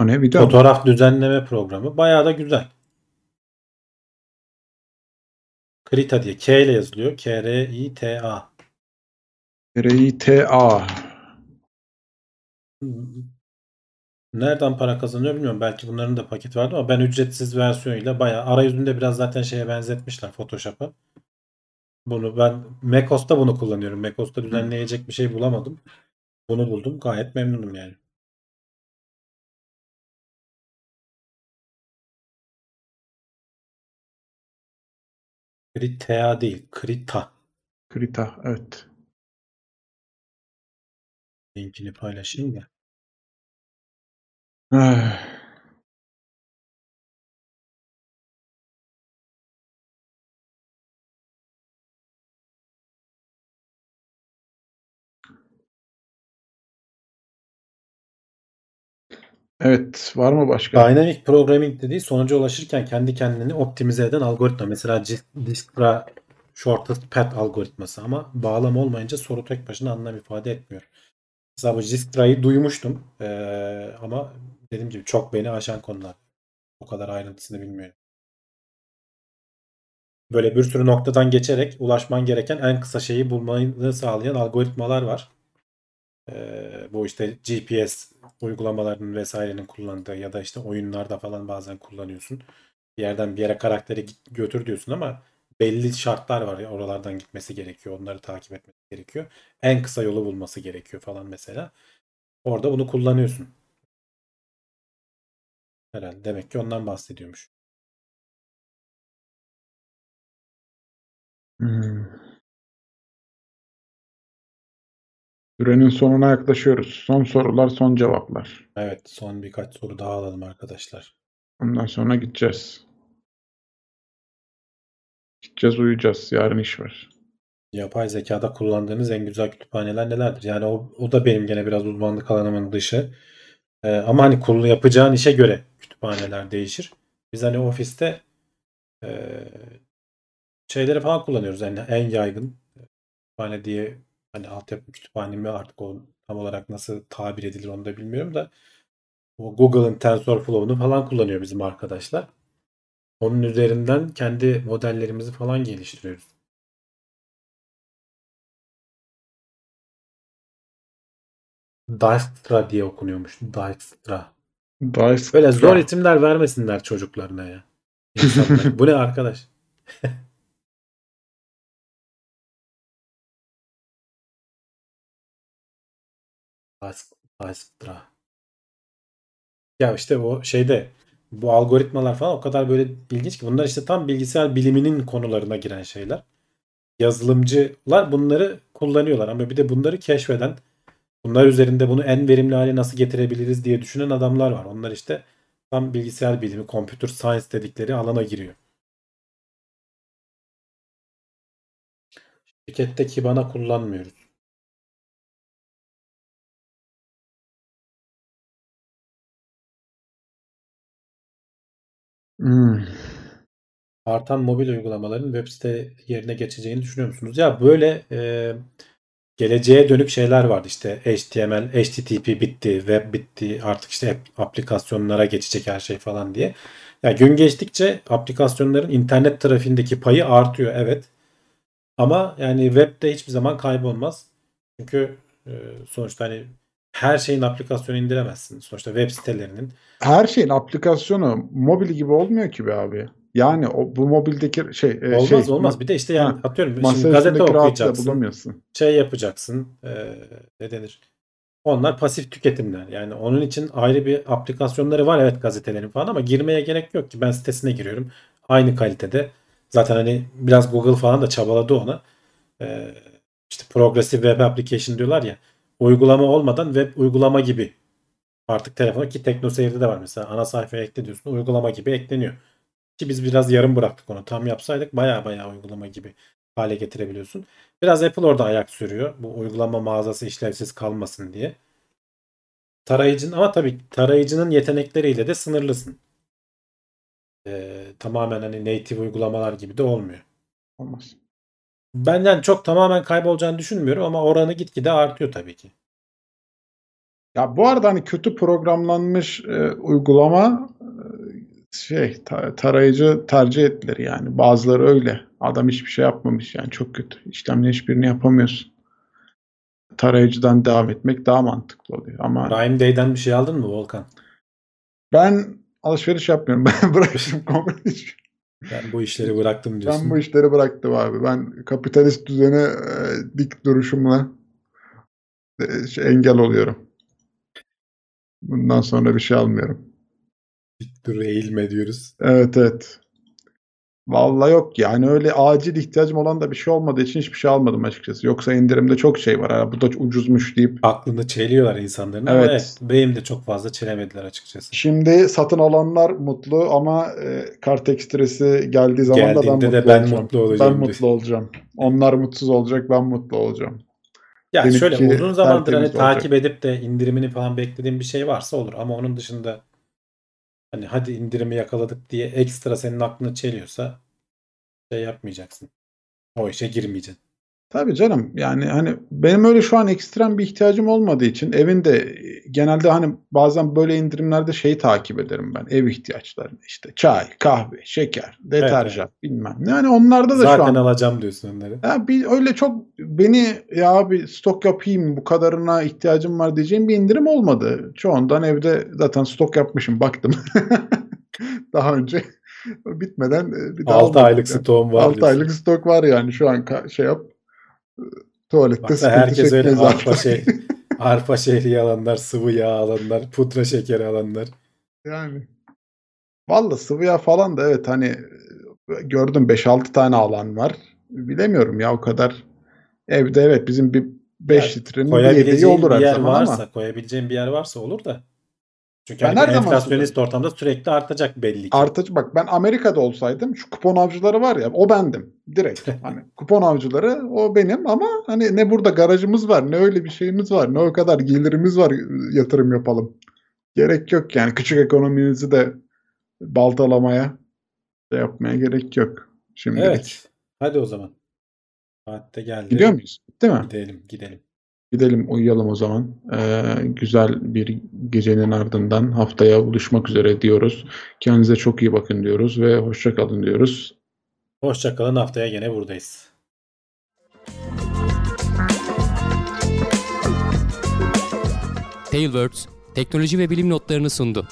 O ne video? Fotoğraf düzenleme programı. Bayağı da güzel. Krita diye. K ile yazılıyor. K-R-I-T-A. R-I-T-A. Nereden para kazanıyor bilmiyorum. Belki bunların da paketi vardı ama ben ücretsiz versiyonuyla bayağı arayüzünde biraz zaten şeye benzetmişler Photoshop'a. Bunu ben macOS'ta bunu kullanıyorum. macOS'ta düzenleyecek bir şey bulamadım. Bunu buldum. Gayet memnunum yani. Krita değil. Krita. Krita. Evet. Linkini paylaşayım da. Ah. Evet. Var mı başka? Dynamic Programming dediği sonuca ulaşırken kendi kendini optimize eden algoritma. Mesela Dijkstra Shortest Path algoritması ama bağlam olmayınca soru tek başına anlam ifade etmiyor. Mesela bu Dijkstra'yı duymuştum ee, ama dediğim gibi çok beni aşan konular. O kadar ayrıntısını bilmiyorum. Böyle bir sürü noktadan geçerek ulaşman gereken en kısa şeyi bulmayı sağlayan algoritmalar var. Ee, bu işte GPS uygulamalarının vesairenin kullandığı ya da işte oyunlarda falan bazen kullanıyorsun. Bir yerden bir yere karakteri götür diyorsun ama belli şartlar var oralardan gitmesi gerekiyor. Onları takip etmesi gerekiyor. En kısa yolu bulması gerekiyor falan mesela. Orada bunu kullanıyorsun. Herhalde demek ki ondan bahsediyormuş. Hmm. Sürenin sonuna yaklaşıyoruz. Son sorular, son cevaplar. Evet, son birkaç soru daha alalım arkadaşlar. Ondan sonra gideceğiz. Gideceğiz, uyuyacağız. Yarın iş var. Yapay zekada kullandığınız en güzel kütüphaneler nelerdir? Yani o, o da benim gene biraz uzmanlık alanımın dışı. Ee, ama hani kurulu yapacağın işe göre kütüphaneler değişir. Biz hani ofiste e, şeyleri falan kullanıyoruz. Yani en yaygın kütüphane diye hani altyapı kütüphane mi artık o tam olarak nasıl tabir edilir onu da bilmiyorum da o Google'ın TensorFlow'unu falan kullanıyor bizim arkadaşlar. Onun üzerinden kendi modellerimizi falan geliştiriyoruz. Dijkstra diye okunuyormuş. Dijkstra. Dijkstra. Böyle zor isimler vermesinler çocuklarına ya. Bu ne arkadaş? Dijkstra. Ya işte o şeyde bu algoritmalar falan o kadar böyle ilginç ki bunlar işte tam bilgisayar biliminin konularına giren şeyler. Yazılımcılar bunları kullanıyorlar ama bir de bunları keşfeden bunlar üzerinde bunu en verimli hale nasıl getirebiliriz diye düşünen adamlar var. Onlar işte tam bilgisayar bilimi, computer science dedikleri alana giriyor. Şirkette Kibana kullanmıyoruz. Hmm. Artan mobil uygulamaların web site yerine geçeceğini düşünüyor musunuz? Ya böyle e, geleceğe dönük şeyler vardı. İşte HTML, HTTP bitti, web bitti. Artık işte aplikasyonlara geçecek her şey falan diye. Ya gün geçtikçe aplikasyonların internet trafiğindeki payı artıyor evet. Ama yani webde hiçbir zaman kaybolmaz. Çünkü e, sonuçta hani her şeyin aplikasyonu indiremezsin. Sonuçta web sitelerinin. Her şeyin aplikasyonu mobil gibi olmuyor ki be abi. Yani o, bu mobildeki şey e, olmaz şey, olmaz. Bir de işte yani ha, atıyorum şimdi gazete okuyacaksın. Şey yapacaksın. E, ne denir? Onlar pasif tüketimler. Yani onun için ayrı bir aplikasyonları var evet gazetelerin falan ama girmeye gerek yok ki. Ben sitesine giriyorum. Aynı kalitede. Zaten hani biraz Google falan da çabaladı ona. E, işte progressive web application diyorlar ya. Uygulama olmadan web uygulama gibi artık telefona ki TeknoSeyir'de de var mesela ana sayfaya ekle diyorsun uygulama gibi ekleniyor. Ki biz biraz yarım bıraktık onu. Tam yapsaydık baya baya uygulama gibi hale getirebiliyorsun. Biraz Apple orada ayak sürüyor. Bu uygulama mağazası işlevsiz kalmasın diye. Tarayıcının ama tabii tarayıcının yetenekleriyle de sınırlısın. Ee, tamamen hani native uygulamalar gibi de olmuyor. Olmaz. Benden çok tamamen kaybolacağını düşünmüyorum ama oranı gitgide artıyor tabii ki. Ya bu arada hani kötü programlanmış e, uygulama şey ta- tarayıcı tercih ettiler yani. Bazıları öyle. Adam hiçbir şey yapmamış yani çok kötü. İşlemle hiçbirini yapamıyorsun. Tarayıcıdan devam etmek daha mantıklı oluyor. Ama Prime Day'den bir şey aldın mı Volkan? ben alışveriş yapmıyorum. Ben bıraktım komple. Ben bu işleri bıraktım diyorsun. Ben bu işleri bıraktım abi. Ben kapitalist düzene e, dik duruşumla e, şey, engel oluyorum. Bundan sonra bir şey almıyorum. Dur eğilme diyoruz. Evet evet. Vallahi yok yani öyle acil ihtiyacım olan da bir şey olmadığı için hiçbir şey almadım açıkçası. Yoksa indirimde çok şey var. Ha, bu da ucuzmuş deyip. Aklını çeliyorlar insanların ama Evet. evet, benim de çok fazla çelemediler açıkçası. Şimdi satın alanlar mutlu ama e, kart ekstresi geldiği zaman da ben Geldiğinde mutlu de ben olacağım. mutlu olacağım Ben diyor. mutlu olacağım. Onlar mutsuz olacak, ben mutlu olacağım. Ya Benimki şöyle uzun zamandır hani olacak. takip edip de indirimini falan beklediğim bir şey varsa olur ama onun dışında hani hadi indirimi yakaladık diye ekstra senin aklını çeliyorsa şey yapmayacaksın. O işe girmeyeceksin. Tabii canım yani hani benim öyle şu an ekstrem bir ihtiyacım olmadığı için evinde genelde hani bazen böyle indirimlerde şeyi takip ederim ben ev ihtiyaçlarını işte çay, kahve, şeker, deterjan bilmem. Yani onlarda da şu Zaten an alacağım diyorsun onları. ya bir öyle çok beni ya abi stok yapayım bu kadarına ihtiyacım var diyeceğim bir indirim olmadı. Çoğundan evde zaten stok yapmışım baktım. Daha önce bitmeden e, bir daha 6 almadım aylık yani. stoğum var 6 diyorsun. aylık stok var yani şu an şey yap. Tuvalette sıkıntı herkes öyle arpa şey arpa şehriye alanlar, sıvı yağ alanlar, pudra şekeri alanlar. Yani. Valla sıvı yağ falan da evet hani gördüm 5-6 tane alan var. Bilemiyorum ya o kadar. Evde evet bizim bir 5 Ya, litrenin bir yedeği olur her yer zaman varsa, ama. koyabileceğin bir yer varsa olur da. Çünkü Ben hani enflasyonist ortamda sürekli artacak belli ki. Artıcı bak ben Amerika'da olsaydım şu kupon avcıları var ya o bendim direkt. Hani kupon avcıları o benim ama hani ne burada garajımız var ne öyle bir şeyimiz var ne o kadar gelirimiz var yatırım yapalım. Gerek yok yani küçük ekonominizi de baltalamaya şey yapmaya gerek yok şimdilik. Evet. Hadi o zaman. Saat de geldi. Gidiyor muyuz? Değil mi? Gidelim, gidelim. Gidelim uyuyalım o zaman. Ee, güzel bir gecenin ardından haftaya buluşmak üzere diyoruz. Kendinize çok iyi bakın diyoruz ve hoşça kalın diyoruz. Hoşçakalın. Haftaya gene buradayız. Tailwords teknoloji ve bilim notlarını sundu.